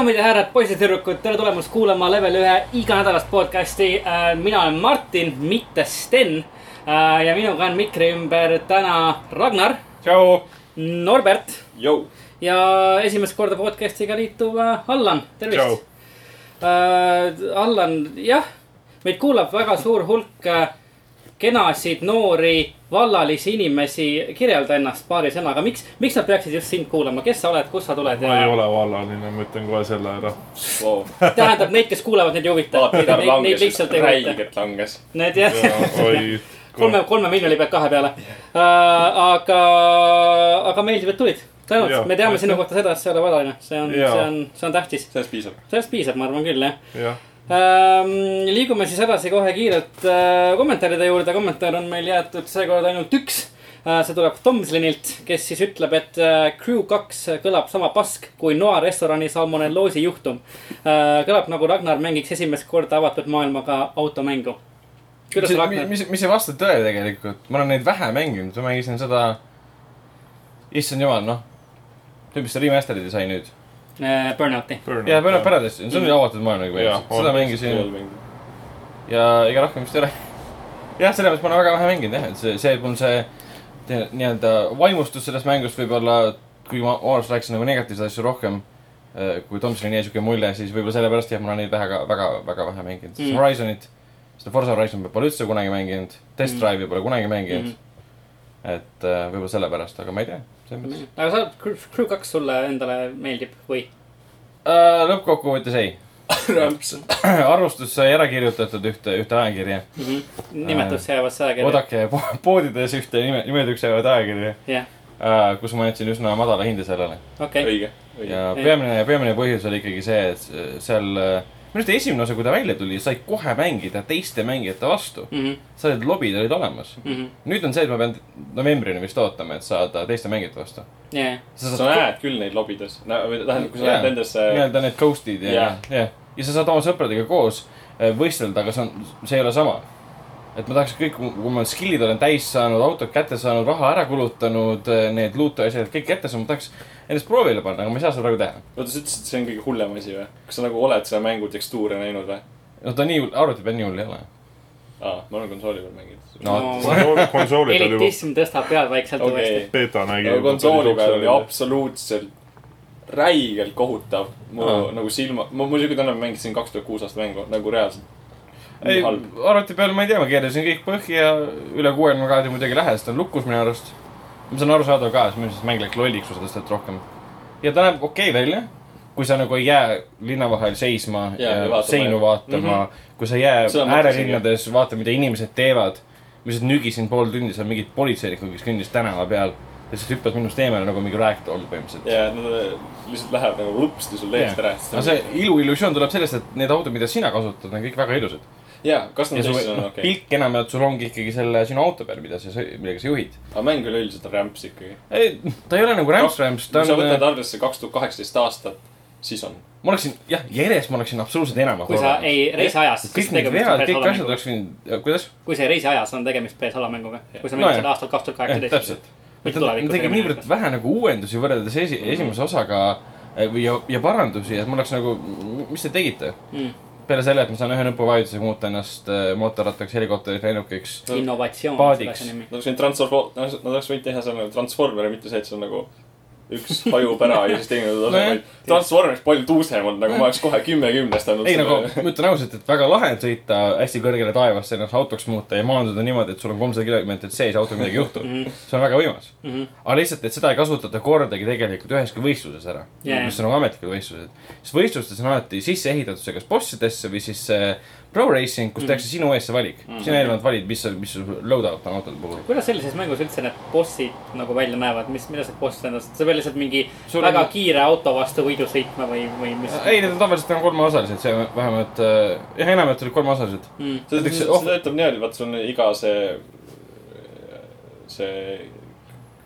daamid ja härrad, poisid-tüdrukud, tere tulemast kuulama Level ühe iganädalast podcast'i. mina olen Martin, mitte Sten. ja minuga on mikri ümber täna Ragnar, tšau. Norbert ja esimest korda podcast'iga liituv äh, Allan, tervist. Allan, jah, meid kuulab väga suur hulk äh, kenasid, noori, vallalisi inimesi. kirjelda ennast paari sõnaga, miks, miks nad peaksid just sind kuulama, kes sa oled, kust sa tuled ma ei ole vallaline, ma ütlen kohe selle ära. Wow. tähendab neid, kes kuulavad, neid ei huvita. Neid, lihtsalt ei huvita. räigelt langes. Need jah, oi, kolme, kolme miljoni pealt kahe peale uh,. aga, aga meeldib, et tulid. tänud me teame sinu kohta seda, et sa ei ole vallaline, see on, see on, see on tähtis. sellest piisab. sellest piisab, ma arvan küll, jah jah, um,. Liigume siis edasi kohe kiirelt uh, kommentaaride juurde, kommentaar on meil jäetud seekord ainult üks uh,. see tuleb Tomslinilt, kes siis ütleb, et uh, Crew kaks kõlab sama pask kui Noa restorani salmonelloosi juhtum uh,. kõlab nagu Ragnar mängiks esimest korda avatud maailmaga automängu. kuidas mis, Ragnar? mis, mis ei vasta tõele tegelikult, ma olen neid vähe mänginud, ma mängisin seda. issand jumal, noh. see, mis see remaster'id sai nüüd. Uh, Burnouti. ja Burnout Paradise, see on ju avatud maailmaga Jaa, põhimõtteliselt, seda on. mängisin ja ega rohkem vist ei ole. jah, selles mõttes ma olen väga vähe mänginud jah, et see, see mul see nii-öelda vaimustus sellest mängust võib-olla, kui ma omalt rääkisin nagu negatiivseid asju rohkem. kui Tomsonil jäi siuke mulje, siis võib-olla sellepärast jah, ma olen neid väga, väga, väga vähe mänginud Mm. mm.. Horizonit, seda Forza Horizon pole üldse kunagi mänginud, Test Mm. Drive'i pole kunagi mänginud mm.. et äh, võib-olla sellepärast, aga ma ei tea, selles mõttes aga sa, Crew kaks sulle endale meeldib või? äh,. lõppkokkuvõttes ei. rämps. arvustus sai ära kirjutatud ühte, ühte ajakirja. nimetusse jäävasse ajakirja. oodake po poodides ühte nime, nimetuks jäävat ajakirja jah, äh,, kus ma andsin üsna madala hinde sellele. okei. õige, õige. ja peamine, peamine põhjus oli ikkagi see, et seal, minu arust esimene osa, kui ta välja tuli, sai kohe mängida teiste mängijate vastu. Mhm, sa olid, lobid olid olemas. nüüd on see, et ma pean novembrini vist ootama, et saada teiste mängijate vastu. jah, sa näed küll neid lobides, või tähendab, kui sa Jaa. lähed nendesse. nii-öelda need ghost'id ja Jah., jah. ja sa saad oma sõpradega koos äh, võistelda, aga see on, see ei ole sama. et ma tahaks kõik, kui ma skill'id olen täis saanud, autod kätte saanud, raha ära kulutanud, need loot'e asjad kõik kätte saanud, ma tahaks ennast proovile panna, aga ma ei saa seda praegu teha. oota, sa ütlesid, et see on kõige hullem asi või? kas sa nagu oled seda mängu tekstuure näinud või? no ta nii, arvuti peal nii hull ei ole. aa, ma olen konsooli peal mänginud. No. konsooli peal juba elitism tõstab pead vaikselt okei uuesti., beeta nägi. aga konsooli peal oli. absoluutselt räigelt kohutav. mu Aa. nagu silma, ma, tunne, ma mängisin kaks tuhat kuus aasta mängu nagu reaalselt. ei, arvuti peal ma ei tea, ma keerasin kõik põhja, üle kuuekümne kraadi muidugi lähedast on lukus minu arust. Mis on arusaadav ka, sest minu arust mäng läks lolliks, tõstad rohkem. ja ta näeb okei okay välja, kui sa nagu ei jää linna vahel seisma ja, ja vaatama. seinu vaatama mm, -hmm. kui sa ei jää äärelinnades, vaata, mida inimesed teevad. ma lihtsalt nügisin pool tundi seal mingit politseinikku, kes kõndis tänava peal, lihtsalt hüppas minust eemale nagu mingi ragdoll põhimõtteliselt. ja nad lihtsalt lähevad nagu lupsti sul eest ära. aga see iluillusioon tuleb sellest, et need autod, mida sina kasutad, on kõik väga ilusad. jaa, kas ja nad teised on noh, okei? pilk enamjaolt sul ongi ikkagi selle sinu auto peal, mida sa, millega sa juhid. aga mäng üleüldiselt on rämps ikkagi. ei, ta ei ole nagu Rams Rams, ta kui sa on võtad, arvesse kaks tuhat kaheksateist aastat, siis on. ma oleksin, jah, järjest ma oleksin absoluutselt enamat kui sa ei reisi ajas, siis kõik need tegemist vead, on kõik asjad oleks võinud, kuidas? kui sa ei reisi ajas, on tegemist PS-ala mänguga. kui sa No mängisid jah. aastal kaks tuhat kaheksateist. täpselt. ta tegeb niivõrd vähe nagu uuendusi võrreldes esi, esimese osaga või ja, ja parandusi, et mul oleks nagu, mis te tegite? mm.. Peale selle, et ma saan ühe nupuvajutusega muuta ennast eh, mootorrattaks, helikopteriks, lennukiks. innovatsioon. Paadiks. Nad oleks võinud transform-, nad oleks võinud teha seal nagu Transformeri, mitte see, et see on nagu üks hajub ära ja siis teine Nojah. vaid Transformers palju tuusem olnud, nagu ma oleks kohe kümme kümnest andnud. ei nagu, ma ütlen ausalt, et väga lahe on sõita hästi kõrgele taevasse, ennast autoks muuta ja maanduda niimoodi, et sul on kolmsada kilomeetrit sees autoga midagi ei juhtu. see on väga võimas. Mhm. aga lihtsalt, et seda ei kasutata kordagi tegelikult üheski võistluses ära Jaa. mis on nagu ametlikud võistlused. siis võistlustes on alati sisse ehitatud see kas bossidesse või siis see pro racing, kus tehakse sinu eest see valik. sina eelnevalt valid, mis, mis su loadout on autode puhul. kuidas sellises mängus üldse need bossid nagu välja näevad, mis, mida see boss endast, sa pead lihtsalt mingi Sul väga on- kiire auto vastu võidu sõitma või, või mis? ei, need on tavaliselt nagu kolmeosalised, see vähemalt, jah, enamjaolt olid kolmeosalised. mm.. see, näiteks- see oh. töötab niimoodi, vaata, sul on iga see, see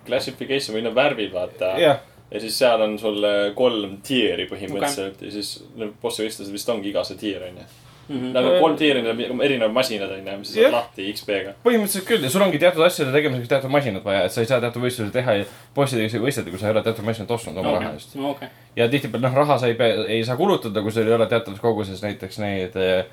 classification või need värvid, vaata. jah, ja siis seal on sul kolm tier'i põhimõtteliselt okay. ja siis need bossi võistlused vist ongi iga see tier onju. Mhm. nagu kolm tiiri on nagu erinevad masinad on ju, mis sa saad lahti XP-ga. põhimõtteliselt küll ja sul ongi teatud asjade tegemiseks teatud masinad vaja, et sa ei saa teatud võistlusi teha ja bossidega isegi võistelda, kui sa ei ole teatud masinat ostnud oma raha eest. okei, ja tihtipeale noh, raha sa ei pea, ei saa kulutada, kui sul ei ole teatud koguses näiteks neid eh,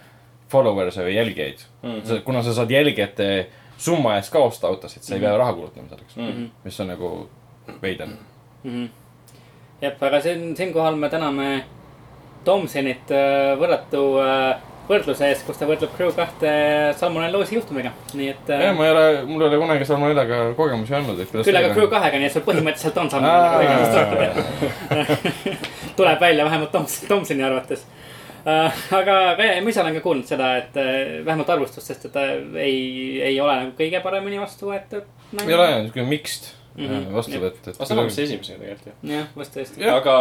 followers'e või jälgijaid mm. -hmm. kuna sa saad jälgijate summa eest ka osta autosid, sa ei pea raha kulutama selleks mm, -hmm. mis on nagu veider. jah, aga siin, siinkohal me täname Tomsonit äh, võrratu äh, võrdluse eest, kus ta võrdleb Crew kahte salmonelloosi juhtumiga, nii et äh, jah, ma ei ole, mul ei ole kunagi salmonellaga kogemusi olnud, et küll aga Crew kahega, nii et sul põhimõtteliselt on salmonella. tuleb välja vähemalt Toms-, Tomsoni arvates. aga, aga jah, ma ise olen ka kuulnud seda, et äh, vähemalt arvustust, sest et ta ei, ei ole nagu kõige paremini vastu võetud. ei ole niisugune mixed Mhm. vastuvõtt, et aga sama, mis esimesega tegelikult ju. jah, vast tõesti. Aga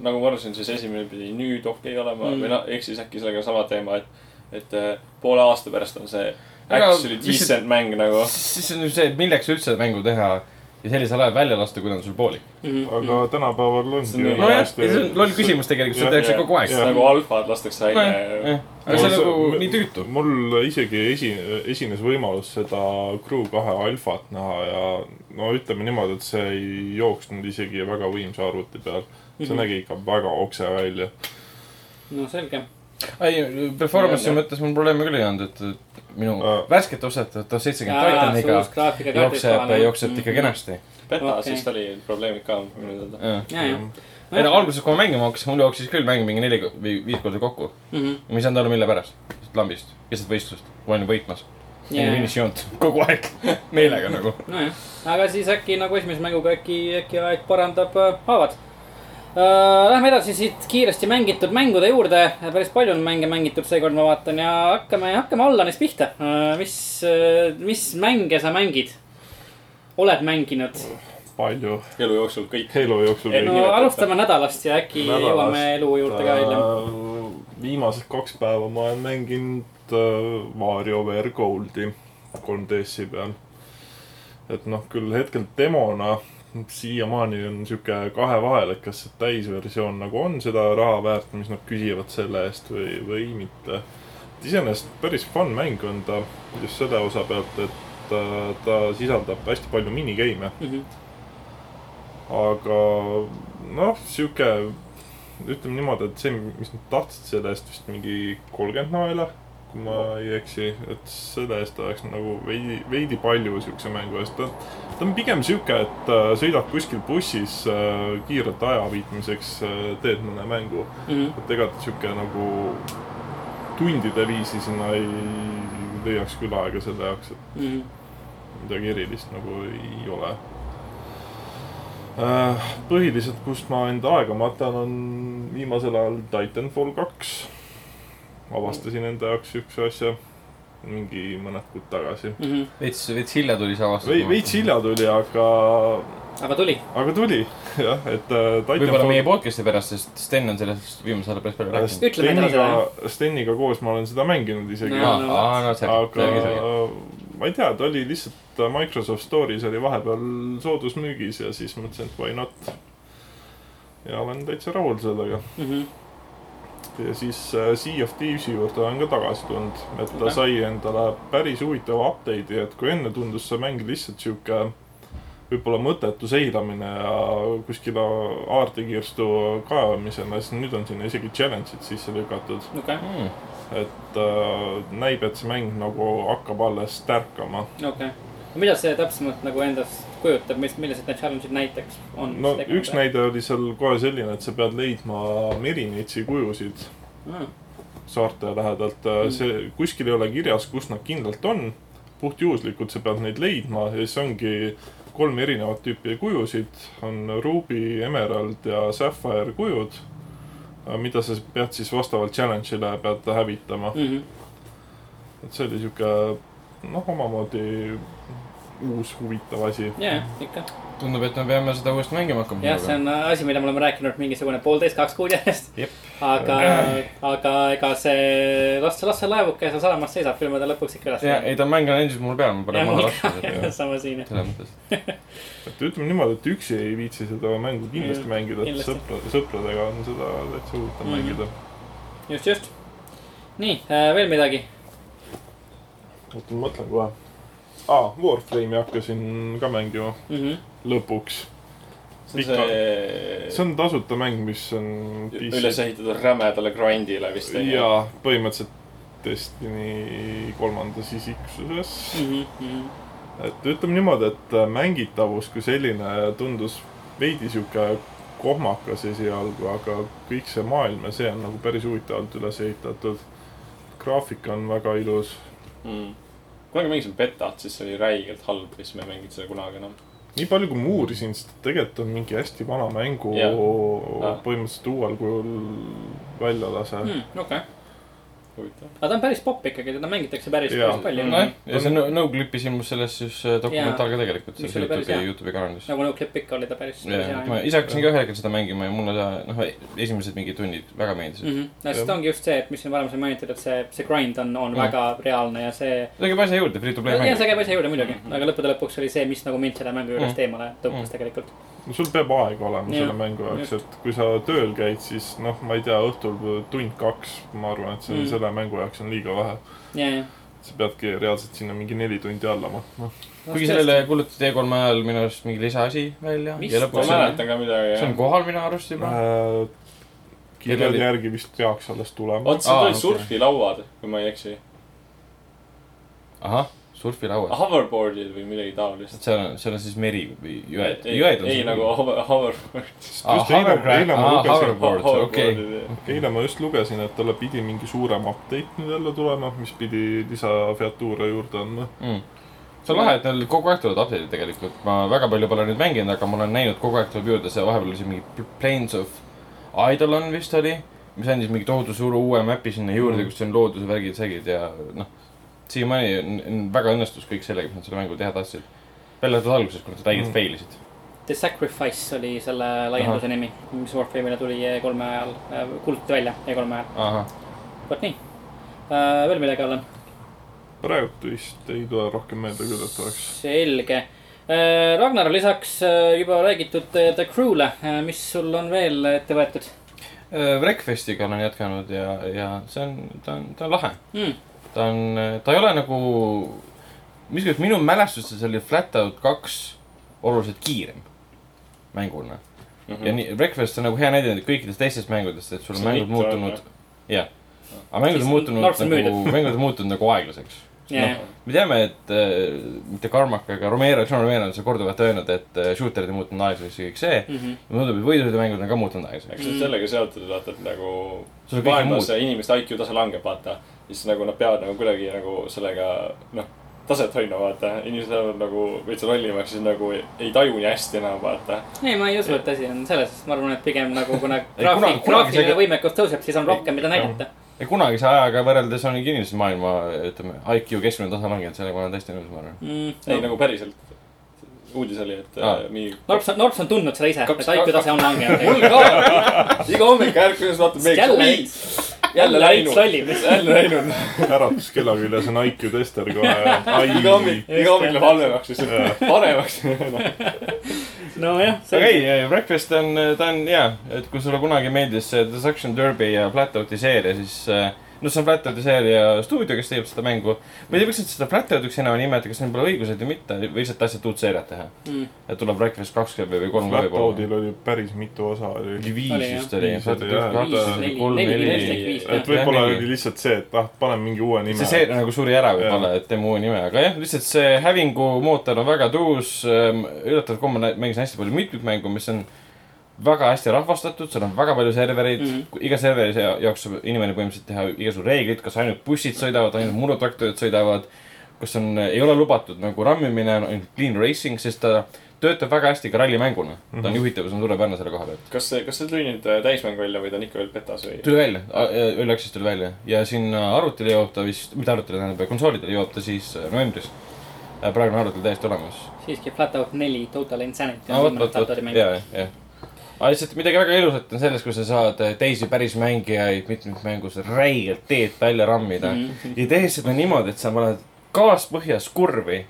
nagu ma arvasin, siis esimene pidi nüüd okei okay olema Mm. mm. või noh, ehk siis äkki sellega sama teema, et, et eh, poole aasta pärast on see actually decent mäng nagu. siis on ju see, et milleks üldse mängu teha ja sellisel ajal välja lasta, kui ta on sul poolik. Mhm. aga tänapäeval ongi nojah, see on loll küsimus tegelikult, seda tehakse kogu aeg. nagu alfad lastakse välja. aga see on Mul- nagu nii tüütu. mul isegi esi-, esines võimalus seda Crew kahe alfat näha ja no ütleme niimoodi, et see ei jooksnud isegi väga võimsa arvuti peal. see Mhm. nägi ikka väga okse välja. no selge. ei, performance'i mõttes mul probleeme küll ei olnud, et et minu Aa. värsket ostetud tuhat seitsekümmend Titaniga jookseb, jookseb ikka. kenasti. beta okay., siis oli probleemid ka minu teada. ja, ja. ei no alguses, kui ma mängima hakkasin, mul jooksis küll mäng mingi neli või viis korda kokku. Mhm. ja ma ei saanud aru, mille pärast. lambist, keset võistlust, kui olin võitmas. enne finišijoont, kogu aeg, meelega nagu. nojah, aga siis äkki nagu esimese mänguga äkki, äkki aeg parandab äh, haavad uh,. Lähme edasi siit kiiresti mängitud mängude juurde, päris palju on mänge mängitud seekord, ma vaatan ja hakkame, hakkame Allanist pihta uh,. mis uh,, mis mänge sa mängid? oled mänginud? palju elu jooksul kõik. elu jooksul Ei, no alustame nädalast ja äkki Nädalast, jõuame elu juurde ka hiljem. viimased kaks päeva ma olen mänginud äh, Mario VR Goldi 3DS-i peal. et noh, küll hetkel demona siiamaani on sihuke kahe vahel, et kas täisversioon nagu on seda raha väärt, mis nad küsivad selle eest või, või mitte. iseenesest päris fun mäng on ta just selle osa pealt, et ta, ta sisaldab hästi palju minigeime Mhm. aga noh, sihuke, ütleme niimoodi, et see, mis nad tahtsid selle eest vist mingi kolmkümmend naela, kui ma ei eksi, et selle eest oleks nagu veidi, veidi palju siukse mängu eest. ta, ta on pigem sihuke, et äh, sõidad kuskil bussis äh, kiirelt aja viitmiseks äh,, teed mõne mängu. Mhm. et ega ta sihuke nagu tundide viisi sinna ei leiaks küll aega selle jaoks, et Mhm. midagi erilist nagu ei ole. põhiliselt, kus ma enda aega matan, on viimasel ajal Titanfall kaks. Avastasin enda jaoks siukse asja mingi mõned kuud tagasi. Mhm. veits, veits hilja tuli see avastus. veits hilja tuli, aga, aga tuli. aga tuli jah, et äh, võib-olla meie podcast'i pärast, sest Sten on sellest viimasel ajal päris palju rääkinud. Steniga, Steniga koos ma olen seda mänginud isegi No, no,. no, no selge, aga selge. ma ei tea, ta oli lihtsalt Microsoft Store'is oli vahepeal soodusmüügis ja siis mõtlesin, et why not. ja olen täitsa rahul sellega. Mhm. Ja siis äh, Sea of Thieves'i juurde olen ka tagasi tulnud, et ta sai endale päris huvitava update'i, et kui enne tundus see mäng lihtsalt sihuke võib-olla mõttetu seilamine ja kuskile aartekirstu kaevamisena, siis nüüd on sinna isegi challenge'id sisse lükatud. okei, Mm. et äh, näib, et see mäng nagu hakkab alles tärkama. okei. mida see täpsemalt nagu endast kujutab, mis, millised need challenge'id näiteks on? no üks. näide oli seal kohe selline, et sa pead leidma merinitsi kujusid saarte lähedalt. see kuskil ei ole kirjas, kus nad kindlalt on. puhtjuhuslikult sa pead neid leidma ja siis ongi kolm erinevat tüüpi kujusid, on Ruby, Emerald ja Sapphire kujud. mida sa pead siis vastavalt challenge'ile pead hävitama, Mhm. et see oli sihuke noh, omamoodi uus huvitav asi. jaa, ikka. tundub, et me peame seda uuesti mängima hakkama. jah, see on asi, mida me oleme rääkinud mingisugune poolteist, kaks kuud järjest aga, aga ega see, las, las see laevuke seal sadamas seisab, küll me ta lõpuks ikka üles ja, ei ta mäng on endiselt mul peal, ma panen maha laskma. sama siin. selles mõttes. et ütleme niimoodi, et üksi ei viitsi seda mängu kindlasti Jah, mängida, et sõpra, sõpradega on seda täitsa huvitav Mhm. mängida. just, just. nii, veel midagi? oota, ma mõtlen kohe. aa, Warframe'i hakkasin ka mängima Mhm. lõpuks. see on Pika- see see on tasuta mäng, mis on üles ehitatud rämedale grind'ile vist. jaa, põhimõtteliselt Destiny kolmandas isiksuses. Mhm, et ütleme niimoodi, et mängitavus kui selline tundus veidi sihuke kohmakas esialgu, aga kõik see maailm ja see on nagu päris huvitavalt üles ehitatud. graafika on väga ilus. mm.. Kunagi mängisin betat, siis see oli räigelt halb ja siis ma ei mänginud seda kunagi enam. nii palju, kui ma uurisin, siis tegelikult on mingi hästi vana mängu Jah. põhimõtteliselt uuel kujul välja lase mm.. Okei, huvitav. aga ta on päris popp ikkagi, teda mängitakse päris, päris palju. nojah, ja see No- No-Clip'i ilmus sellest siis äh, dokumentaal ka tegelikult, Mis selles oli päris Youtube'i, hea. Youtube'i kanalis. nagu No Clip ikka oli ta päris, päris jah, hea ma. ise hakkasin ka ühel hetkel seda mängima ja mulle ta, noh, esimesed mingid tunnid väga meeldisid mm. Mhm. no sest ongi just see, et mis siin varem sai mainitud, et see, see grind on, on Mm. väga reaalne ja see. -hmm. see käib asja juurde, free to play ja see mäng. käib asja juurde muidugi, aga lõppude lõpuks oli see, mis nagu mind selle mängu juurest Mm. eemale tõukas Mm. tegelikult. No sul peab aega olema Jah, selle mängu jaoks, et kui sa tööl käid, siis noh, ma ei tea, õhtul tund-kaks, ma arvan, et see Mm. mm. selle mängu jaoks on liiga vähe. ja, ja. sa peadki reaalselt sinna mingi neli tundi alla matma. kuigi sellele kuulutati E3 ajal minu arust mingi lisaasi välja. Ja ma mäletan ka midagi, see on kohal minu arust juba. Äh, kirjade oli- järgi vist peaks alles tulema. oot, seal Aa, olid okei. surfilauad, kui ma ei eksi. ahah, surfilauad. Hoverboard'id või midagi taolist. seal on, seal on siis meri või jõed, ei, jõed on ei nagu hover, hoverboard. eile, ma just lugesin, et talle pidi mingi suurem update nüüd jälle tulema, mis pidi lisafeatuure juurde andma. mm.. see on lahe, et neil kogu aeg tulevad update'id tegelikult, ma väga palju pole nüüd mänginud, aga ma olen näinud kogu aeg tuleb juurde, see vahepeal oli see mingi Pl- Plains of Eidolon vist oli, mis andis mingi tohutu suure uue map'i sinna juurde Mm. kus on looduse värgid, sägid ja noh. Siiamaani on, väga õnnestus kõik sellega, mis nad selle mängu teha tahtsid. välja arvatud alguses, kui nad räigelt Mm. fail isid. The Sacrifice oli selle laienduse Ahah. nimi, mis Warframe'ile tuli E3-e ajal, kuulutati välja E3-e ajal, vot nii. veel midagi, Allan? praegult vist ei tule rohkem meelde küll, et oleks. selge. Ragnar, lisaks äh, juba räägitud äh, The Crew'le, mis sul on veel ette võetud Wreckfestiga olen jätkanud ja, ja see on, ta on, ta on lahe. mm.? Ta on, ta ei ole nagu, mis küll, minu mälestustes oli Flatout kaks oluliselt kiirem mänguna. Mhm. ja nii, Breakfast on nagu hea näide kõikidest teistest mängudest, et sul on mängud muutunud, jah. aga mängud on muutunud nagu mängud on muutunud nagu aeglaseks. Ja, noh, me teame, et äh, mitte Carmack, aga Romero, John Romero on seda korduvalt öelnud, et äh, shooter'id on muutunud aeglaseks ja kõik see. Mm -hmm. mulle tundub, et võidusõidumängud on ka muutunud aeglaseks. eks sellega seotud, vaata, et nagu maailmas inimeste IQ tase langeb, vaata. Siis nagu nad peavad nagu kuidagi nagu sellega, noh, taset hoidma, vaata. inimesed lähevad nagu veits lollimaks, siis nagu ei, taju nii hästi enam, vaata. ei, ma ei usu, et asi on selles, ma arvan, et pigem nagu kuna graafik, graafiline see- võimekus tõuseb, siis on rohkem, mida näidata. ja kunagise ajaga võrreldes on kindlasti maailma, ütleme, IQ keskmine tase langenud, sellega ma olen täiesti nõus, ma arvan. Mm, ei no. nagu päriselt. uudis oli, et Aa. äh, mingi. Norps on, Norps on tundnud seda ise, et IQ tase on langenud. mul ka, iga hommik ärkades vaatad jälle meeldib. üks, jälle läinud, jälle läinud. äratuskella küljes on IQ tester kohe. iga hommik, iga hommik läheb halvemaks, lihtsalt paremaks. nojah, aga ei, Breakfast on, ta on hea, et kui sulle kunagi meeldis see Destruction Derby ja Flatouti seeria, siis äh, noh, see on Flatouti seeria stuudio, kes teeb seda mängu. ma ei tea, miks nad seda Flatoutiks enam ei nimeta, kas neil pole õigused või mitte või lihtsalt tahtsid uut seeriat teha. Mm. et tuleb Breakfast kaks või või kolm. Flatoutil oli päris mitu osa oli. viis vist oli. Et võib-olla oli lihtsalt see, et ah, paneme mingi uue nime see. seeria nagu suri ära võib-olla, et teeme uue nime, aga jah, lihtsalt see Hävingu mootor on väga tuus. üllataval kombel mängisin hästi palju mitmikmängu, mis on väga hästi rahvastatud, seal on väga palju servereid mm. Mhm. -hmm. iga serveri jaoks saab inimene põhimõtteliselt teha igasugu reeglid, kas ainult bussid sõidavad, ainult murutraktorid sõidavad. kas on, ei ole lubatud nagu rammimine, ainult clean racing, sest ta töötab väga hästi ka rallimänguna mm. -hmm. ta on juhitavus on suurepärane selle koha pealt. kas see, kas see tuli nüüd äh, täismäng välja või ta on ikka veel betas või? tuli välja, Access tuli välja ja sinna arvutile jõuab ta vist, mitte arvutile, tähendab konsoolidele jõuab ta siis äh, novembris. praegu on arvutil täiesti olemas. siiski Flatout neli, Total Insanity no on vot, vot, vot, ja, ja. Aga lihtsalt midagi väga ilusat on selles, kui sa saad äh, teisi päris mängijaid mitmikmängus räigelt teed välja rammida mm. -hmm. ja tehes seda niimoodi, et sa paned gaaspõhjas kurvi,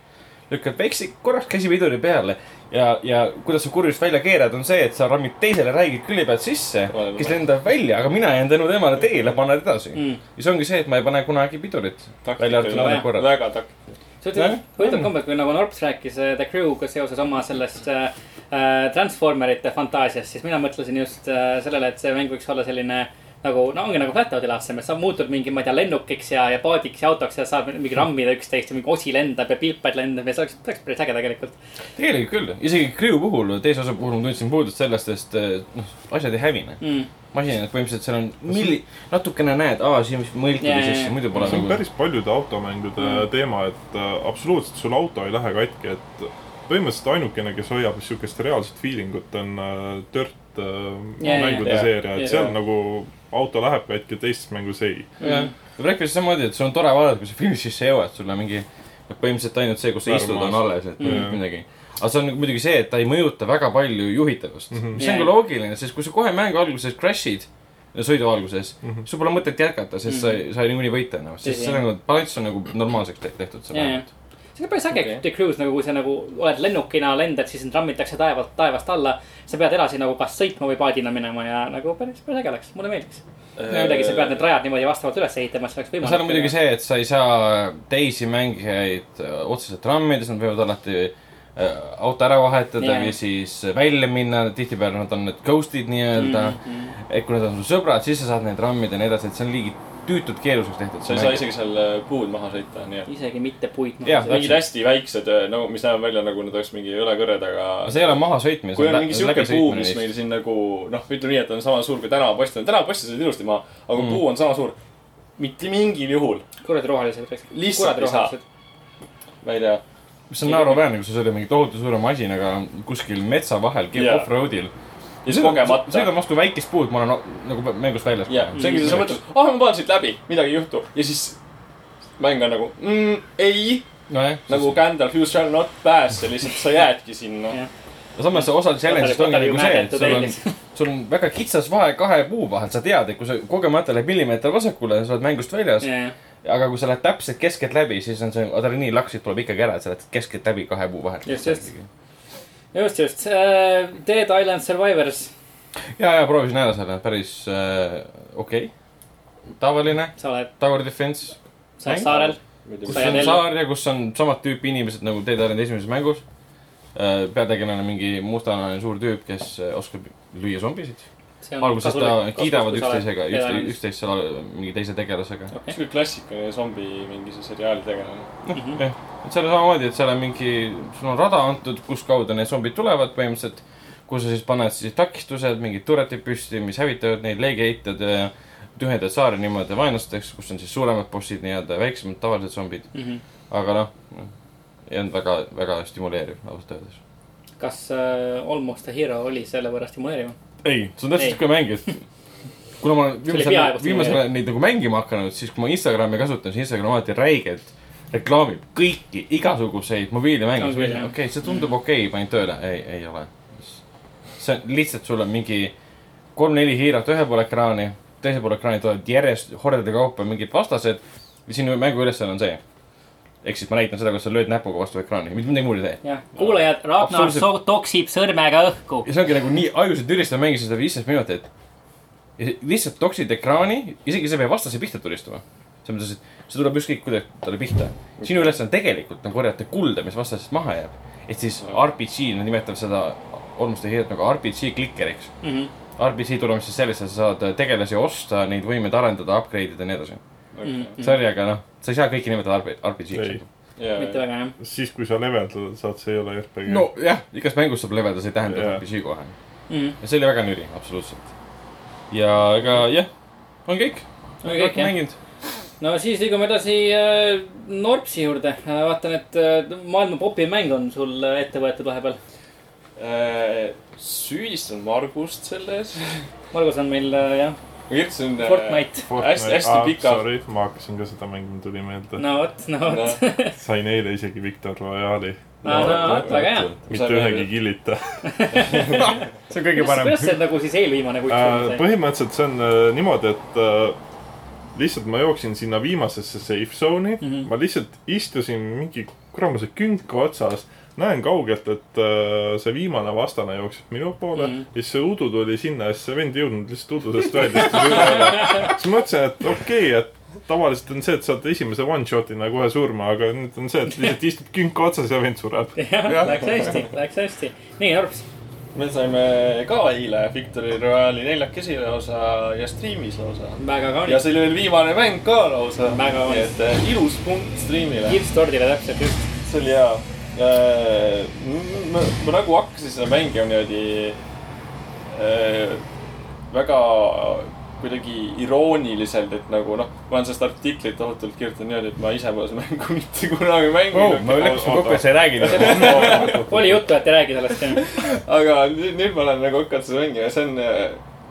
lükkad väikse, korraks käsi piduri peale ja, ja kuidas sa kurjust välja keerad, on see, et sa rammid teisele räigid külje pealt sisse, kes lendab välja, aga mina jään tänu temale teele, panen edasi Mm. ja see ongi see, et ma ei pane kunagi pidurit. väga taktika. Huvitav kombel, kui nagu Norps rääkis äh, The Crew'ga seoses oma sellest äh, äh, Transformerite fantaasiast, siis mina mõtlesin just äh, sellele, et see mäng võiks olla selline nagu, no ongi nagu Flatouti laadsem, et sa muutud mingi, ma ei tea, lennukiks ja, ja paadiks ja autoks ja saab mingi rammida üksteist ja mingi osi lendab ja pilpad lendab ja see oleks, see oleks päris äge tegelikult. tegelikult küll, isegi Crew puhul, teise osa puhul ma tundsin puudust sellest, sest eh, noh, asjad ei hävine. Mm. masinad põhimõtteliselt seal on milli-, natukene näed, aa, siin tuli jaa, sisse, muidu pole see on nagu. päris paljude automängude Mm. teema, et äh, absoluutselt sul auto ei lähe katki, et põhimõtteliselt ainukene, kes hoiab siukest reaalset feeling ut on äh, Dirt äh, Jaa, jaa, mängude jaa. seeria, et Jaa. seal nagu auto läheb katki, teistes mängus ei. jah, Breakfast samamoodi, et sul on tore vaadata, kui sa finišisse jõuad, sul on mingi, põhimõtteliselt ainult see, kus sa istud, on alles, et Mm. mm. midagi. aga see on muidugi see, et ta ei mõjuta väga palju juhitavust mm. Mhm. -hmm. mis on Jaa. ka loogiline, sest kui sa kohe mängu alguses crash'id, sõidu alguses mm, Mhm. -hmm. sul pole mõtet jätkata, sest mm -hmm. sa ei, sa niikuinii võita enam, sest see nagu balanss on nagu normaalseks te- tehtud seal vähemalt. See on päris äge okay. Cruise nagu, kui sa nagu oled lennukina, lendad, siis sind rammitakse taevalt, taevast alla. sa pead edasi nagu kas sõitma või paadina minema ja nagu päris, päris äge oleks, mulle meeldiks. muidugi sa pead need rajad niimoodi vastavalt üles ehitama, et see oleks võimalik. seal on muidugi see, et sa ei saa teisi mängijaid äh, otseselt rammida, siis nad võivad alati äh, auto ära vahetada Jaa. või siis välja minna, tihtipeale nad on need ghost'id nii-öelda. Mm, -hmm. et kui nad on su sõbrad, siis sa saad neid rammida ja nii edasi, et see on liigi tüütult keeruliseks tehtud. sa ei saa isegi seal äh, puud maha sõita, nii et. isegi mitte Jah, maha. mingid hästi väiksed, no mis näevad välja nagu nad oleks mingi õlekõrred, aga see ei ole maha sõitmine. kui on mingi siuke puu, mis meil siin nagu noh, ütleme nii, et on sama suur kui tänavapost on, tänavaposti said ilusti maha, aga kui Mm. puu on sama suur, mitte mingil juhul, kuradi rohelised. Lihtsalt ei saa. ma ei tea. mis on naeruväärne, kui sa sõidad mingi tohutu suure masinaga kuskil metsa vahel Jaa. off-road'il. Ja siis kogemata sõidan. vastu väikest puud, ma olen no- nagu mängust väljas. jah, see ongi, sa mõtled, ah ma panen siit läbi, midagi ei juhtu ja siis mäng on nagu mm, ei, nojah, nagu Gandalf, you shall not pass ja lihtsalt sa jäädki sinna. Jah. ja samas see osa challenge'ist ongi nagu see, et sul on, sul on väga kitsas vahe kahe puu vahel, sa tead, et kui sa kogemata lähed millimeeter vasakule, sa oled mängust väljas. aga kui sa lähed täpselt keskeltläbi, siis on see adrenaliinlaksid tuleb ikkagi ära, et sa lähed keskeltläbi kahe puu vahel. Just, just. just, just uh,. Dead Island Survivors, ja, ja proovisin ära selle, päris äh, okei okay.. tavaline, sa oled, tower defense, sa oled saarel. kus on saar ja kus on samad tüüpi inimesed nagu Dead Island esimeses mängus. peategelane on mingi mustanahaline suur tüüp, kes äh, oskab lüüa zombisid. alguses ta kiidavad üksteisega, üksteist seal mingi teise tegelasega. sihuke klassikaline zombi mingi see seriaali tegelane. Mhm. jah, et seal on samamoodi, et seal on mingi, sul on rada antud, kus kaudu need zombid tulevad põhimõtteliselt. kus sa siis paned siis takistused, mingid turetid püsti, mis hävitavad neid, leegiheitjad ja tühjendad saare niimoodi vaenlasteks, kus on siis suuremad bossid nii-öelda, väiksemad tavalised zombid. Mhm. aga noh, ei olnud väga, väga stimuleeriv ausalt öeldes. kas uh, Almost a Hero oli selle võrra stimuleeriv? ei, see on täpselt siuke mäng, et kuna ma viimasel, viimasel neid nagu mängima hakanud, siis kui ma Instagrami kasutan, siis Instagram alati räigelt reklaamib kõiki igasuguseid mobiilimänge okei, see tundub okei okay,, panin tööle, ei, ei ole. see on lihtsalt sul on mingi kolm-neli hiiret ühe poole ekraani, teise poole ekraani tulevad järjest hordade kaupa mingid vastased ja sinu mängu ülesanne on see. ehk siis ma näitan seda, kuidas sa lööd näpuga vastu ekraani, mitte midagi muud ei tee. kuulajad, Ragnar Absoluutselt. so toksib sõrmega õhku. ja see ongi nagu nii ajusid ülistav, mängisin seda viisteist minutit. lihtsalt toksid ekraani, isegi sa ei pea vastase pihta tulistama. Selles mõttes, et see tuleb ükskõik kuidas talle pihta. sinu ülesanne tegelikult on korjata kulda, mis vastasest maha jääb. ehk siis RPG, nad nimetavad seda olmuste hiiret nagu RPG klikkeriks. Mhm. RPG tuleb siis sellest, et sa saad tegelasi osta, neid võimeid arendada, upgrade ida ja nii edasi. Mhm. sarjaga noh, sa ei saa kõiki nimetada RPG-ks Ei.. mitte väga jah. siis, kui sa leveldada saad, see ei ole RPG. nojah, igas mängus saab leveda, see ei tähenda Jaa. RPG kohe. Mhm. ja see oli väga nüri, absoluutselt. ja ega jah, on kõik. On kõik, jah. mänginud. No siis liigume edasi äh, Norpsi juurde. vaatan, et äh, maailma popim mäng on sul äh, ette võetud vahepeal. Äh, süüdistan Margust selles. Margus on meil äh, jah, ma kirjutasin. Fortnite. hästi- hästi pika- Sorry, ma hakkasin ka seda mängima, tuli meelde no.. no vot, no vot. sain eile isegi Victor Royale'i, no vot, väga hea. mitte ühegi killita see on kõige kuidas parem. see nagu siis eelviimane äh,. sul sai? põhimõtteliselt see on äh, niimoodi, et äh, lihtsalt ma jooksin sinna viimasesse safe zone'i mm. -hmm. ma lihtsalt istusin mingi kuramuse künka otsas, näen kaugelt, et äh, see viimane vastane jookseb minu poole mm. -hmm. ja siis see udu tuli sinna ja siis see vend ei jõudnud lihtsalt udusest välja, siis mõtlesin, et okei okay,, et tavaliselt on see, et saad esimese one shot'ina kohe surma, aga nüüd on see, et lihtsalt istub künk otsas ja vend sureb. jah, läks hästi, läks hästi. nii, Norps. Me saime ka eile Victory Royale'i neljakesi lausa ja striimis lausa. väga ja kaunis. see oli veel viimane mäng ka lausa. Väga kaunis. nii et äh, ilus punkt striimile. kirstordile täpselt just. see oli hea. ma ma nagu hakkasin seda mängima niimoodi äh, väga kuidagi irooniliselt, et nagu noh, ma olen sellest artiklit tohutult kirjutanud niimoodi, et ma ise pole seda mängu mitte kunagi oh,. mänginud me leppisime kokku, et sa ei räägi sellest. oli juttu, et ei räägi sellest, jah. aga nüüd, nüüd ma olen nagu hakanud seda mängima see on,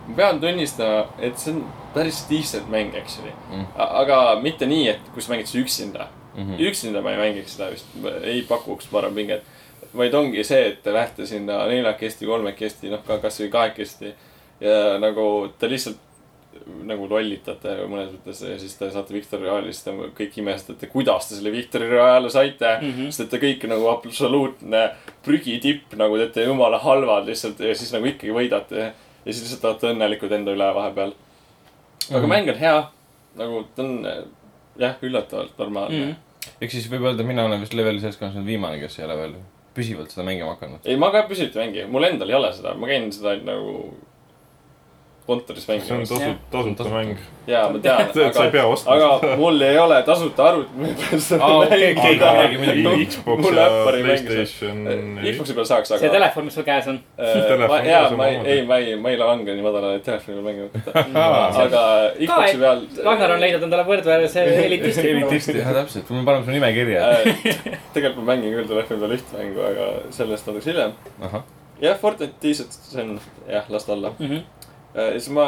ma pean tunnistama, et see on päris decent mäng, actually Mm. mm.. aga mitte nii, et kui sa mängid seda üksinda mm. -hmm. üksinda ma ei mängiks seda vist, ei pakuks parem pinget. vaid ongi see, et te lähete sinna neljakesti, kolmekesti, noh ka kasvõi kahekesti. ja nagu te lihtsalt nagu lollitate mõnes mõttes ja siis te saate Victory Royale'i, siis te kõik imestate, kuidas te selle Victory Royale'i saite mm. -hmm. sest et te kõik nagu absoluutne prügitipp nagu teete jumala halvad lihtsalt ja siis nagu ikkagi võidate. ja siis lihtsalt olete õnnelikud enda üle vahepeal. aga Mhm. mäng on hea, nagu ta on jah, üllatavalt normaalne mm. -hmm. ehk siis võib öelda, mina olen vist leveli seltskonnas nüüd viimane, kes ei ole veel püsivalt seda mängima hakanud. ei, ma ka püsivalt ei mängi, mul endal ei ole seda, ma käin seda nagu kontoris see on tasu, tasuta mäng. jaa, ma tean, see, et sa ei aga, pea ostma aga mul ei ole tasuta arvutit, ma ei pea seda mängima. Xbox ja Playstation. Xbox'i peal saaks, see aga. telefon, mis sul käes on. Ka jaa, ma ei, ei, ma ei, ma ei lange nii madalale, et telefoni peal mängima võtta. aga Xbox'i peal. Ragnar on leidnud endale võrdväärse elitisti. elitisti, jah täpselt, mul paneb su nime kirja. Äh, tegelikult ma mängin küll telefoni peal ühte mängu, aga sellest natuke hiljem. jah, Fortnite lihtsalt, see on jah, las ta olla. Mhm. Ja siis ma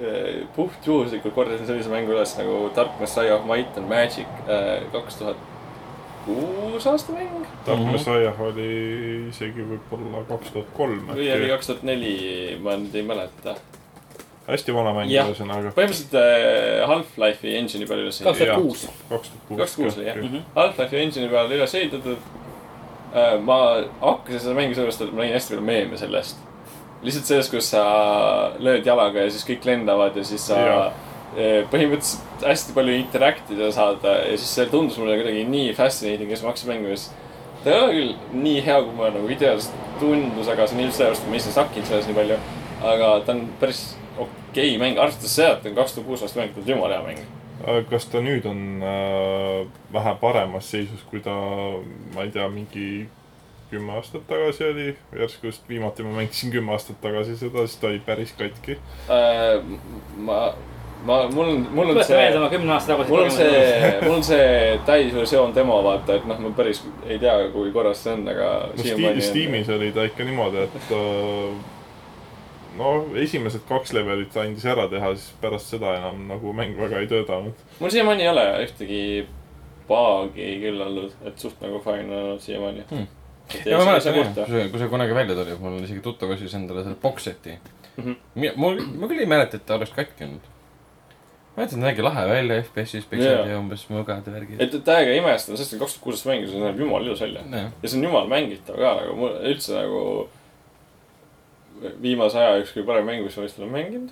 eh, puhtjuhuslikult kordasin sellise mängu üles nagu Dark Messiah of Might and Magic eh, kaks tuhat kuus aasta mäng. Dark Mhm. Messiah oli isegi võib-olla kaks tuhat kolm või oli kaks tuhat neli, ma nüüd ei mäleta. hästi vana mäng ühesõnaga. põhimõtteliselt eh, Half-Life'i engine'i peal üles kaks tuhat kuus. kaks tuhat kuus. oli jah Mhm. Half-Life'i engine'i peal üles ehitatud. ma hakkasin seda mängu sellepärast, et ma nägin hästi palju meeme sellest. Lihtsalt sellest, kus sa lööd jalaga ja siis kõik lendavad ja siis sa Jah. eh, põhimõtteliselt hästi palju interact ida saad ja siis see tundus mulle kuidagi nii fascinating ja ja siis ta ei ole küll nii hea, kui mulle nagu videost tundus, aga see on ilmselt sellepärast, et ma ise ei sakkinud selles nii palju. aga ta on päris okei mäng, arvestades seda, et ta on kaks tuhat kuus aasta mäng, ta on jumala hea mäng. kas ta nüüd on äh, vähe paremas seisus, kui ta, ma ei tea, mingi kümme aastat tagasi oli, järsku just viimati ma mängisin kümme aastat tagasi seda, siis ta oli päris katki. Äh, ma, ma, mul on, mul on see, kümne aasta tagused mul on see, mul on see täisversioon demo, vaata, et noh, ma päris ei tea, kui korras see on, aga no Steam,. Steamis oli ta ikka niimoodi, et äh, no esimesed kaks levelit andis ära teha, siis pärast seda enam nagu mäng väga ei töötanud. mul siiamaani ei ole ühtegi bug'i küll olnud, et suht nagu fine on olnud siiamaani Hmm. Ja ma mäletan jah, kui see, kunagi välja tuli, mul isegi tuttav ostis endale selle box set'i Mhm. mul, ma küll ei mäleta, et ta oleks katki olnud. ma mäletan, ta nägi lahe välja FPS-is, pikselid ja umbes mõgad ja värgid. et, et täiega imestada, sest kaks tuhat kuusteist mängu, see näeb jumala ilus välja. ja see on jumala mängitav ka nagu mul üldse nagu viimase aja üks kõige parem mäng, mis ma vist olen mänginud.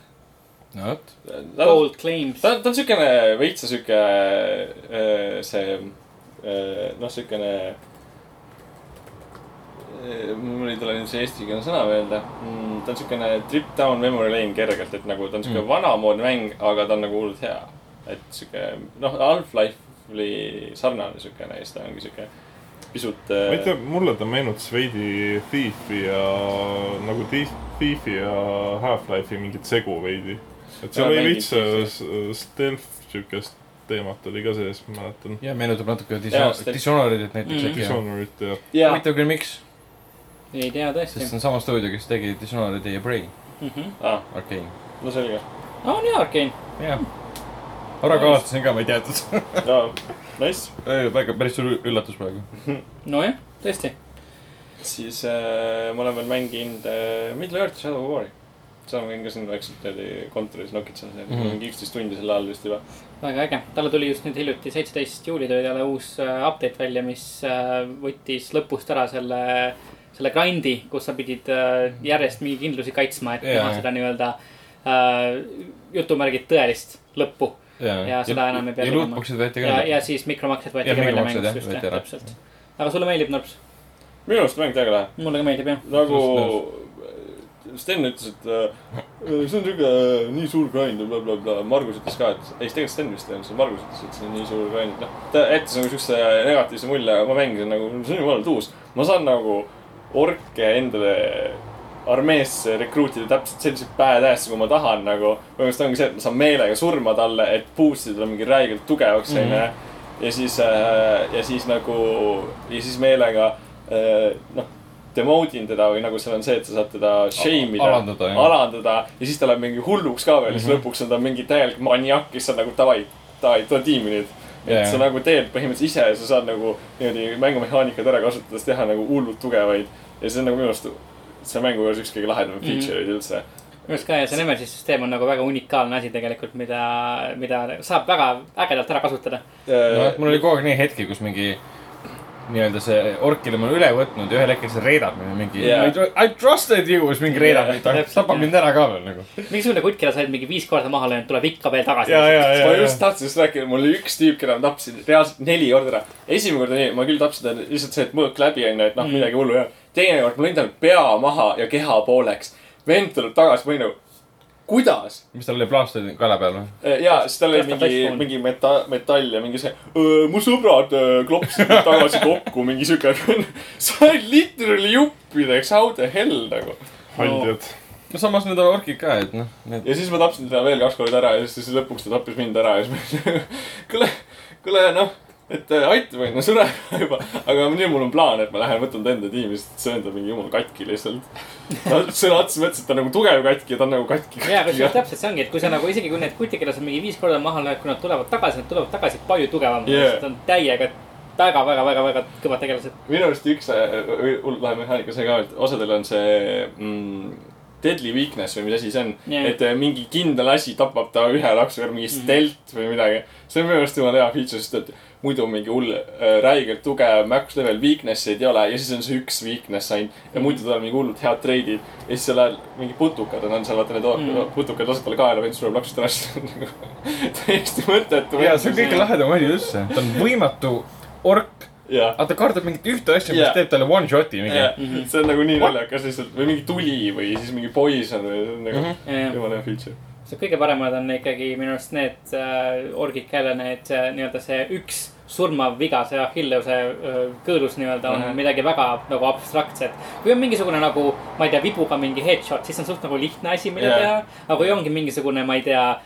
no vot. Bold claims. ta, ta on siukene veitsa siuke äh, see äh, noh, siukene. Mul ei tule nüüd see eestikeelne sõna meelde mm,. ta on siukene trip down memory lane kergelt, et nagu ta on siuke Mm. mm. vanamoodne mäng, aga ta on nagu hullult hea. et siuke noh, Half-Life oli sarnane siukene ja siis ta ongi siuke pisut ma ei äh, tea, mulle ta meenutas veidi Thiefi ja nagu Thief- Thiefi ja Half-Life'i mingit segu veidi. et seal oli veits stealth siukest teemat oli ka sees, ma mäletan. ja meenutab natuke Dishonored'it näiteks Mhm. äkki. Dishonorit ja jaa, huvitav küll, miks, ei tea sest tõesti see. on sama stuudio, kes tegi Dishonored'i ja Prey, ah, Arcane. no selge. on ju Arkane. jah. korra kaotasin ka, ma ei teadnud. jaa, nice. väga, päris suur üllatus praegu. nojah, tõesti. siis äh, ma olen veel mänginud äh, Middle Earth Shadow War'i. seda ma käin ka siin vaikselt niimoodi kontoris nokitsen mm. -hmm. mingi üksteist tundi selle all vist juba. väga äge, talle tuli just nüüd hiljuti, seitseteist juuli tuli talle uus äh, update välja, mis äh, võttis lõpust ära selle, selle grind'i, kus sa pidid äh, järjest mingi kindlusi kaitsma, et teha seda nii-öelda äh, jutumärgid tõelist lõppu. Ja seda enam ei pea ja tegema. ja, ja. siis mikromaksed võeti Ja ka välja mängust jah, just jah, täpselt. aga sulle meeldib Norps? minu arust mäng täiega lahe. mulle ka meeldib jah. nagu Sten ütles, et äh, see on siuke äh, nii suur grind ja blablabla. Margus ütles ka, et ei, tegelikult Sten vist ei olnud, see Margus ütles, et see on nii suur grind. noh, ta jättis nagu siukse negatiivse mulje, aga ma mängisin nagu, see on jumala tuus. ma saan nagu orke endale armeesse rekruutida täpselt selliseid badass'e, kui ma tahan nagu. põhimõtteliselt ongi see, et ma saan meelega surma talle, et boost ida mingi räigelt tugevaks, Mhm. onju. ja siis, ja siis nagu, ja siis meelega äh, noh, demote in teda või nagu seal on see, et sa saad teda shame ida. alandada, alandada ja siis ta läheb mingi hulluks ka veel ja siis Mhm. lõpuks on ta mingi täielik maniak, kes on nagu davai, davai, too tiimi nüüd. Et Jaa, sa nagu teed põhimõtteliselt ise ja sa saad nagu niimoodi mängumehaanikat ära kasutades teha nagu hullult tugevaid. ja see on nagu minu arust, see mängu juures üks kõige lahedamaid Mhm. feature'id üldse. minu arust ka ja see Nemesis süsteem on nagu väga unikaalne asi tegelikult, mida, mida saab väga ägedalt ära kasutada. noh, mul oli kogu aeg neid hetki, kus mingi nii-öelda see orkile ma olen üle võtnud ja ühel hetkel see reedab mind mingi Jaa. I, tr- I trusted you, siis mingi reedab Jaa, mind, tapab mind ära ka veel nagu. mingisugune kutt, keda sa oled mingi viis korda maha löönud, tuleb ikka veel tagasi. ma just tahtsin just rääkida, mul oli üks tüüp, keda ma tapsin reaalselt neli korda ära. esimene kord oli, ma küll tapsin ta lihtsalt see, et mõõk läbi onju, et noh Mm. midagi hullu ei ole. teine kord ma lõin talle pea maha ja keha pooleks. vend tuleb tagasi, ma olin nagu, kuidas? mis tal oli plaaster kaela peal või? ja siis tal oli mingi mingi meta-, metall ja mingi see, mu sõbrad öö, klopsisid mind tagasi kokku, mingi siuke. sa olid literally juppideks, how the hell nagu. haljad. no samas need on orkid ka, et noh, need. ja siis ma tapsin teda veel kaks korda ära ja siis lõpuks ta tappis mind ära ja siis ma, kuule, kuule noh, et äh, aita mind, ma suren juba. aga nüüd mul on plaan, et ma lähen võtan ta enda tiimi, sest see on ta mingi jumala katki lihtsalt. sõna otseses mõttes, et ta on nagu tugev katki ja ta on nagu katki. ja, kusjuures täpselt see ongi, et kui sa nagu isegi kui need kutid, keda sa mingi viis korda maha lööd, kui nad tulevad tagasi, nad tulevad tagasi palju tugevamad Yeah. yeah.. Nad on täiega väga, väga, väga, väga kõvad tegelased. minu arust üks äh, hull lahe mehaanika see ka, et osadel on see mm, deadly weakness või mis asi see on yeah.. et äh, mingi kindel asi tapab ta ühe laksuga, mingi Mhm. stealth või midagi. see on minu arust jumala hea feature, sest et muidu mingi hull äh, räigelt tugev max level weakness'id ei ole ja siis on see üks weakness ainult. ja muidu tal on mingi hullult head treidid ja siis seal ajal mingi putukad on seal, vaata need mm. putukad lased talle kaela, vend sureb laksust ära, siis on nagu täiesti mõttetu. ja see on kõige. lahedam asi üldse, ta on võimatu ork, jah aga ta kardab mingit ühte asja, mis Jaa. teeb talle one shot'i mingi jah, Mhm. see on nagu nii naljakas lihtsalt või mingi tuli või siis mingi poison või on nagu Mhm. jumala hea feature. See kõige paremad on ikkagi minu arust need äh, orgid, kelle need äh, nii-öelda see üks surmav viga, see Achilleuse äh, kõõlus nii-öelda on Mhm. midagi väga nagu abstraktset. kui on mingisugune nagu, ma ei tea, vibuga mingi headshot, siis on suht nagu lihtne asi, mida Jah. teha. aga kui ongi mingisugune, ma ei tea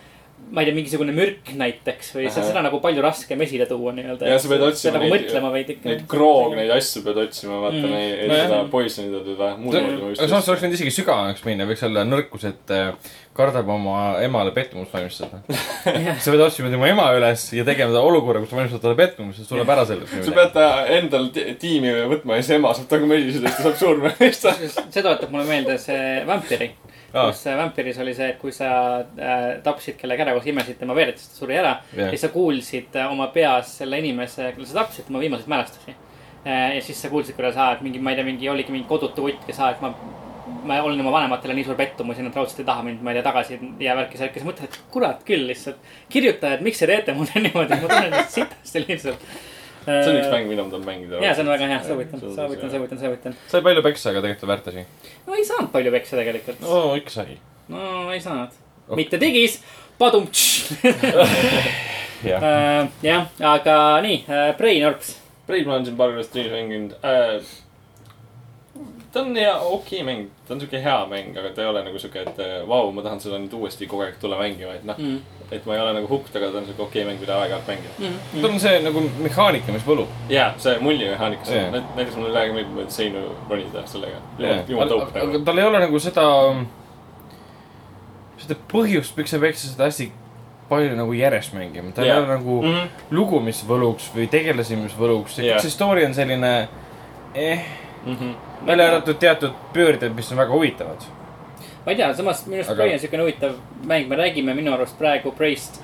ma ei tea, mingisugune mürk näiteks või see on Ahah. seda nagu palju raskem esile tuua nii-öelda. Ja sa pead otsima nagu neid- mõtlema veidi ikka. Neid kroog, neid asju pead otsima, vaata Mm. neid, et Nojah. seda poisonida teda muud moodi ma aga samas just. oleks võinud isegi sügavamaks minna, võiks olla nõrkus, et äh, kardab oma emale pettumust valmistada. sa pead otsima tema ema üles ja tegema ta olukorra, kus ta valmistab talle pettumust, siis tuleb ära sellest. sa pead ta endal ti- tiimi võtma ja siis ema saab temaga mediseda, siis ta saab surma. see tuletab mulle meelde see Vampiri Aa. kus Vampiris oli see, et kui sa äh, tapsid kellegi ära koos imesid tema verd, siis ta suri ära Jah. ja siis sa kuulsid äh, oma peas selle inimese, kelle sa tapsid, tema viimaseid mälestusi äh,. ja siis sa kuulsid, kuidas aa, et mingi, ma ei tea, mingi oligi mingi kodutu kutt, kes aa, et ma, ma olin oma vanematele nii suur pettumus ja nad raudselt ei taha mind, ma ei tea, tagasi ja värki särki, siis mõtled, et kurat küll lihtsalt. kirjutajad, miks te teete mulle niimoodi, ma tunnen ennast sitasti lihtsalt. See on üks mäng, mida ma tahan mängida. ja see on väga hea, soovitan, soovitan, soovitan, soovitan. sai palju peksa, aga tegelikult väärta asi. no ei saanud palju peksa tegelikult. no ikka sai. no ei saanud Oh. mitte digis, padum. jah, jah, aga nii, Brain Orps. Braid ma olen siin paar korda striimis mänginud äh,. Ta on hea, okei okay mäng, ta on siuke hea mäng, aga ta ei ole nagu siuke, et äh, vau, ma tahan seda nüüd uuesti kogu aeg tulla mängima, et noh. Mm. et ma ei ole nagu hooked, aga ta on siuke okei okay mäng, mida aeg-ajalt mängida. tal on see nagu mehaanika, mis võlub. jaa, see mullimehaanika, Jaa. näiteks mulle väga meeldib seinu ronida sellega. jumal aga tõup aga nagu. tal ei ole nagu seda, seda põhjust, miks sa peaksid seda hästi palju nagu järjest mängima, tal ei Jaa. ole nagu Mm -hmm. lugu, mis võluks või tegelasi, mis võluks, see story on selline eh, Mm -hmm. välja arvatud teatud pöörded, mis on väga huvitavad. ma ei tea, samas minu arust Aga- Prey on siukene huvitav mäng, me räägime minu arust praegu Prey'st.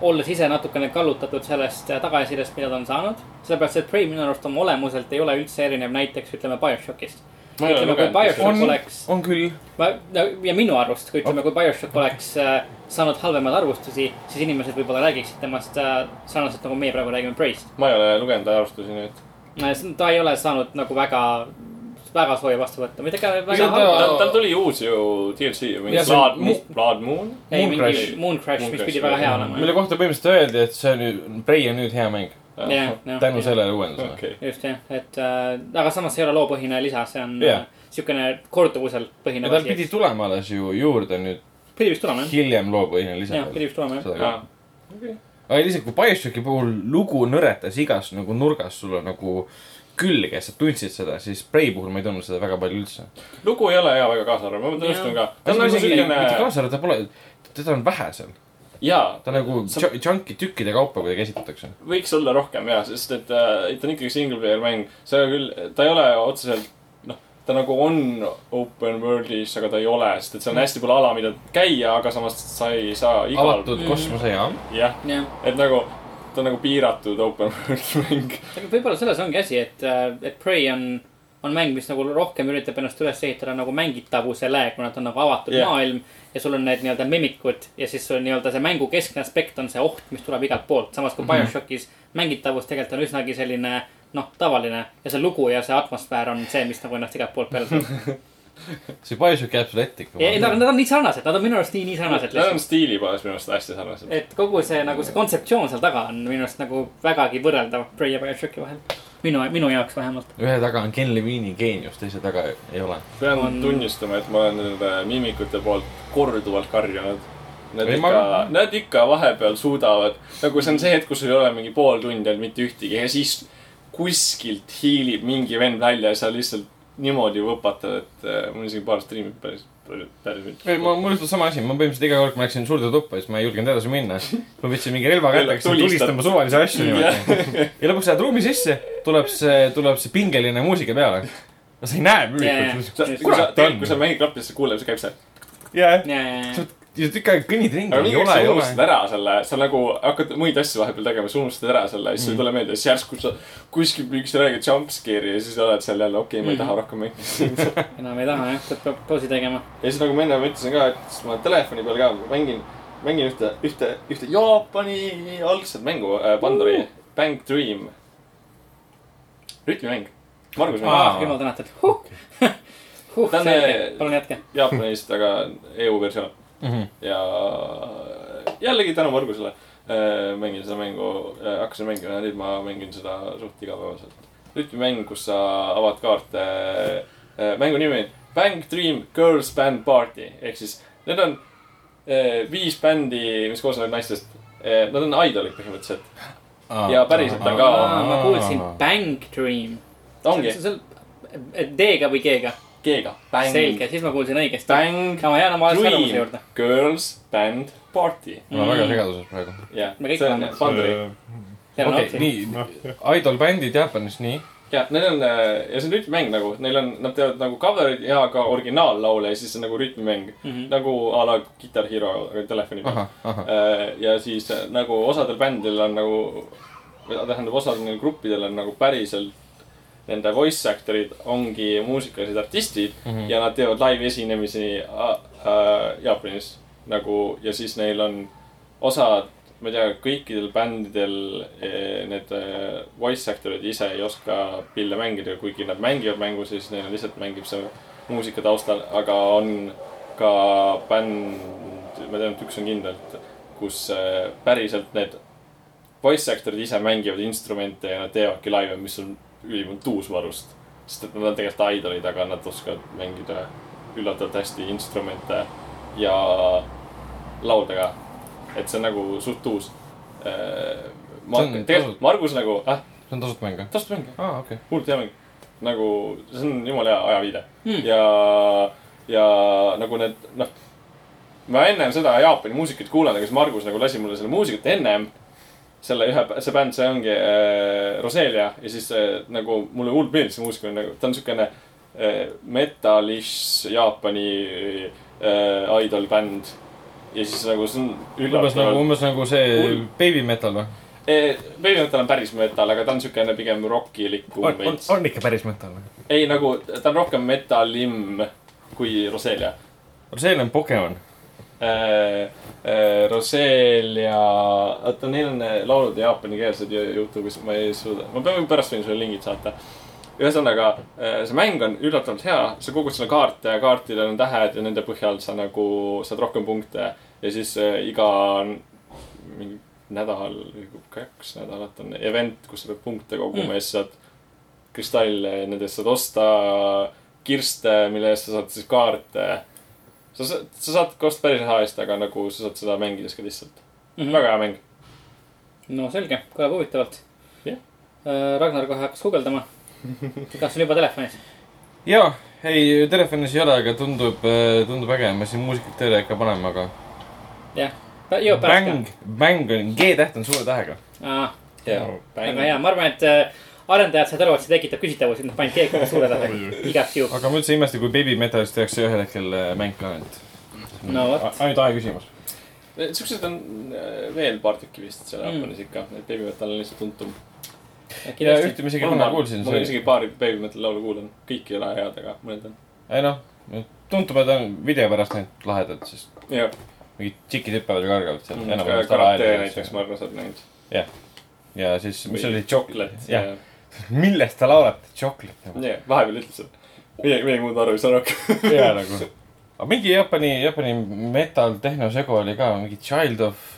olles ise natukene kallutatud sellest äh, tagasisidest, mida ta on saanud. sellepärast, et Prey minu arust oma olemuselt ei ole üldse erinev näiteks ütleme BioShockist. Ütleme, kui BioShock on- oleks, on küll. ja minu arust, kui ütleme, kui BioShock oleks äh, saanud halvemaid arvustusi, siis inimesed võib-olla räägiksid temast äh, sarnaselt nagu meie praegu räägime Prey'st. ma ei ole lugenud arvustusi nüüd. Ta ei ole saanud nagu väga, väga sooja vastuvõttu, mitte ka väga ta- halba. tal, tal tuli uus ju DLC, mingi Ja see on Blood, Blood Moon. ei, Moon mingi Crash. Moon Crash, Moon mis pidi väga hea olema. mille kohta põhimõtteliselt öeldi, et see on nüüd, Prey on nüüd hea mäng. jah, jah. tänu sellele uuendusele. okei, just jah, et äh, aga samas see ei ole loopõhine lisa, see on yeah. siukene korduvusel põhinev ja tal pidi. tulema alles ju juurde nüüd pidi vist tulema jah, hiljem loopõhine lisa jah, pidi vist tulema jah. ka. Aga lihtsalt, kui BioShocki puhul lugu nõretas igas nagu nurgas sulle nagu külge, sa tundsid seda, siis Prey puhul ma ei tundnud seda väga palju üldse. lugu ei ole hea väga kaasarvav, ma tunnistan ka. ta on nagu mitte siukene, kaasa arvata, ta pole, teda on vähe seal. jaa, ta nagu Sa- ju- junk'i tükkide kaupa kuidagi esitatakse. võiks olla rohkem ja, sest et äh, ta on ikkagi single player mäng. see küll, ta ei ole otseselt, ta nagu on open world'is, aga ta ei ole, sest et seal on hästi palju ala, mida käia, aga samas sa ei saa igal. avatud Mm. kosmosejaam. jah, jah, et nagu ta on nagu piiratud open world mäng. aga võib-olla selles ongi asi, et, et Prey on, on mäng, mis nagu rohkem üritab ennast üles ehitada nagu mängitavusele, kuna ta on nagu avatud yeah. maailm. ja sul on need nii-öelda mimikud ja siis sul nii-öelda see mängu keskne aspekt on see oht, mis tuleb igalt poolt. samas kui Mhm. BioShockis mängitavus tegelikult on üsnagi selline noh, tavaline ja see lugu ja see atmosfäär on see, mis nagu ennast igalt poolt peale surub. see BioShock jääb sulle ette ikka. ei, nad on, nii sarnased, nad on minu arust nii, nii sarnased Nad on stiili poolest minu arust hästi sarnased. et kogu see nagu see kontseptsioon seal taga on minu arust nagu vägagi võrreldav Prey ja BioShocki vahel. minu, minu jaoks vähemalt. ühe taga on Ken Levine'i geenius, teise taga ei ole. pean on- tunnistama, et ma olen nende mimikute poolt korduvalt karjunud. Nad Ei, ma- ikka, nad ikka vahepeal suudavad, nagu see on see hetk, kus sul ei ole mingi pool tundi olnud mitte ühtegi ja siis kuskilt hiilib mingi vend välja ja sa lihtsalt niimoodi võpatad, et äh, mul isegi paar striimi päris, päris, ei, ma, mul juhtus sama asi, ma põhimõtteliselt iga kord, kui ma läksin suurde tuppa, siis ma ei julgenud edasi minna. ma võtsin mingi relva kätte, hakkasin tulistama suvalisi asju niimoodi. ja lõpuks lähed ruumi sisse, tuleb see, tuleb see pingeline muusika peale. sa ei näe müülikut. kui sa, mängid klappi, siis kuuleb, see käib see. jaa, ja, tükk aega kõnnid ringi, aga ei mingi hetk ole, sa unustad ära selle, sa nagu hakkad muid asju vahepeal tegema, sa unustad ära selle ja siis sul ei tule meelde ja siis järsku sa kuskil mingist räägid jumpscare'i ja siis oled seal jälle, okei okay,, ma ei Mhm. taha rohkem mängida. enam ei taha jah, peab pausi tegema. ja siis nagu ma enne ütlesin ka, et ma telefoni peal ka mängin, mängin ühte, ühte, ühte Jaapani algset mängu äh,, Pandori uh. Bang Dream. rütmimäng. Margus mäng Aa. ah.. jumal tänatud huh.. huh, Ta on, eh,, palun jätke. Jaapanist, aga EU versioon. Mhm. ja jällegi tänu Margusele äh, mängin seda mängu äh,, hakkasin mängima ja nüüd ma mängin seda suht igapäevaselt. rütmimäng, kus sa avad kaarte äh,. mängu nimi on Bang Dream Girls Band Party ehk siis need on viis bändi, mis koosnevad naistest. Nad on idolid põhimõtteliselt, Ja päriselt on ka- ma kuulsin Bang Dream. ongi D-ga või G-ga? G-ga. selge, siis ma kuulsin õigesti. Bang Dream. Girls Band Party. ma olen väga segaduses praegu. jah, Me kõik oleme. Okei, nii, idol-bändid Jaapanis, nii. ja neil on äh, ja see on rütmimäng nagu, neil on, nad teevad nagu cover'id ja ka originaallaule ja siis on nagu rütmimäng mm. -hmm. nagu a la Guitar Hero telefoni peal äh,. ja siis äh, nagu osadel bändidel on nagu, tähendab osadel neil gruppidel on nagu päriselt nende voice actor'id ongi muusikalised artistid mm. -hmm. ja nad teevad live esinemisi äh, äh, Jaapanis nagu ja siis neil on osad, ma ei tea, kõikidel bändidel eh, need eh, voice actor'id ise ei oska pille mängida, kuigi nad mängivad mängu, siis neil lihtsalt mängib see muusika taustal, aga on ka bänd, ma tean, et üks on kindlalt, kus eh, päriselt need voice actor'id ise mängivad instrumente ja nad teevadki laive, mis on ülimalt tuusvarust. sest et nad on tegelikult idolid, aga nad oskavad mängida üllatavalt hästi instrumente ja laulda ka. et see on nagu suht uus. ma See on tegelikult Margus nagu, ah, see on tasuta mäng, jah? tasuta mäng, aa, okei. hullult hea mäng. nagu see on jumala hea ajaviide Hmm. ja, ja nagu need, noh. ma ennem seda Jaapani muusikat kuulanud, aga siis Margus nagu lasi mulle selle muusikat ennem. Selle ühe, see bänd, see ongi äh, Roselia ja siis äh, nagu mulle hullult meeldis see muusika, nagu ta on siukene äh, metalish Jaapani äh, idol bänd. ja siis nagu see on umbes nagu, umbes nagu see Hull. baby metal või? Baby metal on päris metal, aga ta on siukene pigem rockilikum on, on veits,. on ikka päris metal või? ei nagu, ta on rohkem metalim kui Roselia see on Pokemon. äh,. Äh, Roselia, oota neil on äh, laulud jaapanikeelsed ju- Youtube'is, ma ei suuda, ma pean pärast võin sulle lingid saata. ühesõnaga, see mäng on üllatavalt hea, sa kogud selle kaarte ja kaartidel on tähed ja nende põhjal sa nagu saad rohkem punkte. ja siis iga mingi nädal, kaks nädalat on event, kus sa pead punkte koguma mm. ja siis saad kristalle ja nende eest saad osta kirste, mille eest sa saad siis kaarte. Sa saad, sa saad ka osta päris raha eest, aga nagu sa saad seda mängides ka lihtsalt mm. -hmm. väga hea mäng. no selge, kõlab huvitavalt Jah.. Ragnar kohe hakkas guugeldama. kas on juba telefonis? jaa, ei telefonis ei ole, aga tundub, tundub äge, ma siin muusikat tööle ikka panema, aga. jah, jõuab pärast Bäng, bäng on, G-täht on suure tähega. ka. hea. väga hea, ma arvan, et äh, arendajad said aru, et see tekitab küsitavusi, nad panid keegi suure tähega, igaks juhuks. aga ma üldse ei imesta, kui Baby Metalist tehakse ühel hetkel äh, mäng ka, et. No vot. ainult aja küsimus. siuksed on äh, veel paar tükki vist seal Mm. Jaapanis ikka, et Baby Metal on lihtsalt tuntum. ja kindlasti. ühte ma isegi kunagi kuulsin, ma olen isegi paari Baby Metal laulu kuulanud, kõik ei ole head, aga mõned on. ei noh, tuntumad on video pärast need lahedad, sest jah, mingid tšikid hüppavad ja kargavad seal. Mm. karate näiteks ma arvan, saad näinud. ja siis, mis oli, Chocolate. jah, millest ta laulab, Chocolate nagu. jah, vahepeal ütleb seda. midagi, midagi muud aru ei saa rohkem. ja nagu. aga mingi Jaapani, Jaapani metal tehnosegu oli ka, mingi Child of,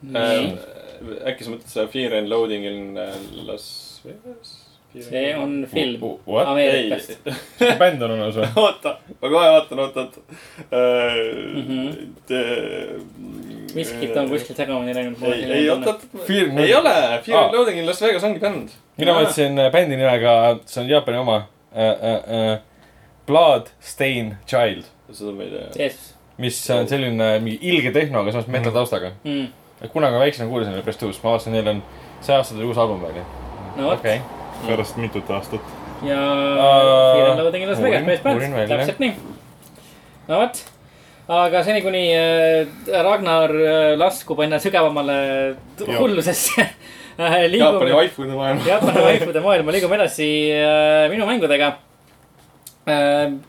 Ähm, äkki sa mõtled seda Fear and Loading in äh, Las Vegas? See on film What? Ameerikast. ei, bänd on olemas või? oota, ma kohe vaatan, oot, oot. miskit on kuskil segamini läinud. ei, ei, oot, oot, ei ole, Fear and Aa. Loading in Las Vegas ongi bänd. mina mõtlesin äh, bändi nimega, see on Jaapani oma äh,. Äh, äh, Blood Stain Child, seda ma ei tea. Jeesus. mis on selline mingi ilge tehno, aga samas metal taustaga. Mm. kunagi väiksena kuulasin, päris tõus, ma vaatasin, neil on see aasta tuli uus album välja. no vot okei, pärast mitut aastat. ja Fear and Loathing in Las Vegas, uurin, välja. täpselt nii. no vot, aga seni, kuni äh, Ragnar äh, laskub enne sügavamale hullusesse äh, Jaapani liigume, vaifude maailm. Jaapani vaipude maailma, liigume edasi minu mängudega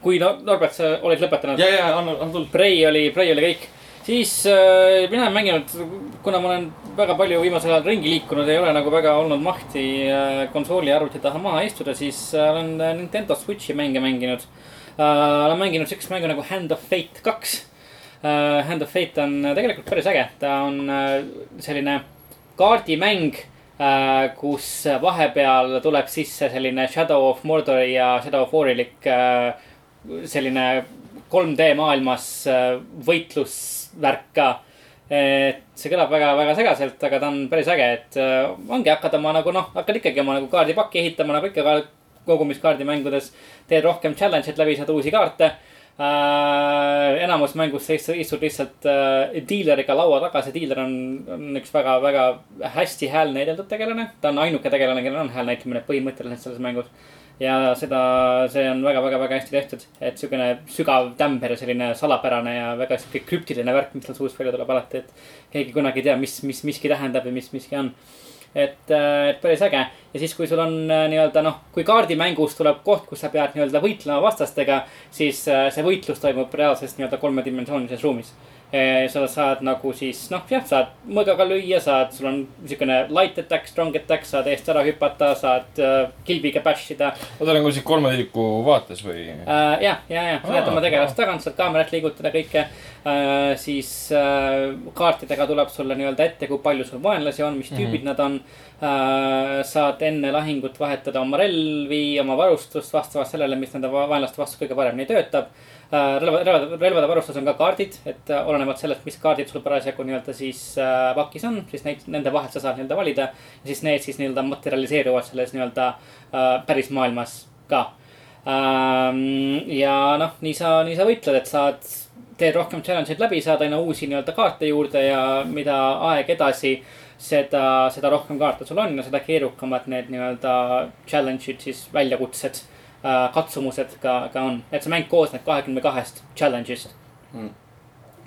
kui no, Norbert, sa olid lõpetanud. ja, ja, anna, anna tuld. Prey oli, Prey oli kõik. Siis äh, mina olen mänginud, kuna ma olen väga palju viimasel ajal ringi liikunud, ei ole nagu väga olnud mahti äh, konsooli ja arvuti taha maha istuda, siis äh, olen äh, Nintendo Switch'i mänge mänginud äh,. olen mänginud siukest mängu nagu Hand of Fate kaks äh,. Hand of Fate on äh, tegelikult päris äge, ta on äh, selline kaardimäng äh,, kus vahepeal tuleb sisse selline Shadow of Mordori ja Shadow of War'ilik äh, selline 3D maailmas äh, võitlusvärk ka. et see kõlab väga-väga segaselt, aga ta on päris äge, et äh, ongi, hakkad oma nagu noh, hakkad ikkagi oma nagu kaardipakki ehitama nagu ikka ka kogumiskaardimängudes. teed rohkem challenge'id läbi, saad uusi kaarte äh,. enamus mängus istud, lihtsalt äh, diileriga laua taga, see diiler on, on üks väga-väga hästi hääl näideldud tegelane. ta on ainuke tegelane, kellel on hääl näitamine põhimõtteliselt selles mängus ja seda, see on väga-väga-väga hästi tehtud, et siukene sügav tämber ja selline salapärane ja väga sihuke krüptiline värk, mis tal suust välja tuleb alati, et keegi kunagi ei tea, mis, mis miski tähendab ja mis miski on. et, et päris äge ja siis, kui sul on äh, nii-öelda noh, kui kaardimängus tuleb koht, kus sa pead nii-öelda võitlema vastastega, siis äh, see võitlus toimub reaalses nii-öelda kolmedimensioonilises ruumis. Sa saad nagu siis noh, jah, saad mõõgaga lüüa, saad, sul on niisugune light attack, strong attack, saad eest ära hüpata, saad äh, kilbiga bash ida ma olen kuskil kolmandiku vaates või? äh,. ja, ja, ja sa näed oma tegelast tagant, saad kaamerat liigutada, kõike äh,. siis äh, kaartidega tuleb sulle nii-öelda ette, kui palju sul vaenlasi on, mis tüübid mm -hmm. nad on äh,. saad enne lahingut vahetada oma relvi, oma varustust vastavalt sellele, mis nende va- vaenlaste vastu kõige paremini töötab. relva, relvade, relvade varustus on ka kaardid, et äh, olenevalt sellest, mis kaardid sul parasjagu nii-öelda siis äh, pakis on, siis neid, nende vahelt sa saad nii-öelda valida. ja siis need siis nii-öelda materialiseeruvad selles nii-öelda äh, päris maailmas ka ähm,. ja noh, nii sa, nii sa võitled, et saad, teed rohkem challenge eid läbi, saad aina uusi nii-öelda kaarte juurde ja mida aeg edasi, seda, seda rohkem kaarte sul on ja seda keerukamad need nii-öelda challenge'id siis, väljakutsed äh, katsumused ka, ka on, et see mäng koosneb kahekümne kahest challenge'ist Mm.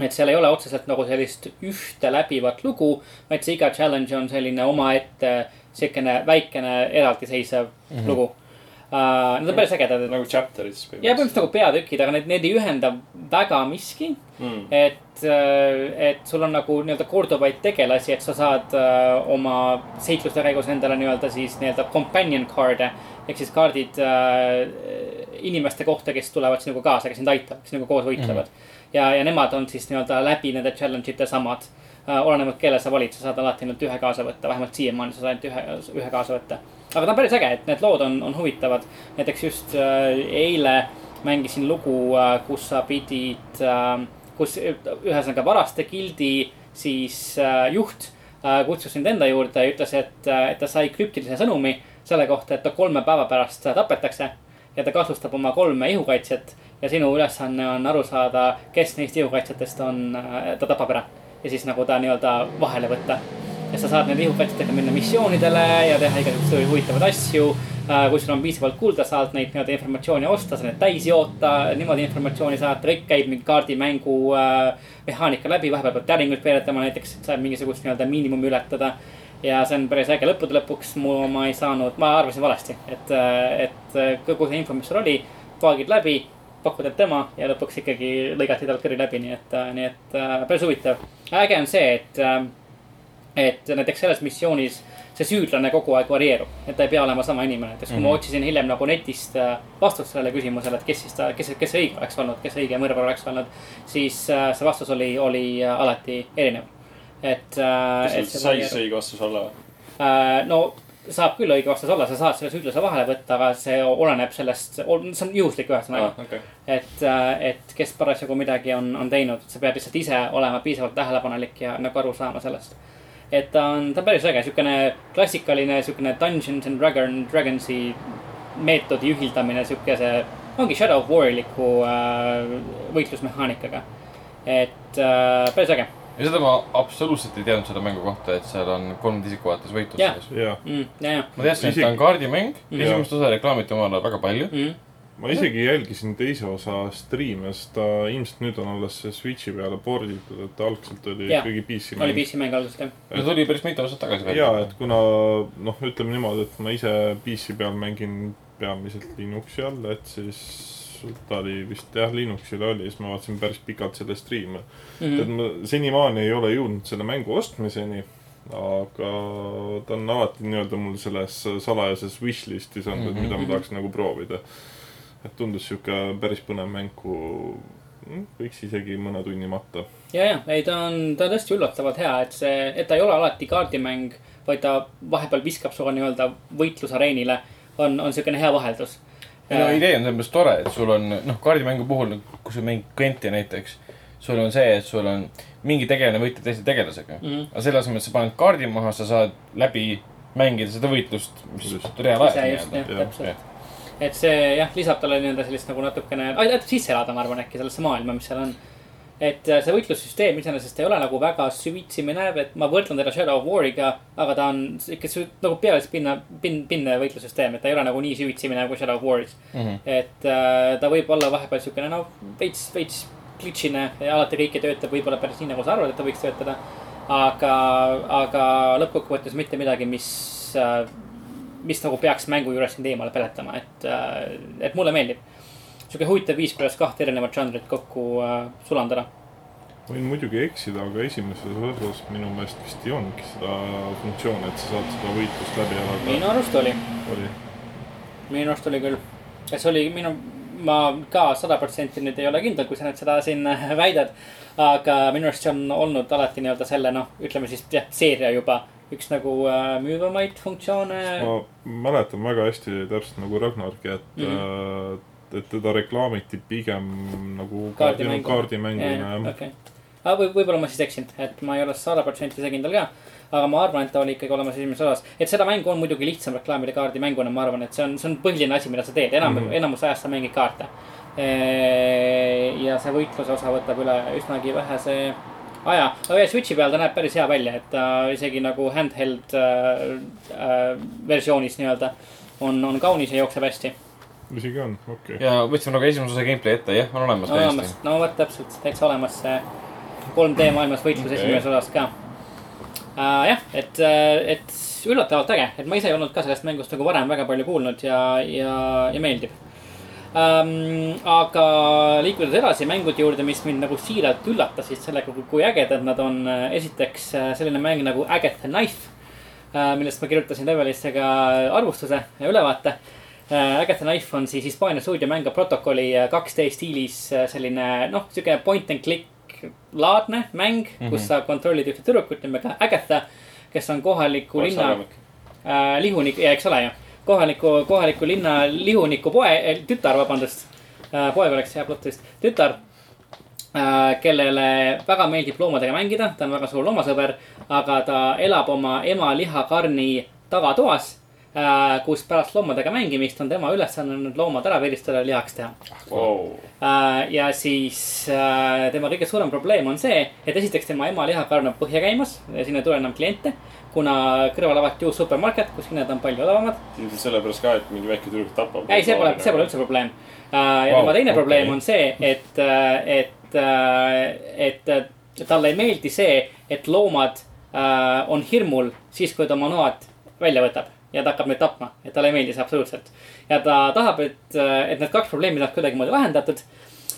et seal ei ole otseselt nagu sellist ühte läbivat lugu, vaid see iga challenge on selline omaette siukene väikene eraldiseisev mm -hmm. lugu uh,. Need on päris ägedad, nagu chapter'is ja põhimõtteliselt nagu peatükid, aga need, need ei ühenda väga miski. mm.. et, et sul on nagu nii-öelda korduvaid tegelasi, et sa saad äh, oma seikluste käigus endale nii-öelda siis nii-öelda companion card'e. Ehk siis kaardid äh, inimeste kohta, kes tulevad sinuga kaasa, kes sind aitavad, kes sinuga koos võitlevad mm. -hmm. ja, ja nemad on siis nii-öelda läbi nende challenge ite samad äh,. olenevalt, kelle sa valid, sa saad alati ainult ühe kaasa võtta, vähemalt siiamaani sa saad ainult ühe, ühe kaasa võtta. aga ta on päris äge, et need lood on, on huvitavad. näiteks just äh, eile mängisin lugu äh,, kus sa pidid äh,, kus ühesõnaga varaste gildi siis äh, juht äh, kutsus sind enda juurde ja ütles, et, et ta sai krüptilise sõnumi selle kohta, et ta kolme päeva pärast tapetakse. ja ta kahtlustab oma kolme ihukaitsjat ja sinu ülesanne on aru saada, kes neist ihukaitsjatest on, ta tapab ära. ja siis nagu ta nii-öelda vahele võtta. ja sa saad nende ihukaitsjatega minna missioonidele ja teha igasuguseid huvitavaid asju. kui sul on piisavalt kuulda, saad neid nii-öelda informatsiooni osta, sa need täis joota, niimoodi informatsiooni saata, kõik käib mingi kaardimängu äh, mehaanika läbi, vahepeal pead täringuid peeletama näiteks, et saab mingisugust nii-öelda miinimumi ületada. Ja see on päris äge, lõppude lõpuks mu, ma ei saanud, ma arvasin valesti, et, et kogu see info, mis sul oli, paagid läbi, pakud end tema ja lõpuks ikkagi lõigati talt kõri läbi, nii et, nii et äh, päris huvitav. äge on see, et, et näiteks selles missioonis see süüdlane kogu aeg varieerub, et ta ei pea olema sama inimene, näiteks kui mm -hmm. ma otsisin hiljem nagu netist äh, vastust sellele küsimusele, et kes siis ta, kes, kes õige oleks olnud, kes õige mõrvar oleks olnud. siis äh, see vastus oli, oli äh, alati erinev. Et äh,. kas sul sai see õige vastus olla või? äh, no saab küll õige vastus olla, sa saad selle süüdlase vahele võtta, aga see oleneb sellest, see on juhuslik ühesõnaga aa, okei. et, et kes parasjagu midagi on, on teinud, sa pead lihtsalt ise olema piisavalt tähelepanelik ja nagu aru saama sellest. et ta on, ta on päris äge, siukene klassikaline siukene Dungeons and Dragon, Dragonsi meetodi ühildamine siukese, ongi Shadow of War'iliku äh, võitlusmehaanikaga. et äh, päris äge ja seda ma absoluutselt ei teadnud selle mängu kohta, et seal on kolm isikuvaates võitlus Jah. sees. jah, mm,. ja, ja ma teadsin, et ta on kaardimäng, esimest osa reklaamiti omal ajal väga palju. mm,. ma isegi jälgisin teise osa striime, sest ta ilmselt nüüd on alles Switchi peale porditud, et algselt oli Jah. ikkagi PC oli mäng. PC mäng algusest jah. ta tuli päris mitu aastat tagasi välja. ja, et kuna noh, ütleme niimoodi, et ma ise PC peal mängin peamiselt Linuxi all, et siis ta oli vist jah, Linuxile oli, siis ma vaatasin päris pikalt selle striime Mhm. mm. -hmm. et ma senimaani ei ole jõudnud selle mängu ostmiseni, aga ta on alati nii-öelda mul selles salajases wishlist'is olnud, et mida ma Mhm. tahaks nagu proovida. et tundus sihuke päris põnev mäng, kuhu mm, võiks isegi mõne tunni matta. ja, ja, ei ta on, ta on tõesti üllatavalt hea, et see, et ta ei ole alati kaardimäng, vaid ta vahepeal viskab sulle nii-öelda võitlusareenile, on, on siukene hea vaheldus. Ei no idee on selles mõttes tore, et sul on, noh, kaardimängu puhul, kui sa mängid Gwenti näiteks, sul on see, et sul on mingi tegelane võitleb teise tegelasega mm. -hmm. aga selle asemel, et sa paned kaardi maha, sa saad läbi mängida seda võitlust, mis reaalajas täpselt. et see jah, lisab talle nii-öelda sellist nagu natukene, aitab sisse elada, ma arvan äkki sellesse maailma, mis seal on. Et äh, see võitlussüsteem iseenesest ei ole nagu väga süvitsi minev, et ma võrdlen teda Shadow of War'iga, aga ta on ikka nagu pealiselt pinna, pin-, pinne võitlussüsteem, et ta ei ole nagu nii süvitsi minev kui Shadow of War'is. mm. -hmm. et äh, ta võib olla vahepeal siukene noh, veits, veits glitch'ine ja alati kõik ei tööta võib-olla päris nii, nagu sa arvad, et ta võiks töötada. aga, aga lõppkokkuvõttes mitte midagi, mis äh,, mis nagu peaks mängu juures sind eemale peletama, et, et mulle meeldib. Sihuke huvitav viis, kuidas kahte erinevat žanrit kokku äh, sulandada. võin muidugi eksida, aga esimeses osas minu meelest vist ei olnudki seda funktsiooni, et sa saad seda võitlust läbi minu elada. arust oli, oli, minu arust oli küll. see oli minu, ma ka sada protsenti nüüd ei ole kindel, kui sa nüüd seda siin väidad. aga minu arust see on olnud alati nii-öelda selle noh, ütleme siis jah, seeria juba üks nagu äh, müüvamaid funktsioone. ma mäletan väga hästi täpselt nagu Ragnarki, et mm, -hmm. Et teda reklaamiti pigem nagu Kaardimängu. kaardimänguna jah. okei, aga võib, võib-olla ma siis eksin, et ma ei ole sada protsenti ise kindel ka. aga ma arvan, et ta oli ikkagi olemas esimeses osas, et seda mängu on muidugi lihtsam reklaamida kaardimänguna, ma arvan, et see on, see on põhiline asi, mida sa teed, enam mm. -hmm. enamus ajast sa mängid kaarte. ja see võitluse osa võtab üle üsnagi vähese aja, aga Switch'i peal ta näeb päris hea välja, et ta isegi nagu handheld äh, äh, versioonis nii-öelda on, on kaunis ja jookseb hästi. Isegi on, okei okay.. ja võtsime nagu esimese osa gameplay ette, jah, on olemas olemas täiesti., no vot täpselt, täitsa olemas see 3D maailmas võitlus okay. esimeses osas ka uh,. jah, et, et üllatavalt äge, et ma ise ei olnud ka sellest mängust nagu varem väga palju kuulnud ja, ja, ja meeldib um,. aga liikudes edasi mängude juurde, mis mind nagu siiralt üllatasid sellega, kui ägedad nad on. esiteks äh, selline mäng nagu Agatha Knife, millest ma kirjutasin Levelisse ka arvustuse ja ülevaate Äh, Agatha Knife on siis Hispaania stuudiomäng protokolli 2D stiilis äh, selline noh, sihuke point and click laadne mäng mm, -hmm. kus sa kontrollid ühte tüdrukut nimega Agatha, kes on kohaliku linna äh, lihunik, ja eks ole ju, kohaliku, kohaliku linna lihuniku poe, tütar, vabandust. Äh,. poeg oleks hea plott vist, tütar äh,, kellele väga meeldib loomadega mängida, ta on väga suur loomasõber, aga ta elab oma ema lihakarni tagatoas. äh,, kus pärast loomadega mängimist on tema ülesanne olnud loomad ära viristada ja lihaks teha Wow. Äh, ja siis äh, tema kõige suurem probleem on see, et esiteks tema ema lihakarn on põhja käimas, sinna ei tule enam kliente. kuna kõrval avati uus supermarket, kus hinnad on palju odavamad. ilmselt sellepärast ka, et mingi väike tüdruk tapab. ei, see pole, see pole üldse probleem. ja Vau, tema teine okei. probleem on see, et, et, et talle ei meeldi see, et loomad äh, on hirmul siis, kui ta oma noad välja võtab ja ta hakkab neid tapma, et talle ei meeldi see absoluutselt. ja ta tahab, et, et need kaks probleemi saaks kuidagimoodi lahendatud.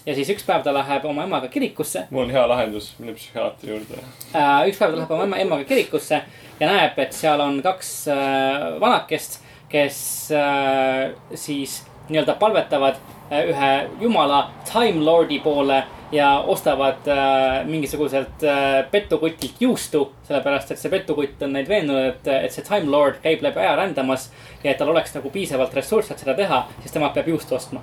ja siis üks päev ta läheb oma emaga kirikusse mul on hea lahendus, mine psühhiaatri juurde. äh,. üks päev ta läheb oma ema, emaga kirikusse ja näeb, et seal on kaks äh, vanakest, kes äh, siis nii-öelda palvetavad ühe jumala Time Lordi poole ja ostavad äh, mingisuguselt äh, petukutilt juustu. sellepärast, et see petukutt on neid veendunud, et, et see Time Lord käib läbi aja rändamas ja et tal oleks nagu piisavalt ressursse, et seda teha, siis tema peab juustu ostma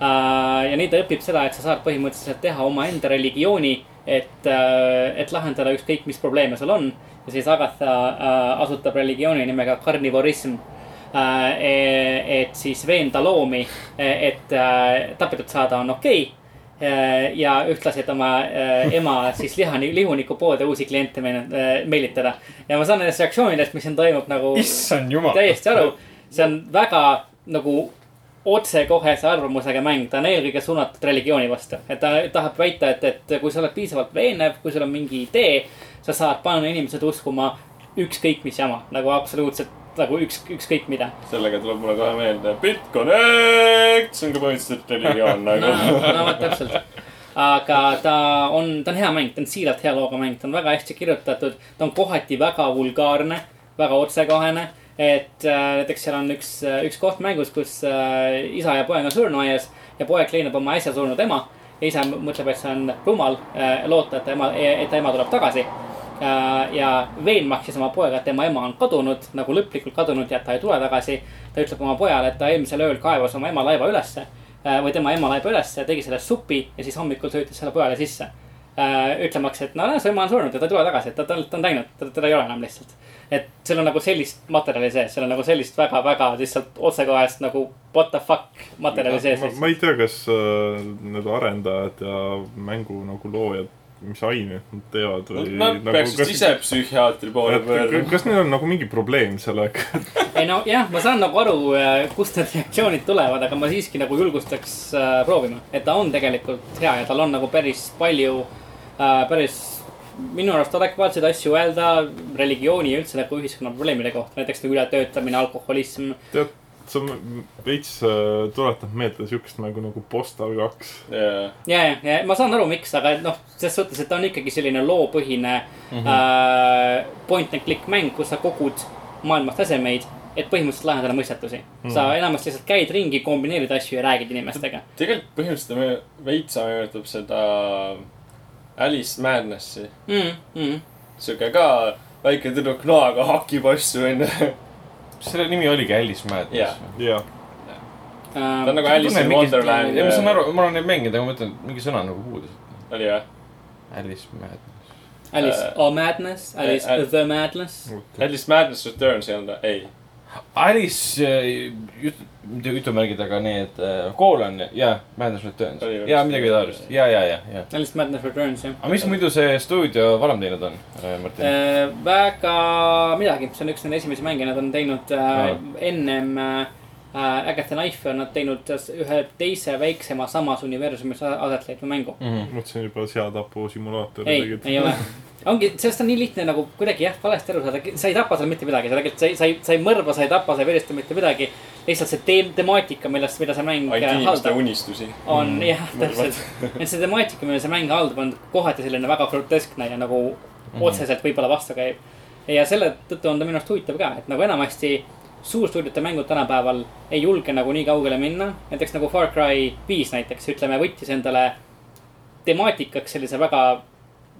äh,. ja nii ta õpib seda, et sa saad põhimõtteliselt teha omaenda religiooni, et äh,, et lahendada ükskõik, mis probleeme sul on. ja siis Agatha äh, asutab religiooni nimega karnivorism äh,. Et siis veenda loomi, et äh, tapetud saada on okei okay, ja ühtlasi, et oma äh, ema siis lihani, lihunikupoode uusi kliente äh, meelitada. ja ma saan nendest reaktsioonidest, mis siin toimub nagu issand jumal. täiesti aru. see on väga nagu otsekohese arvamusega mäng, ta on eelkõige suunatud religiooni vastu. et ta tahab väita, et, et kui sa oled piisavalt veenev, kui sul on mingi idee, sa saad panna inimesed uskuma ükskõik mis jama, nagu absoluutselt nagu üks, ükskõik mida. sellega tuleb mulle kohe meelde BitConnect, see on ka põhimõtteliselt religioon no, nagu. no vot täpselt. aga ta on, ta on hea mäng, ta on siiralt hea looga mäng, ta on väga hästi kirjutatud, ta on kohati väga vulgaarne, väga otsekohene. et äh, näiteks seal on üks, üks koht mängus, kus äh, isa ja poeg on surnuaias ja poeg leinab oma äsja surnud ema. ja isa mõtleb, et see on rumal äh, loota, et ema, et ta ema tuleb tagasi äh, ja veenmaks siis oma poega, et tema ema on kadunud, nagu lõplikult kadunud ja et ta ei tule tagasi. ta ütleb oma pojale, et ta eelmisel ööl kaevas oma ema laiva ülesse äh, või tema ema laiba ülesse, tegi sellest supi ja siis hommikul söötis selle pojale sisse. ütlemaks, et no näe, su ema on surnud ja ta ei tule tagasi, et ta, ta, ta on läinud, teda ei ole enam lihtsalt. et seal on nagu sellist materjali sees, seal on nagu sellist väga-väga lihtsalt otsekohest nagu what the fuck materjali sees ma,. ma ei tea, kas äh, need arendajad ja mängu nagu loojad, mis aineid nad teevad või Nad peaksid kas, ise psühhiaatri poole pöörduma. kas neil on nagu mingi probleem sellega? ei no jah, ma saan nagu aru, kust need reaktsioonid tulevad, aga ma siiski nagu julgustaks äh, proovima, et ta on tegelikult hea ja tal on nagu päris palju äh,, päris minu arust adekvaatseid asju öelda religiooni ja üldse nagu ühiskonna probleemide kohta, näiteks nagu ületöötamine, alkoholism. tead, see on veits äh, tuletab meelde siukest mängu nagu Postal kaks. jaa, ja, ja, ja ma saan aru, miks, aga noh, selles suhtes, et ta on ikkagi selline loopõhine mm -hmm. äh, point and click mäng, kus sa kogud maailmas tasemeid, et põhimõtteliselt lahendada mõistatusi mm. -hmm. sa enamasti lihtsalt käid ringi, kombineerid asju ja räägid inimestega. tegelikult põhimõtteliselt me veits meenutab seda Alice Madnessi. Mm, mm. sihuke ka väike tüdruk noaga hakib asju onju. Selle nimi oligi Alice Madness Jaa. jah, Äh, ta on nagu Alice in Wonderland. ja ma saan aru, ma olen neid mänginud, aga ma mõtlen, mingi sõna nagu puudus. oli või? Alice Madness. Alice Äh, uh, Madness, Alice äh, uh, The Madness. Alice Madness Returns ei olnud ei. Alice, mitte jutumärgid, aga need äh, koolon ja Madness Returns ja midagi taolist ja, ja, ja, ja. Alice Madness Returns, jah. aga mis muidu see stuudio varem teinud on, Martin? väga midagi, see on üks nende esimesi mänge, nad on teinud äh, Aa. ennem äh, äh, Agatha Knife on nad teinud ühe teise väiksema samas universumis aset leidva mängu mm. -hmm. mõtlesin juba seatapu simulaatori ei, ei ole. ongi, sellest on nii lihtne nagu kuidagi jah, valesti aru saada, sa ei tapa seal mitte midagi, sa tegelikult, sa ei, sa ei, sa ei mõrva, sa ei tapa, sa ei verista mitte midagi. lihtsalt see teem-, temaatika, millest, mida see mäng äh, haldab, unistusi. on jah, mõrvad. täpselt. et see temaatika, mida see mäng haldab, on kohati selline väga groteskne ja nagu Mhm. otseselt võib-olla vastu käib. ja selle tõttu on ta minu arust huvitav ka, et nagu enamasti suurstuudiote mängud tänapäeval ei julge nagu nii kaugele minna. näiteks nagu Far Cry viis näiteks, ütleme, võttis endale temaatikaks sellise väga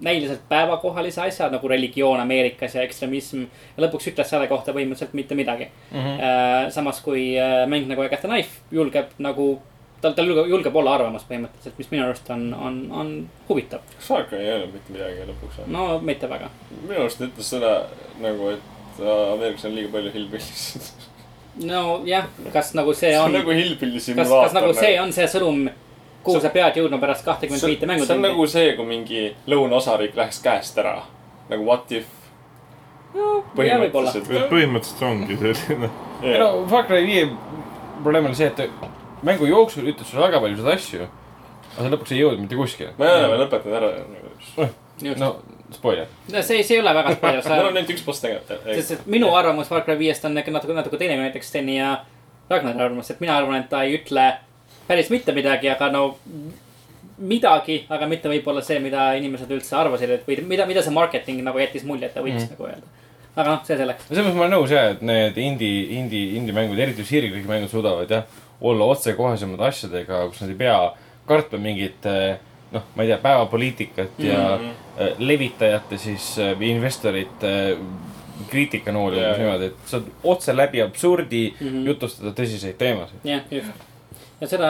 näiliselt päevakohalise asja nagu religioon Ameerikas ja ekstremism. ja lõpuks ütles selle kohta põhimõtteliselt mitte midagi Mm -hmm. Samas kui äh, mäng nagu Agatha Knife julgeb nagu, tal, tal julgeb, julgeb olla arvamus põhimõtteliselt, mis minu arust on, on, on huvitav. kas Cry ei öelnud mitte midagi lõpuks või? no mitte väga. minu arust ta ütles seda nagu, et äh, Ameerikas on liiga palju hillbillisid. nojah, kas nagu see see on on, nagu hillbilli kas, simulaator. kas nagu see on see sõnum, kuhu sa pead jõudma pärast kahtekümmet viite see on nagu see, kui mingi lõunaosariik läheks käest ära. nagu what if. jah, võib-olla. põhimõtteliselt ongi selline. ei no Far Cry viie probleem oli see, et mängu jooksul ütles sulle väga palju seda asju. aga sa lõpuks ei jõudnud mitte kuskile. ma ei ole veel lõpetanud ära. no spoiler. no see, see ei ole väga spoiler, mul on ainult üks boss tegemata. sest et minu arvamus Far Cry viiest on ikka natuke, natuke teine kui näiteks Steni ja Ragnari arvamus, et mina arvan, et ta ei ütle päris mitte midagi, aga no midagi, aga mitte võib-olla see, mida inimesed üldse arvasid, et või mida, mida see marketing nagu jättis mulje, et ta võiks mm. Nagu öelda. aga noh, see selleks. no selles mõttes ma olen nõus jah, et need indie, indie, indie mängud, eriti sirglik mängud suudavad jah, olla otsekohesemad asjadega, kus nad ei pea kartma mingit eh, noh, ma ei tea, päevapoliitikat ja mm. -hmm. levitajate siis äh, investorite kriitikanooli jaa. niimoodi, et saad otse läbi absurdi mm. -hmm. jutustada tõsiseid teemasid. jah, just. Ja seda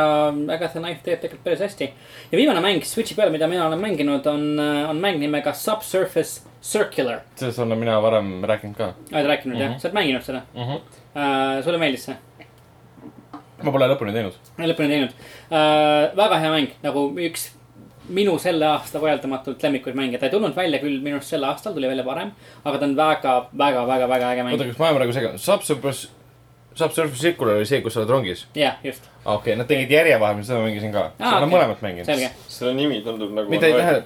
Agatha Knife teeb tegelikult päris hästi. ja viimane mäng Switchi peal, mida mina olen mänginud, on, on mäng nimega Subsurface Circular. sellest olen mina varem rääkinud ka oled rääkinud mm -hmm. jah, Mhm. sa oled mänginud seda mm. -hmm. uh,? sulle meeldis see? ma pole lõpuni teinud. lõpuni teinud uh,. väga hea mäng, nagu üks minu selle aasta vaieldamatult lemmikuid mänge, ta ei tulnud välja küll minu arust sel aastal, tuli välja varem. aga ta on väga, väga, väga, väga äge oota, mäng. kas ma olen praegu seganud, Subsurface, Subsurface Circular oli see, kus sa oled rongis? jah, just, okei okay,, nad tegid järje vahepeal, seda ma mängisin ka. Aa, seda olen okei. mõlemat mänginud. selge. selle nimi tundub nagu. mitte ei tähenda,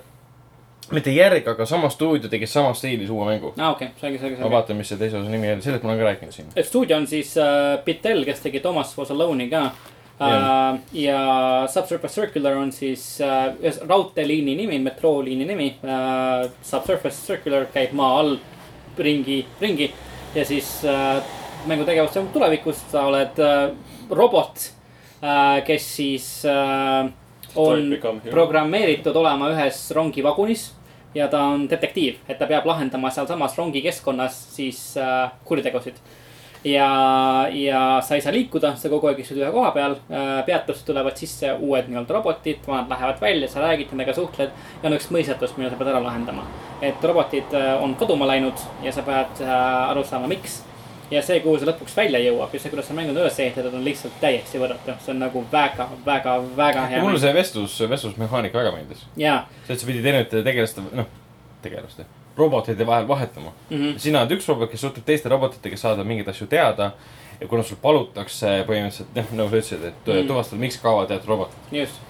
mitte järg, aga sama stuudio tegi samas stiilis uue mängu. aa, okei, selge, selge, ma selge. vaatan, mis see teise osa nimi oli, sellest ma olen ka rääkinud siin. stuudio on siis uh, Bitel, kes tegi Thomas Was Alone'i ka uh,. ja Subsurface Circular on siis uh, raudteeliini nimi, metrooliini nimi uh,. Subsurface Circular käib maa all ringi, ringi ja siis uh, mängu tegevus toimub tulevikus, sa oled uh, robot uh,, kes siis uh, on programmeeritud olema ühes rongivagunis ja ta on detektiiv, et ta peab lahendama sealsamas rongi keskkonnas siis äh, kuritegusid. ja, ja sa ei saa liikuda, sa kogu aeg istud ühe koha peal äh,, peatusse tulevad sisse uued nii-öelda robotid, vanad lähevad välja, sa räägid nendega, suhtled. ja on üks mõistatus, mille sa pead ära lahendama. et robotid äh, on kaduma läinud ja sa pead äh, aru saama, miks. Ja see, kuhu see lõpuks välja jõuab ja see, kuidas see mäng on üles ehitatud, on lihtsalt täiesti võrratu, see on nagu väga, väga, väga hea mulle see vestlus, vestlusmehaanika väga meeldis. see, et sa pidid erinevate tegelaste, noh, tegelaste, robotite vahel vahetama mm. -hmm. sina oled üks robot, kes suhtleb teiste robotitega, saada mingeid asju teada. ja kuna sul palutakse põhimõtteliselt, noh, nagu sa ütlesid, et mm. -hmm. tuvastada, miks kaovad teatud robotid. just.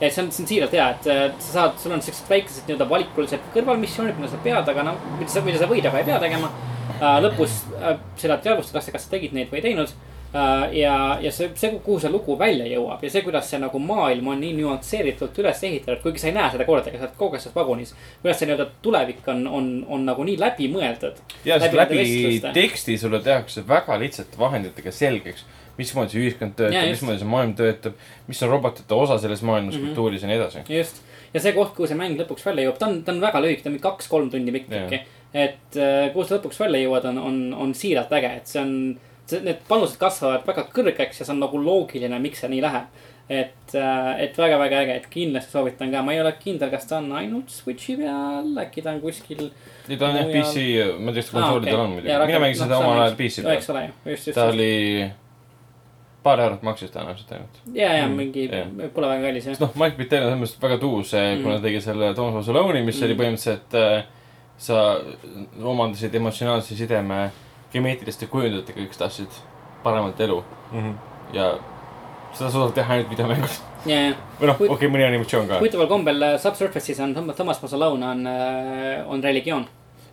Ja see on, see on siiralt hea, et äh, sa saad, sul on siuksed väikesed nii-öelda valikulised kõrvalmissioonid, mida sa pead, aga noh, mida sa, mida sa võid, aga ei pea tegema äh,. lõpus äh, seda teadvustatakse, kas sa tegid neid või ei teinud ja, ja see, see, kuhu see lugu välja jõuab ja see, kuidas see nagu maailm on nii nüansseeritult üles ehitatud, kuigi sa ei näe seda kordagi, sa oled kogu aeg selles vagunis. kuidas see nii-öelda tulevik on, on, on nagu nii läbimõeldud. ja Läbi läbi teksti sulle tehakse väga lihtsate vahenditega selgeks, mismoodi see ühiskond töötab, mismoodi see maailm töötab, mis on robotite osa selles maailmas mm, Mhm. -hmm. kultuuris ja nii edasi. just, ja see koht, kuhu see mäng lõpuks välja jõuab, ta on, ta on väga lühike, ta on mingi kaks-kolm tundi pikk äkki. et äh, kuhu sa lõpuks välja jõuad, on, on, on siiralt äge, et see on, need panused kasvavad väga kõrgeks ja see on nagu loogiline, miks see nii läheb. et, et väga-väga äge, et kindlasti soovitan ka, ma ei ole kindel, kas ta on ainult Switch'i peal, äkki ta on kuskil. ja ta on jah PC, ma ei tea, kas konsoolidel on muidugi, mina mängisin noh, seda omal ajal PC peal ta oli, paar eurot maksis tõenäoliselt ainult. ja, ja Mm, mingi jah., pole väga kallis jah sest. noh, Mike Pittel on selles mõttes väga tuus mm., Mm. kuna ta tegi selle Thomas Was Alone'i, mis mm. oli Mm. põhimõtteliselt äh, sa omandasid emotsionaalse sideme gemeetriliste kujunditega, kes tahtsid paremat elu. Mhm. ja seda suudavad teha ainult videomängud. ja, ja või noh, okei okay,, mõni animatsioon ka. huvitaval kombel äh, Subsurface'is on Tom- Thomas Masalone on, on religioon.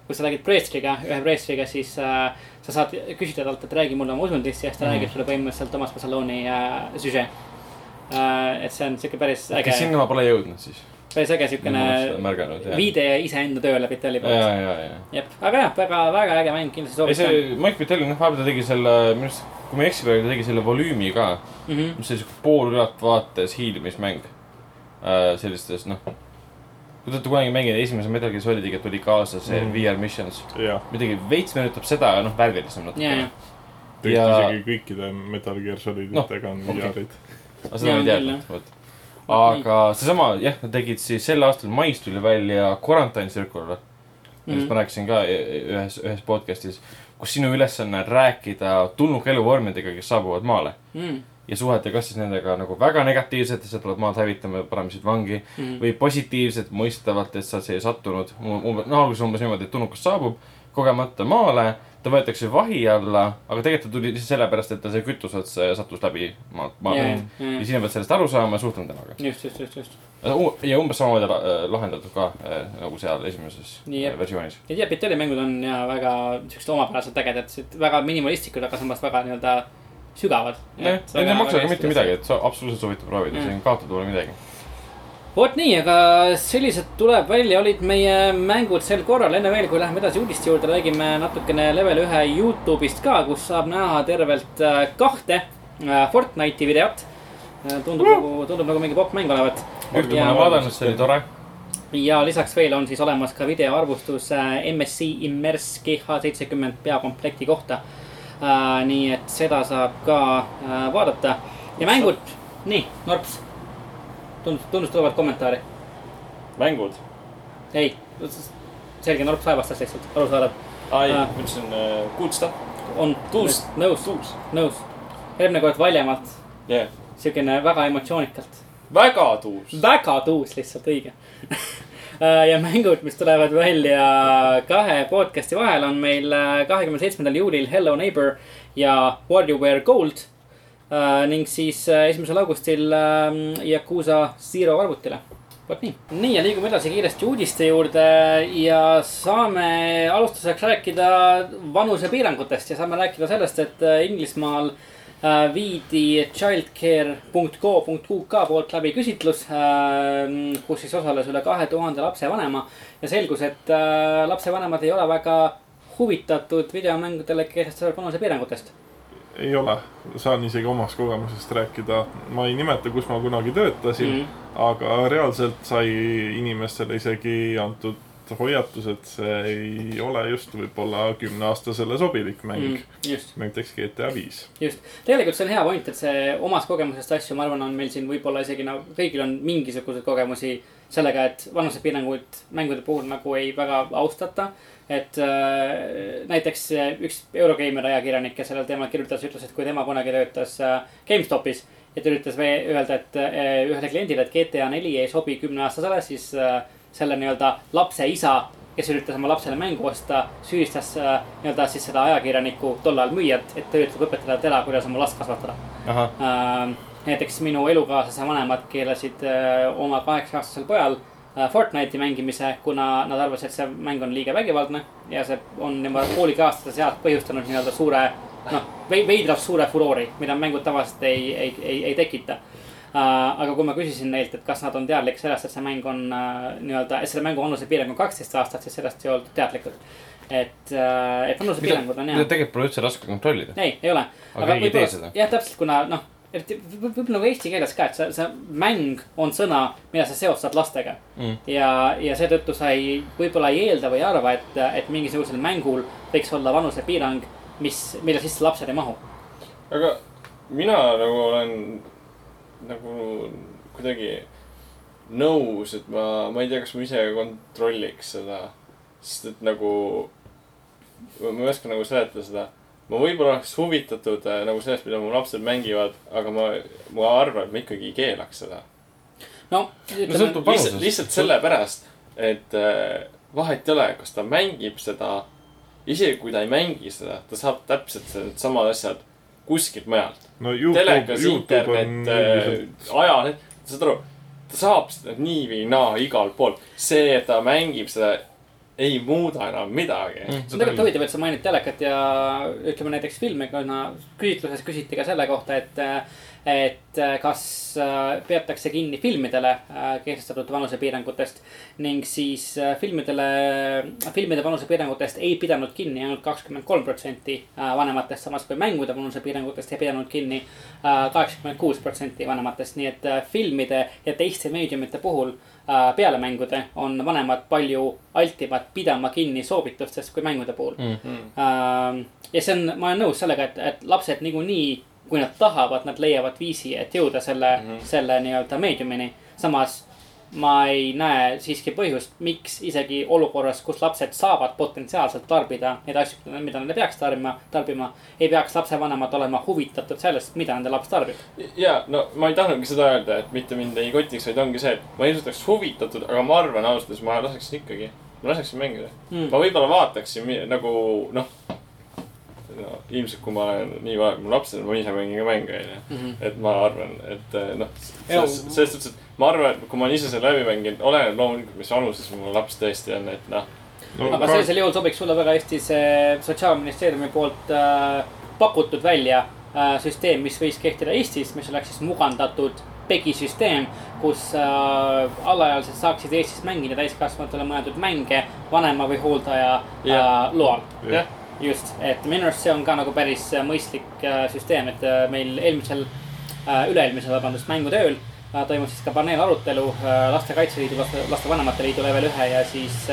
kui sa räägid preestriga, ühe preestriga, siis äh, sa saad küsida talt, et räägi mulle oma usundist ja siis ta mm räägib sulle põhimõtteliselt Thomas Masalone'i äh, süžee äh,. et see on siuke päris äge sinna ma pole jõudnud siis? päris äge siukene viide iseenda tööle Vitelli ja, poolt. jep, aga jah, väga, väga äge mäng, kindlasti ei, soovitan see Mike Vitelli, noh, vahepeal ta tegi selle, minu arust, kui ma ei eksi, ta tegi selle volüümi ka, mm. -hmm. mis oli siuke poolülevaates hiilimismäng. sellistes, noh. Kui te olete kunagi mänginud esimese Metal Gear Solidiga tuli kaasa see Mm. VR Missions. jah, midagi veits meenutab seda, aga noh, värvilisem ja, natukene ja. tehti Ja- isegi kõikide Metal Gear Soliditega on okei. VR-id. aga seda ma ei teadnud, vot. aga seesama, jah, nad tegid siis sel aastal mais tuli välja Quarantine Circle, millest Mhm. ma rääkisin ka e- ühes, ühes podcast'is. kus sinu ülesanne on rääkida tulnuka eluvormidega, kes saabuvad maale Mm. Ja suhelda kas siis nendega nagu väga negatiivselt, et sa tuled maad hävitama ja paneme sind vangi Mm. või positiivselt mõistavalt, et sa siia sattunud. no alguses umbes niimoodi, et tulnukas saabub kogemata maale, ta võetakse vahi alla, aga tegelikult ta tuli lihtsalt sellepärast, et ta sai kütuse otsa ja sattus läbi maalt, maale ja, ja, ja, sina pead sellest aru saama ja suhtlema temaga. just, just, just, just. ja umbes samamoodi la- lahendatud ka äh, nagu seal esimeses Nii, äh, versioonis. ja tead, Vitelli mängud on ja väga siuksed omapäraselt ägedad, väga minimalistlikud, aga samas väga nii-öelda sügavad. jah, need ei maksa ka mitte midagi, et sa absoluutselt soovitan proovida, Mm. siin kaotada pole midagi. vot nii, aga sellised tuleb välja, olid meie mängud sel korral, enne veel, kui läheme edasi uudiste juurde, räägime natukene level ühe Youtube'ist ka, kus saab näha tervelt äh, kahte äh, Fortnite'i videot. tundub nagu, tundub nagu mingi popp mäng olevat. ühte ma olen vaadanud, see oli tore. ja lisaks veel on siis olemas ka videoarvustus äh, MSC Immerse GH70 peakomplekti kohta. Nii et seda saab ka äh, vaadata ja mängud, nii, Norps. tundus, tulevat kommentaari, mängud. ei, selge, Norps aevastas lihtsalt, arusaadav, Aa. ma ütlesin uh, good stuff. on Tuus. nõus, nõus. järgmine kord valjemalt, jah, siukene väga emotsioonikalt, väga tuus. väga tuus lihtsalt, õige. ja mängud, mis tulevad välja kahe podcast'i vahel, on meil äh, kahekümne seitsmendal juulil Hello Neighbor ja WarioWare Gold. ning siis äh, esimesel augustil ähm, Yakuusa Zero arvutile. vot nii, nii ja liigume edasi kiiresti uudiste juurde ja saame alustuseks rääkida vanusepiirangutest ja saame rääkida sellest, et äh, Inglismaal äh, viidi childcare.co.uk poolt läbi küsitlus, kus siis osales üle kahe tuhande lapsevanema ja selgus, et äh, lapsevanemad ei ole väga huvitatud videomängudele kehtestatud vanusepiirangutest. ei ole, saan isegi omast kogemusest rääkida. ma ei nimeta, kus ma kunagi töötasin mm, -hmm. aga reaalselt sai inimestele isegi antud hoiatus, et see ei ole just võib-olla kümneaastasele sobilik mäng mm.. Näiteks GTA viis. just, tegelikult see on hea point, et see omast kogemusest asju, ma arvan, on meil siin võib-olla isegi nagu kõigil on mingisuguseid kogemusi sellega, et vanusepiiranguid mängude puhul nagu ei väga austata. et äh, näiteks üks Eurogeimer ajakirjanik, kes sellel teemal kirjutas, ütles, et kui tema kunagi töötas äh, GameStopis ja ta üritas öelda, et äh, ühele kliendile, et GTA neli ei sobi kümneaastasele, siis äh, selle nii-öelda lapse isa, kes üritas oma lapsele mängu osta, süüdistas äh, nii-öelda siis seda ajakirjanikku tol ajal müüjat, et ta üritab õpetada teda, kuidas oma last kasvatada äh,. näiteks minu elukaaslase vanemad keelasid äh, oma kaheksa aastasel pojal äh, Fortnite'i mängimise, kuna nad arvasid, et see mäng on liiga vägivaldne ja see on poolegi aastase sealt põhjustanud nii-öelda suure, noh, veidralt suure furoori, mida mängud tavaliselt ei, ei, ei, ei tekita. Aga kui ma küsisin neilt, et kas nad on teadlik sellest, et see mäng on äh, nii-öelda, et selle mängu vanusepiirang on kaksteist aastat, siis sellest ei oldud teadlikud. et äh,, et vanusepiirangud on hea. tegelikult pole üldse raske kontrollida. ei, ei ole. Aga keegi ei tee seda. jah, täpselt, kuna noh, võib-olla nagu eesti keeles ka, et see, see mäng on sõna, mida sa seostad lastega Mm. ja, ja seetõttu sa ei, võib-olla ei eelda või ei arva, et, et mingisugusel mängul võiks olla vanusepiirang, mis, mille sisse lapsed ei mahu. aga mina nagu olen nagu kuidagi nõus, et ma, ma ei tea, kas ma ise kontrolliks seda. sest et nagu, ma ei oska nagu seletada seda. ma võib-olla oleks huvitatud äh, nagu sellest, mida mu lapsed mängivad, aga ma, ma arvan, et ma ikkagi keelaks seda. no no sõltub lihtsalt, vanusest. lihtsalt sellepärast, et äh, vahet ei ole, kas ta mängib seda. isegi kui ta ei mängi seda, ta saab täpselt need samad asjad kuskilt mujalt. No Youtube, telekas, internet, üldiselt, ajaleht, saad aru, ta saab seda nii või naa igalt poolt. see, et ta mängib seda, ei muuda enam midagi Mm. see on tegelikult huvitav, et sa mainid telekat ja ütleme näiteks filmi, kuna küsitluses küsiti ka selle kohta, et. Et kas äh, peetakse kinni filmidele äh, kehtestatud vanusepiirangutest ning siis äh, filmidele, filmide vanusepiirangutest ei pidanud kinni ainult kakskümmend kolm protsenti äh, vanematest, samas kui mängude vanusepiirangutest ei pidanud kinni äh, kaheksakümmend kuus protsenti vanematest, nii et äh, filmide ja teiste meediumite puhul äh, peale mängude on vanemad palju altimad pidama kinni soovitustest kui mängude puhul Mm. mm.. Ähm, ja see on, ma olen nõus sellega, et, et lapsed niikuinii, kui nad tahavad, nad leiavad viisi, et jõuda selle mm. -hmm. selle nii-öelda meediumini. samas ma ei näe siiski põhjust, miks isegi olukorras, kus lapsed saavad potentsiaalselt tarbida neid asju, mida nad ei peaks tarbima, tarbima. ei peaks lapsevanemad olema huvitatud sellest, mida nende laps tarbib. ja no ma ei tahtnudki seda öelda, et mitte mind ei kotiks, vaid ongi see, et ma ilmselt oleks huvitatud, aga ma arvan ausalt öeldes, ma laseksin ikkagi, ma laseksin mängida Mm. ma võib-olla vaataksin nagu noh no,. ilmselt, kui ma olen nii vanem, mu lapsed, ma ise mängin ka mänge, onju. et ma arvan, et eh, noh, selles selles suhtes, et ma arvan, et kui ma olen ise selle läbi mänginud, oleneb loomulikult, mis vanuses mu laps tõesti on, et noh. no aga sellisel juhul sobiks sulle väga hästi see sotsiaalministeeriumi poolt äh, pakutud välja äh, süsteem, mis võis kehtida Eestis, mis oleks siis mugandatud PEGI süsteem, kus äh, alaealised saaksid Eestis mängida täiskasvanutele mõeldud mänge vanema või hooldaja Jah. äh, loal. jah, just, et minu arust see on ka nagu päris äh, mõistlik äh, süsteem, et äh, meil eelmisel üle-eelmisel, vabandust, mängutööl toimus siis ka paneelarutelu Lastekaitse Liidu, Laste, Lastevanemate Liidu level ühe ja siis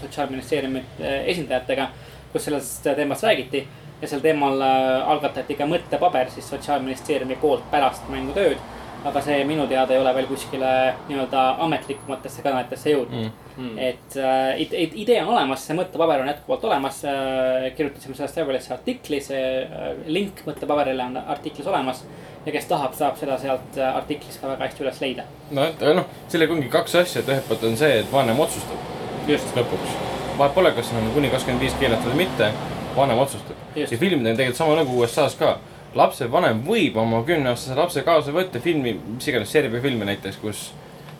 Sotsiaalministeeriumi esindajatega, kus sellest teemast räägiti. ja sel teemal algatati ka mõttepaber siis Sotsiaalministeeriumi poolt pärast mängutööd. Aga see minu teada ei ole veel kuskile nii-öelda ametlikumatesse kanalitesse jõudnud Mm. et äh, ide- ide- idee on olemas, see mõttepaber on jätkuvalt olemas äh,. kirjutasime sellest Everest'i artikli, see äh, link mõttepaberile on artiklis olemas. ja kes tahab, saab seda sealt äh, artiklist ka väga hästi üles leida. no, aga noh, sellega ongi kaks asja, et ühelt poolt on see, et vanem otsustab just, lõpuks. vahet pole, kas on kuni kakskümmend viis keelatud või mitte, vanem otsustab. Ja filmidel on tegelikult sama nagu USA-s ka. Lapsevanem võib oma kümneaastase lapse kaasa võtta filmi, mis iganes Serbia filmi näiteks, kus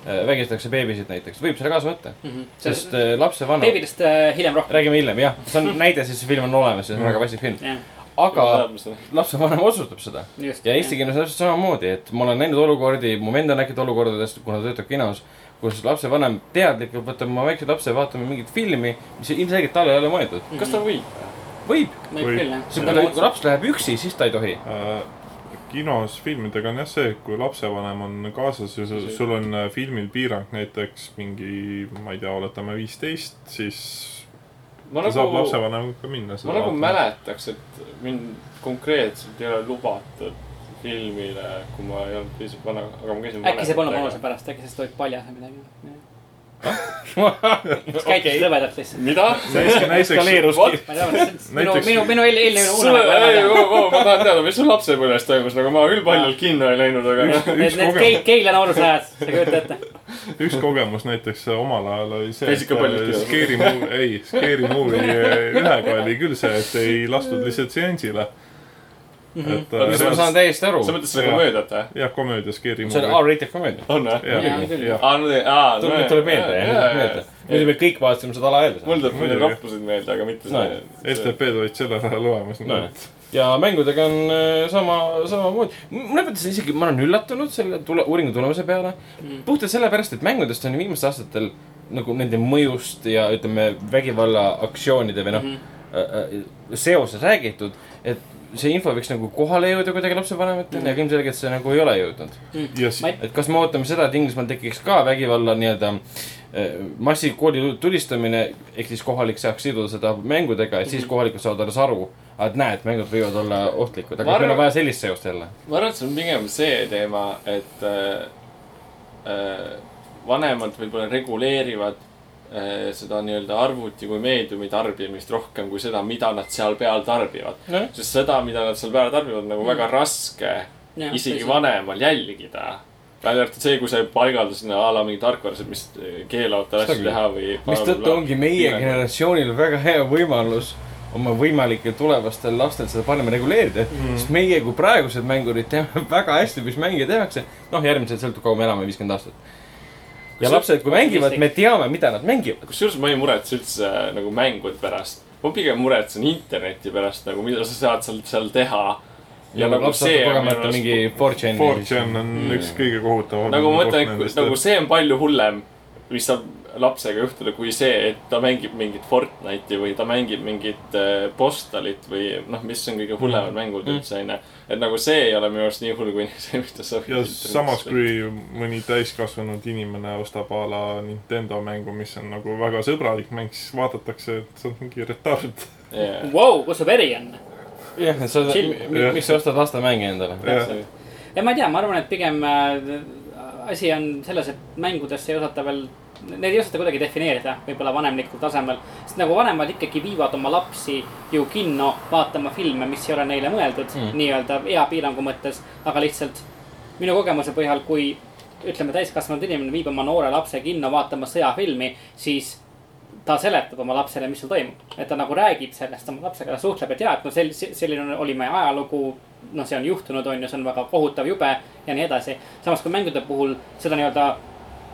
äh, vägistatakse beebisid näiteks, võib selle kaasa võtta. sest äh, lapsevanem, beebidest äh, hiljem rohkem. räägime hiljem jah, see on näide, siis see film on olemas ja see on väga vastik film. jah, aga lapsevanem otsustab seda just. ja eesti keeles on täpselt samamoodi, et ma olen näinud olukordi, mu vend on näinud olukordadest, kuna ta töötab kinos, kus lapsevanem teadlikult võtab oma väikse lapse vaatama mingit filmi, mis ilmselgelt talle ei ole mõeldud. kas ta võib? võib, võib Või- küll jah. kui laps läheb üksi, siis ta ei tohi. äh, kinos filmidega on jah see, kui lapsevanem on kaasas ja sul, on äh, filmil piirang näiteks mingi, ma ei tea, oletame viisteist, siis ma ta saab nagu, lapsevanemaga ka minna. ma nagu. mäletaks, et mind konkreetselt ei ole lubatud filmile, kui ma ei olnud piisavalt vana, aga ma käisin. äkki see polnud vanuse pärast, äkki sa olid paljas või midagi. Kas käitusid lõvedalt lihtsalt? mida? ei tea, minu, minu, minu eel- eelnev sulle, ei, unemäng. ma tahan teada, mis sul lapsepõlves toimus, nagu ma küll paljalt kinno ei läinud, aga. Need, üks need kogemus- Keila, noorusajad, sa kujutad ette? üks kogemus näiteks omal ajal oli see, Käisid kinos? Scary Movie, ei, Scary Movie ühega oli küll see, et ei lastud lihtsalt seansile. Mhm. et Oota, mis ma äh, saan täiesti aru. sa mõtled seda Jah. komöödiat või? jah, komöödia Scary see on Movie. R-rated komöödia. on või? aa, no see, aa. tuleb, tuleb meelde, jah, meelde. muidu me kõik vaatasime seda alaealisena. mul tuleb Muidugi. need rappusid meelde, aga mitte see. STP-d olid sellel ajal olemas. Nojah. ja mängudega on äh, sama, samamoodi. mõnes mõttes isegi ma olen üllatunud selle tule, uuringu tulemuse peale mm.. puhtalt sellepärast, et mängudest on viimastel aastatel nagu nende mõjust ja ütleme, vägivallaaktsioonide või noh mm -hmm. äh, seoses räägitud. et see info võiks nagu kohale jõuda kuidagi lapsevanemateni mm, aga ilmselgelt see nagu ei ole jõudnud. ja Ma ei- et kas me ootame seda, et Inglismaal tekiks ka vägivalla nii-öelda äh, massikooli tulistamine, ehk siis kohalik saaks siduda seda mängudega, et siis kohalikud saavad alles aru, et näed, mängud võivad olla ohtlikud, aga meil on vaja sellist seost jälle. ma arvan, et see on pigem see teema, et äh, äh, vanemad võib-olla reguleerivad seda nii-öelda arvuti kui meediumi tarbimist rohkem kui seda, mida nad seal peal tarbivad. Nojah. sest seda, mida nad seal peal tarbivad, nagu väga raske isegi. vanemal jälgida. välja arvatud see, kui sa ei paigalda sinna a la mingi tarkvarased, mis keelavad tal asju teha või. mistõttu ongi meie. generatsioonil väga hea võimalus oma võimalikel tulevastel lastel seda paremini reguleerida mm.. sest meie kui praegused mängurid teame väga hästi, mis mänge tehakse. noh, järgmised sõltub, kaua me elame, viiskümmend aastat. Ja Kusjuures- lapsed, kui mängivad, me teame, mida nad mängivad. kusjuures ma ei muretse üldse äh, nagu mängude pärast. ma pigem muretsen interneti pärast nagu, mida sa saad seal, seal teha. ja nagu see on kogemata mingi 4chan'i. 4chan on üks kõige kohutavam. nagu ma mõtlen, nagu see on palju hullem, mis saab lapsega juhtuda, kui see, et ta mängib mingit Fortnite'i või ta mängib mingit äh, Postalit või noh, mis on kõige hullemad mängud Mm. üldse onju. et nagu see ei ole minu arust nii hull kui see, mida sa. ja samas, kui mõni täiskasvanud inimene ostab a la Nintendo mängu, mis on nagu väga sõbralik mäng, siis vaadatakse, et see on mingi retard. yeah.. Vau, kus su veri on? jah, et sa, miks sa ostad lastemänge endale? ja ma ei tea, ma arvan, et pigem äh, asi on selles, et mängudesse ei osata veel, neid ei osata kuidagi defineerida, võib-olla vanemlikul tasemel. sest nagu vanemad ikkagi viivad oma lapsi ju kinno vaatama filme, mis ei ole neile mõeldud mm. nii-öelda eapiirangu mõttes, aga lihtsalt minu kogemuse põhjal, kui ütleme, täiskasvanud inimene viib oma noore lapse kinno vaatama sõjafilmi, siis ta seletab oma lapsele, mis seal toimub. et ta nagu räägib sellest oma lapsega, ta suhtleb, et jaa, et no sel-, selline oli meie ajalugu. noh, see on juhtunud, on ju, see on väga kohutav, jube ja nii edasi. samas kui mängude puhul seda nii-öelda,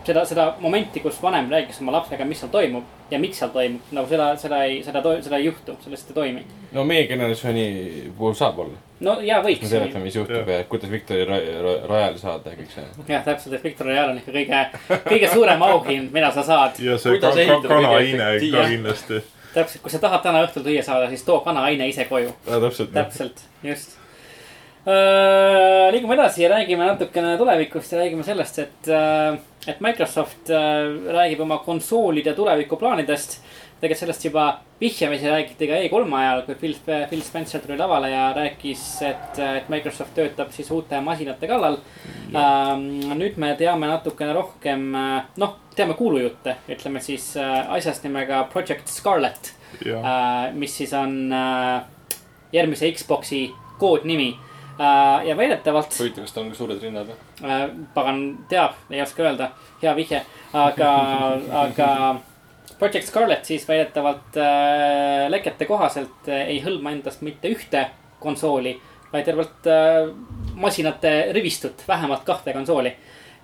seda, seda momenti, kus vanem räägiks oma lapsega, mis seal toimub ja miks seal toimub, nagu seda, seda ei, seda, seda ei juhtu, sellest ei toimi. no meie generatsiooni puhul saab olla. no ja me võiks. seletame, mis juhtub ja kuidas Victoria Ra- Ra- Royale'i saada ja kõik see. jah, täpselt, et Victor Royale on ikka kõige, kõige suurem auhind, mida sa saad. ja see Kuidas kanaaine ka kindlasti. täpselt, kui sa tahad täna õhtul süüa saada, siis too kanaaine ise koju. täpselt. täpselt, just. Liigume edasi ja räägime natukene tulevikust ja räägime sellest, et, et Microsoft äh, räägib oma konsoolide tulevikuplaanidest. tegelikult sellest juba vihjamisi räägiti ka E3 ajal, kui Phil, Phil Spencer tuli lavale ja rääkis, et, et Microsoft töötab siis uute masinate kallal. nüüd me teame natukene rohkem, noh, teame kuulujutte, ütleme siis äh, asjast nimega Project Scarlet ja, äh, mis siis on äh, järgmise Xbox'i koodnimi ja väidetavalt huvitav, kas tal on ka suured rinnad või? äh,, pagan teab, ei oska öelda, hea vihje, aga, aga Project Scarlet siis väidetavalt äh, lekete kohaselt äh, ei hõlma endast mitte ühte konsooli, vaid tervelt äh, masinate rivistut, vähemalt kahte konsooli.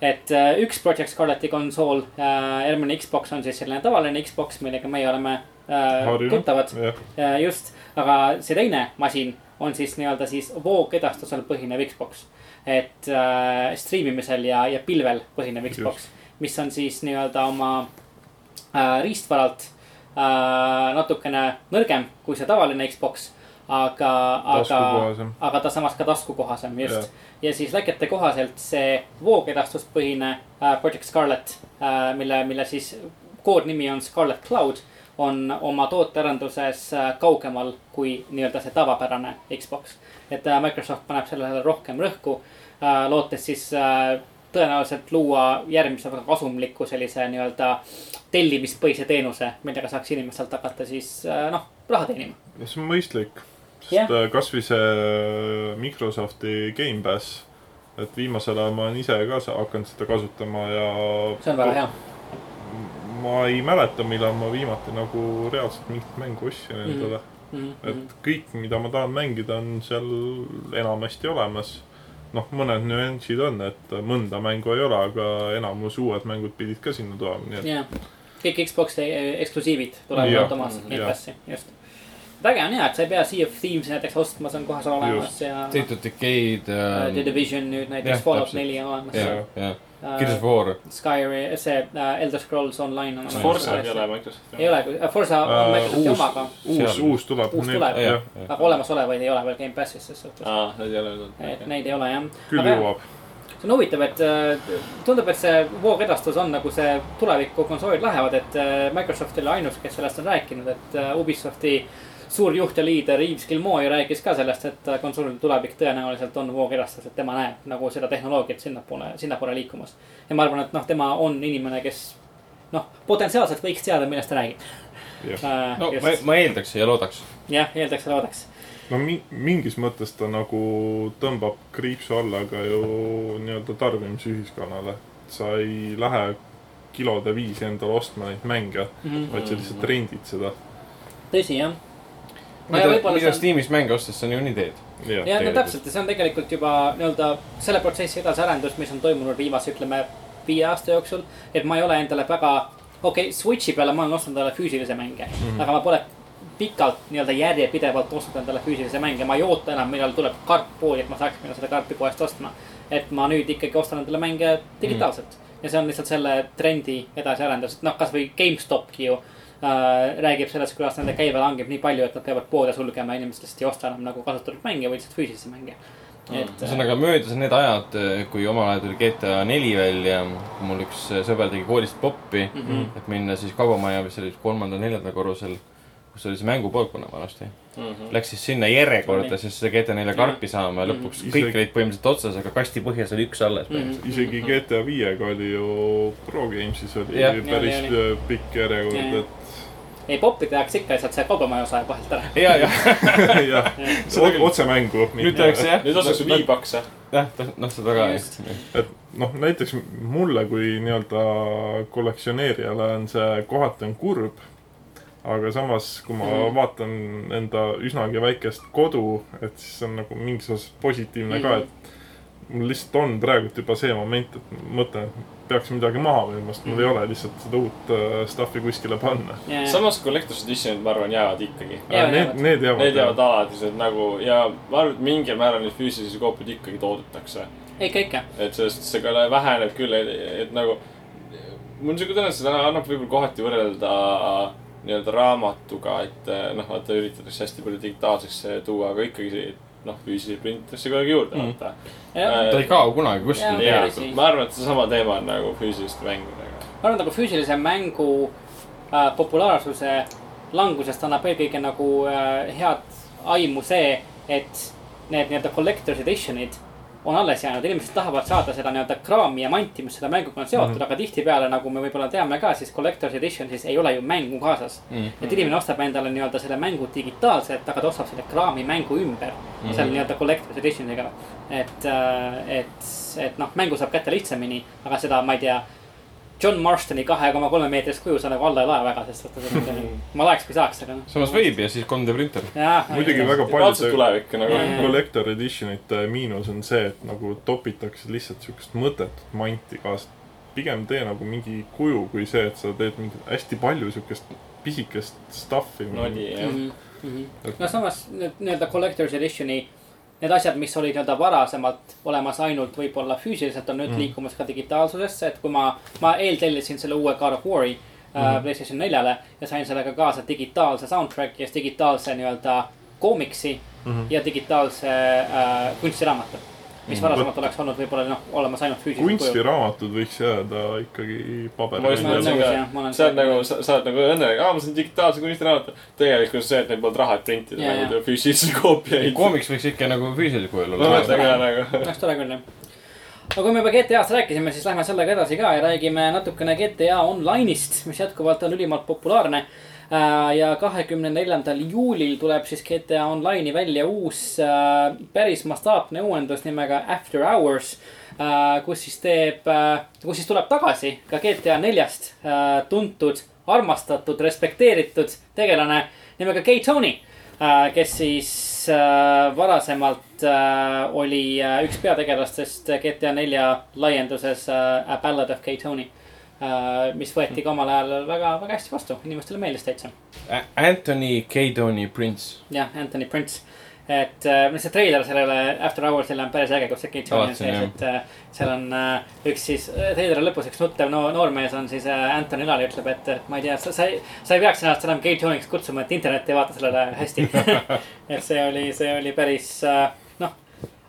et äh, üks Project Scarleti konsool äh,, järgmine Xbox on siis selline tavaline Xbox, millega meie oleme äh, tuttavad. jah, Ja just, aga see teine masin on siis nii-öelda siis voogedastusel põhinev Xbox. et äh, striimimisel ja, ja pilvel põhinev Xbox, mis on siis nii-öelda oma äh, riistvaralt äh, natukene nõrgem kui see tavaline Xbox. aga, aga, aga ta samas ka taskukohasem, just. ja siis läkete kohaselt see voogedastuspõhine äh, Project Scarlet äh,, mille, mille siis koodnimi on Scarlet Cloud, on oma tootearenduses äh, kaugemal kui nii-öelda see tavapärane Xbox. et äh, Microsoft paneb sellele rohkem rõhku äh,, lootes siis tõenäoliselt luua järgmise väga kasumliku sellise nii-öelda tellimispõhise teenuse, millega saaks inimestelt hakata siis noh, raha teenima. see on mõistlik. Sest yeah. kasvõi see Microsofti Gamepass, et viimasel ajal ma olen ise ka hakanud seda kasutama ja see on väga hea. Ma ei mäleta, millal ma viimati nagu reaalselt mingit mängu ostsin endale mm. Mhm, -hmm. et kõik, mida ma tahan mängida, on seal enamasti olemas. noh, mõned nüansid on, et mõnda mängu ei ole, aga enamus uued mängud pidid ka sinna tulema, nii et jah, kõik Xbox eksklusiivid tulevad Jah. automaatselt Jah. Gamepassi, just. äge on ja, et sa ei pea Sea of Thieves näiteks ostma, see on kohe seal olemas ja. State of Decay'd äh, The. Division nüüd jah, näiteks Fallout neli on olemas. ja, ja, Gears of War. Skyrim, see äh, Elder Scrolls Online on. Forza ei ole Microsofti ei. ole, Forza on Äh, Microsofti uus- oma, aga, uus, uus tuleb. Uus tuleb, aga olemasolevaid ei ole veel Gamepassis ses suhtes. aa, need ei ole veel et. neid ei ole jah. küll jõuab. see on huvitav, et äh, tundub, et see voogedastus on nagu see tuleviku konsoolid lähevad, et äh, Microsoft ole ainus, kes sellest on rääkinud, et äh, Ubisofti suur juht ja liider Yves Gilmour rääkis ka sellest, et äh, konsoolide tulevik tõenäoliselt on voogedastus, et tema näeb nagu seda tehnoloogiat sinnapoole, sinnapoole liikumas. ja ma arvan, et noh, tema on inimene, kes noh, potentsiaalselt võiks teada, millest ta räägib. no ma, ma eeldaks ja loodaks. jah, eeldaks ja loodaks. no mi- mingis mõttes ta nagu tõmbab kriipsu alla ka ju nii-öelda tarbimisühiskonnale. sa ei lähe kilode viisi endale ostma neid mänge, vaid sa lihtsalt rendid seda. tõsi jah, on, Steamis mänge ostes sa niikuinii teed. ja no täpselt ja see on tegelikult juba nii-öelda selle protsessi edasiarendus, mis on toimunud viimase, ütleme, viie aasta jooksul. et ma ei ole endale väga, okei okay,, Switch'i peale ma olen ostnud endale füüsilisi mänge mm, -hmm. aga ma pole pikalt nii-öelda järjepidevalt ostnud endale füüsilisi mänge, ma ei oota enam, millal tuleb karp poodi, et ma saaks minna seda karpi poest ostma. et ma nüüd ikkagi ostan endale mänge digitaalselt mm -hmm. ja see on lihtsalt selle trendi edasiarendus, et noh, kasvõi GameStopki ju räägib sellest, kuidas nende käive langeb nii palju, et nad peavad poode sulgema ja inimesed lihtsalt ei osta enam nagu kasutatud mänge, vaid lihtsalt füüsilisi mänge. et äh, ühesõnaga möödas need ajad, kui omal ajal tuli GTA neli välja, mul üks sõber tegi koolist poppi mm, Mhm. et minna siis kaubamaja, mis oli kolmandal-neljandal korrusel, kus oli see mängupoolkonna vanasti. Mhm. Läks siis sinna järjekorda siis seda GTA nelja karpi saama ja lõpuks Mhm. kõik Isegi- olid põhimõtteliselt otsas, aga kasti põhjas oli üks alles põhimõtteliselt. isegi GTA viiega oli ju Pro Games'is oli Jah. päris oli. äh, pikk järjekord, Ja, ja. et ei, poppi tehakse ikka lihtsalt see kaubamaja osa jääb vahelt ära. ja, ja jah, otsemängu. nüüd tehakse jah. nüüd osatakse viibakse. jah, noh seda ka et noh, näiteks mulle kui nii-öelda kollektsioneerijale on see kohati on kurb. aga samas, kui ma mm. vaatan enda üsnagi väikest kodu, et siis see on nagu mingis osas positiivne mm. ka, et mul lihtsalt on praegult juba see moment, et mõtlen, et peaks midagi maha müüma, sest mul ei ole lihtsalt seda uut uh, stuff'i kuskile panna. samas Collector's Edition'id, ma arvan, jäävad ikkagi. Need, need jäävad. Need jäävad alalised nagu ja ma arvan, et mingil määral neid füüsilisi koopiaid ikkagi toodetakse. ikka, ikka. et sellest see ka väheneb küll, et, nagu. mul on siuke tunne, et seda annab võib-olla kohati võrrelda nii-öelda raamatuga, et noh, vaata üritatakse hästi palju digitaalseks tuua, aga ikkagi noh, füüsilisi printitakse kogu aeg juurde Mm. vaata ma ta ei kao kunagi kuskile ma arvan, et seesama teema on nagu füüsiliste mängudega. arvan, nagu füüsilise mängu äh, populaarsuse langusest annab eelkõige nagu äh, head aimu see, et need nii-öelda collector's edition'id on alles jäänud, inimesed tahavad saada seda nii-öelda kraami ja manti, mis selle mänguga on seotud mm, -hmm. aga tihtipeale, nagu me võib-olla teame ka, siis collector's edition siis ei ole ju mängu kaasas mm. -hmm. et inimene ostab endale nii-öelda selle mängu digitaalselt, aga ta ostab selle kraami mängu ümber mm -hmm. selle nii-öelda collector's edition'iga. et, et, et noh, mängu saab kätte lihtsamini, aga seda, ma ei tea John Marstoni kahe koma kolme meetrist kuju sa nagu alla ei lae väga, sest vaata ma laeks, kui saaks, aga noh. samas võib ja siis 3D printer. muidugi väga paljude tulevik nagu collector edition'ite miinus on see, et nagu topitakse lihtsalt siukest mõttetut manti kaasa. pigem tee nagu mingi kuju, kui see, et sa teed mingit hästi palju siukest pisikest stuff'i. nodi jah. mm. -hmm. no samas nii-öelda collector's edition'i, need asjad, mis olid nii-öelda varasemalt olemas ainult võib-olla füüsiliselt, on nüüd mm. liikumas ka digitaalsusesse, et kui ma, ma eeltellisin selle uue God of War'i mm. äh, Playstation neljale ja sain sellega kaasa digitaalse soundtrack'i ja digitaalse nii-öelda koomiksi mm -hmm. ja digitaalse äh, kunstiraamatu. Mis Mhm. varasemalt oleks olnud võib-olla noh, olemas ainult füüsilisel kujul. kunstiraamatud võiks jääda ikkagi paberile oled sellega nagu, sa sa oled nagu õnnelik, aa ma saan digitaalse kunstiraamatu. tegelikult see, et neil polnud raha, et printida Jaa, nagu teha füüsilisi koopiaid. koomiks võiks ikka nagu füüsilisel kujul olla. mõtle ka nagu. oleks tore küll jah. aga kui me juba GTA-st rääkisime, siis lähme sellega edasi ka ja räägime natukene GTA Online'ist, mis jätkuvalt on ülimalt populaarne. Ja kahekümne neljandal juulil tuleb siis GTA Online'i välja uus äh, päris mastaapne uuendus nimega After Hours. kus siis teeb, kus siis tuleb tagasi ka GTA neljast äh, tuntud, armastatud, respekteeritud tegelane nimega Kay Tony Äh, kes siis äh, varasemalt äh, oli äh, üks peategelastest GTA nelja laienduses äh, A Ballad of Kay Tony äh,. Mis võeti ka omal ajal väga, väga hästi vastu, inimestele meeldis täitsa. Anthony Cadoni Prince. jah, Anthony Prince. et äh, see treiler sellele After Hours'ile on päris äge, kus see Tony on sees, et äh, seal on äh, üks siis äh, treileri lõpus üks nuttev noor, noormees on siis äh, Anthony Lali ütleb, et äh, ma ei tea, sa, sa ei, sa ei peaks ennast enam Kay Tony'ks kutsuma, et internet ei vaata sellele hästi. et see oli, see oli päris äh,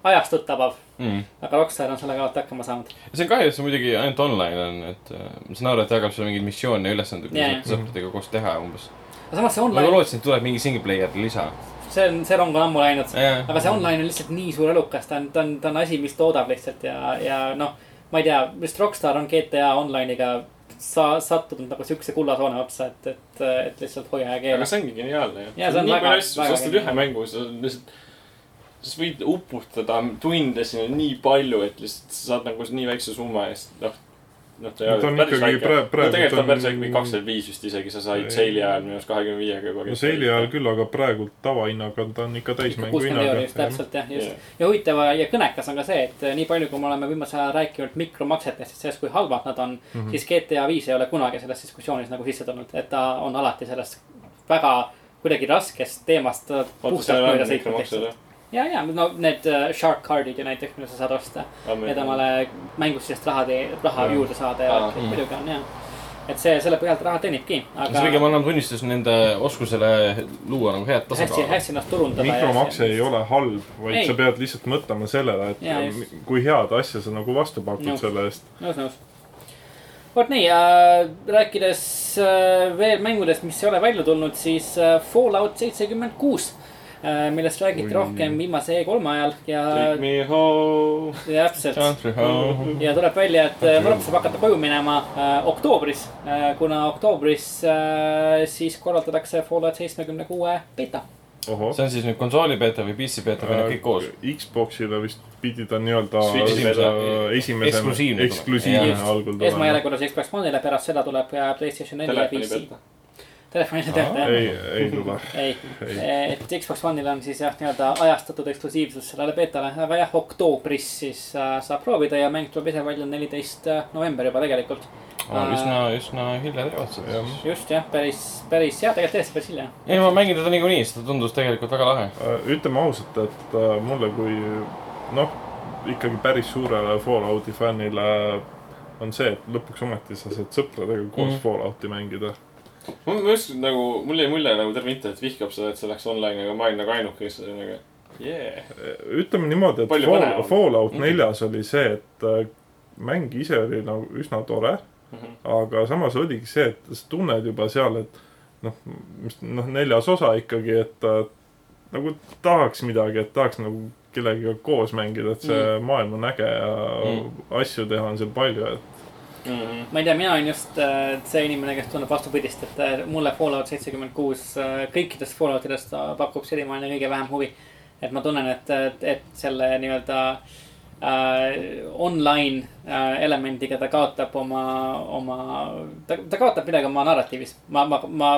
ajastut tabav, Mm. aga Rockstar on sellega alati hakkama saanud. see on kahju, et see muidugi ainult online on, et äh, ma saan aru, et jagab sulle mingeid missioone ja ülesandeid, mida saad sõpradega koos teha umbes. aga samas see ma online, lootsin, et tuleb mingi single player lisa. see on, see rong on ammu läinud. Jaa. aga see online on lihtsalt nii suur elukas, ta on, ta on, ta on asi, mis toodab lihtsalt ja, ja noh, ma ei tea, vist Rockstar on GTA Online'iga sa-, sattunud nagu siukse kullasoone otsa, et, et, et lihtsalt hoia ja keela aga. see ongi geniaalne ju. Nii palju asju, sa ostad ühe mängu, sa lihtsalt. Sa võid uputada tunde sinna nii palju, et lihtsalt sa saad nagu nii väikse summa eest, noh. noh, ta ei No ta ole on päris väike. pra- no praegu tegelikult ta on päris väike, mingi kakskümmend viis vist isegi, sa said Ei. seili ajal minu arust kahekümne viiega juba. no seili ajal. küll, aga praegu tavahinnaga ta on ikka täismängu hinnaga täpselt jah, just Jah.. ja huvitav ja kõnekas on ka see, et nii palju, kui me oleme viimasel ajal rääkinud mikromaksetest sellest, kui halvad nad on mm. -hmm. siis GTA viis ei ole kunagi selles diskussioonis nagu sisse tulnud, et ta on alati sellest väga kuidagi raskest teemast puhtalt mööda sõitnud? ja, ja no need äh, shark card'id ju näiteks, mida sa saad osta, et omale mängust sellest raha, raha Jaa. juurde saada ja mm. muidugi on jah. et see, selle põhjalt raha teenibki, see aga pigem annab tunnistust nende oskusele luua nagu head hästi, tasakaalu. hästi ennast turundada. mikromakse ei ole halb, vaid Ei. sa pead lihtsalt mõtlema sellele, et Jaa, just. kui head asja sa nagu vastu pakud Nõus. selle eest. nõus, nõus. vot nii äh,, rääkides äh, veel mängudest, mis ei ole välja tulnud, siis äh, Fallout seitsekümmend kuus millest räägiti Oi. rohkem viimase E3 ajal ja Take me home. täpselt. Country home. ja tuleb välja, et äh, Mark saab hakata koju minema äh, oktoobris äh,, kuna oktoobris äh, siis korraldatakse Fallout seitsmekümne kuue beeta. ohoh. see on siis nüüd konsooli beeta või PC beeta või need kõik koos? Xbox'ile vist pidi ta nii-öelda esimese Eksklusiivne algul tuleb. esmajärjekorras Xbox One'ile, pärast seda tuleb äh, Playstation 4 ja telefoni Pealt.. Telefonile pealt jah ei, ei tule. ei, ei, et Xbox One'il on siis jah, nii-öelda ajastatud eksklusiivsus sellele beetale, aga jah, oktoobris siis äh, saab proovida ja mäng tuleb ise välja neliteist november juba tegelikult. üsna, üsna hilja siis. just jah, päris, päris jah, tegelikult tõesti päris hilja. ei, ma mängin teda niikuinii, sest ta tundus tegelikult väga lahe. ütleme ausalt, et äh, mulle kui noh, ikkagi päris suurele Fallouti fännile on see, et lõpuks ometi sa saad sõpradega koos mm. Fallouti mängida. mul, ma just nagu, mul jäi mulje nagu terve internet vihkab seda, et see läks online, aga ma olin nagu ainuke, kes nagu yeah.. ütleme niimoodi, et Palju Fall. Fallout Mhm. neljas oli see, et äh, mäng ise oli nagu üsna tore, Mhm. aga samas oligi see, et sa tunned juba seal, et noh, mis noh, neljas osa ikkagi, et äh, nagu tahaks midagi, et tahaks nagu kellegagi koos mängida, et see mm. maailm on äge ja Mm. mm. asju teha on seal palju, et Mhm. ma ei tea, mina olen just äh, see inimene, kes tunneb vastupidist, et äh, mulle Fallout seitsekümmend kuus äh, kõikidest Falloutidest ta pakub senimaani kõige vähem huvi. et ma tunnen, et, et, et selle nii-öelda äh, online äh, elemendiga ta kaotab oma, oma, ta, ta kaotab midagi oma narratiivis. ma, ma, ma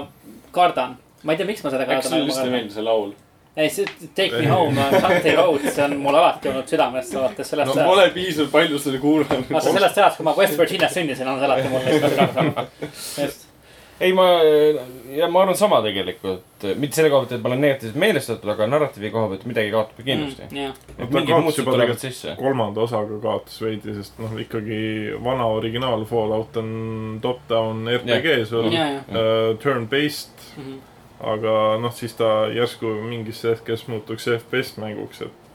kardan, ma ei tea, miks ma seda äkki sulle kardan. lihtsalt ei meeldi see laul? ei, see Take me home, Country Road, see on mul alati olnud südames, alates sellest no pole piisavalt palju seda kuulanud. vaata sellest ajast, kui ma West Virginias sündisin, on see alati mul täitsa südames olnud. just, ei, ma, ja ma arvan sama tegelikult. mitte selle koha pealt, et ma olen negatiivselt meelestatud, aga narratiivi koha pealt midagi kaotab kindlasti mm.. jah, et mingid muutused tulevad sisse. kolmanda osaga kaotas veidi, sest noh, ikkagi vana originaal Fallout on top-down RPG sul ja, ja. uh,, turn-based, Mhm. Aga noh, siis ta järsku mingis hetkes muutuks FPS mänguks, et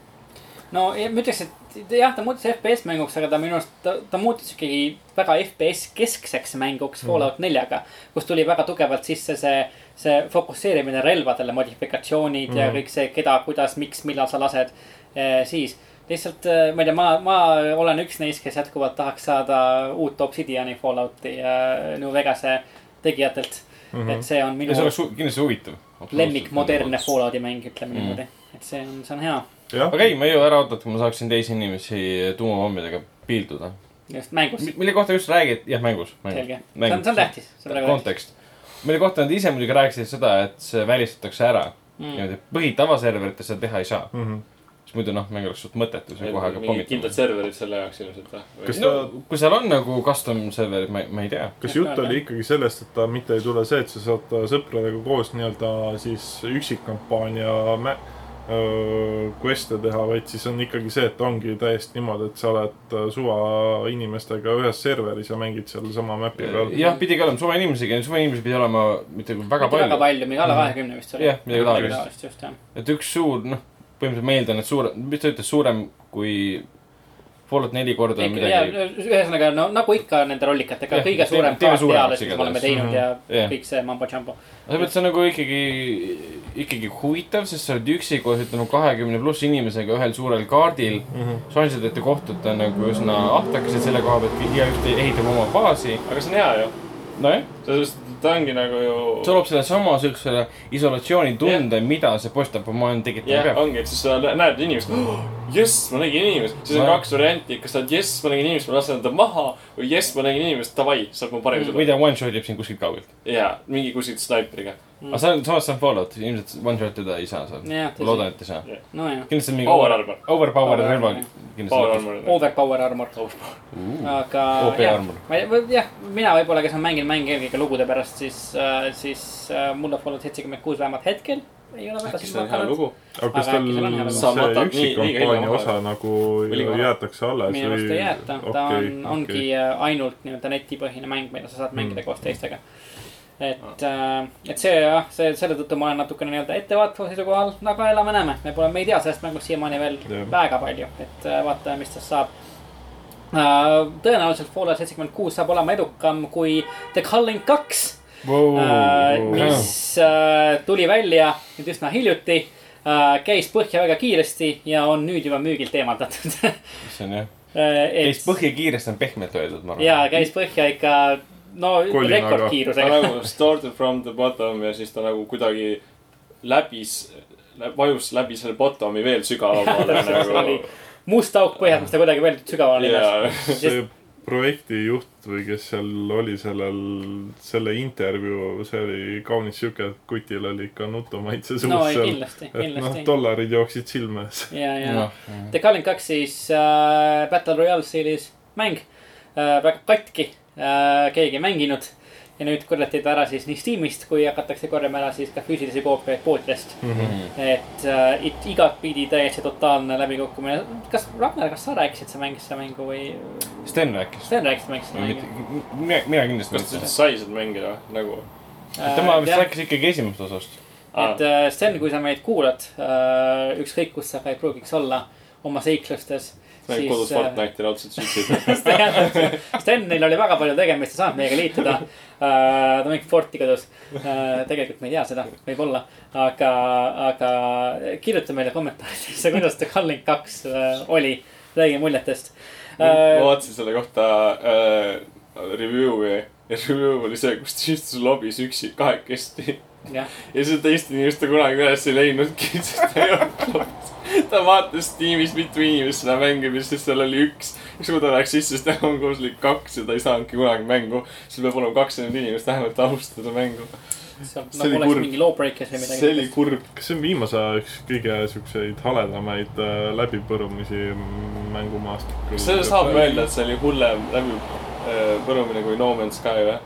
no ja ma ütleks, et jah, ta muutus FPS mänguks, aga ta minu arust, ta, ta muutus ikkagi väga FPS keskseks mänguks Fallout neljaga. kus tuli väga tugevalt sisse see, see fokusseerimine relvadele, modifikatsioonid mm. ja Mhm. kõik see, keda, kuidas, miks, millal sa lased eh,. siis lihtsalt, ma ei tea, ma, ma olen üks neist, kes jätkuvalt tahaks saada uut Obsidiani Fallouti äh, New Vegase tegijatelt mm. -hmm. et see on minu ja see oleks kindlasti huvitav. lemmik modernne Fallouti mäng, ütleme Mm. niimoodi. et see on, see on hea, aga ei, ma ei jõua ära oodata, kui ma saaksin teisi inimesi tuumapommidega piilduda. just mängus, mille kohta just räägid, jah, mängus, mängus.. selge, see on, see on tähtis. kontekst. mille kohta nad ise muidugi rääkisid seda, et see välistatakse ära mm.. niimoodi, et põhitavaserverites seda teha ei saa. mm. -hmm. Siis muidu noh, mäng oleks suht mõttetu, see kohe hakkab mingid kindlad pommitama. serverid selle jaoks ilmselt Kas või? no kui seal on nagu custom serverid, ma, ma ei tea. kas jutt oli ikkagi sellest, et ta mitte ei tule see, et sa saad sõpradega koos nii-öelda siis üksikkampaania mä-, quest'e teha, vaid siis on ikkagi see, et ongi täiesti niimoodi, et sa oled äh, suva inimestega ühes serveris ja mängid seal sama map'i peal. jah, pidi ka olema suve inimesega, suve inimesi pidi olema mitte väga mitte väga palju. palju, mingi alla kahekümne vist oli. Jah, midagi taolist. et üks suur, noh, põhimõtteliselt ma eeldan, et suure, mis ta ütles, suurem kui Fallout neli korda on ja midagi. ühesõnaga no nagu ikka nende rollikatega Jah, kõige suurem kaart peale, mis me oleme teinud ja Jah. kõik see mambo jumbo. sellepärast see on nagu ikkagi, ikkagi huvitav, sest sa oled üksi koos, ütleme kahekümne pluss inimesega ühel suurel kaardil mm. Mhm. -hmm. šansid, et te kohtute nagu üsna ahtakesed selle koha pealt, igaüks ehitab oma baasi. aga see on hea ju. nojah, sellepärast, et ta ongi nagu ju. see loob selle sama siuksele isolatsioonitunde, mida see postapoomaailm tekitama jah, peab. ongi, et siis sa näed inimest oh,, jess, ma nägin inimest. siis on Ma- kaks varianti, kas sa oled jess, ma nägin inimest, ma lasen ta maha või jess, ma nägin inimest, davai, saab mu parem või ta one shot ib sind kuskilt kaugelt. jaa, mingi kuskilt snaiperiga. aga see on, samas see on Fallout, ilmselt one shot teda ei saa seal. Ma loodan, et ei saa. nojah, kindlasti on mingi Power armor, overpowered Power relva kindlasti. overpower armor. aga jah, ma ei, jah, mina võib-olla, kes on mänginud mänge eelkõige lugude pärast, siis, siis äh, mulle Fallout seitsekümmend kuus vähemalt hetkel ei ole väga äkki see silma on hea hakanud. lugu? aga kas tal on? Sa see üksikkampaania hilja osa nagu jäetakse alles minu arust ei jäeta, ta on, ongi äh, ainult nii-öelda netipõhine mäng, mida sa saad mängida Mm. koos teistega. et, et see jah, see selle tõttu ma olen natukene nii-öelda ettevaataval seisukohal, aga elame-näeme, me pole, me ei tea sellest mängust siiamaani veel Jah. väga palju, et äh, vaatame, mis tast saab. tõenäoliselt Fallout seitsekümmend kuus saab olema edukam kui The Culling kaks Äh, mis äh, tuli välja nüüd üsna hiljuti äh,, käis põhja väga kiiresti ja on nüüd juba müügilt eemaldatud see on jah, äh,. käis põhja kiiresti on pehmelt öeldud, ma arvan. ja käis põhja ikka, no rekordkiirusega. nagu started from the bottom ja siis ta nagu kuidagi läbis, vajus läbi selle bottom'i veel sügavamale nagu. must auk põhjas, mis ta kuidagi veel sügavamale lendas. jaa, see projektijuht või kes seal oli sellel, selle intervjuu, see oli kaunis sihuke, et kutil oli ikka nutumaitse suus no seal. kindlasti, et noh, dollarid jooksid silme ees. ja, ja noh, The Culling kaks siis äh, Battle Royale stiilis mäng äh,, väga katki keegi ei mänginud. ja nüüd korjati ta ära siis nii Steamist kui hakatakse korjama ära siis ka füüsilisi koopiaid poodidest. et äh, igatpidi täiesti totaalne läbikukkumine. kas Ragnar, kas sa rääkisid, sa mängisid seda mängu või? Sten rääkis. Sten rääkis, sa mängisid seda mängu? mina, mina kindlasti kas mitte. sai seda mängida nagu? tema vist rääkis ikkagi esimesest osast. et äh, Sten, kui sa meid kuulad, ükskõik kus sa ka ei pruugiks olla oma seiklustes. Mängib kodus Fortnite'i raudselt süksid. Stenil oli väga palju tegemist ja saanud meiega liituda. ta mängib Forti kodus. tegelikult me ei tea seda, võib-olla, aga, aga kirjuta meile kommentaaridesse, kuidas The Culling kaks äh, oli. räägi muljetest. ma vaatasin selle kohta äh, review'i ja review oli see, kus ta istus lobis üksi kahekesti. Ja seda teist inimest ta kunagi üles ei leidnudki, sest ta ei olnud ta vaatas tiimis mitu inimest seda mängib ja siis seal oli üks. üks kui ta läks sisse, siis tal on koos oli kaks ja ta ei saanudki kunagi mängu. siis peab olema kakskümmend inimest vähemalt alustada mängu. seal See oli nagu oleks kurb. see oli kurb. kas see on viimase aja üks kõige siukseid haledamaid äh, läbipõrumisi mängumaastikul? kas seda saab öelda, et see oli hullem läbi äh, põrumine kui No Man's Sky või?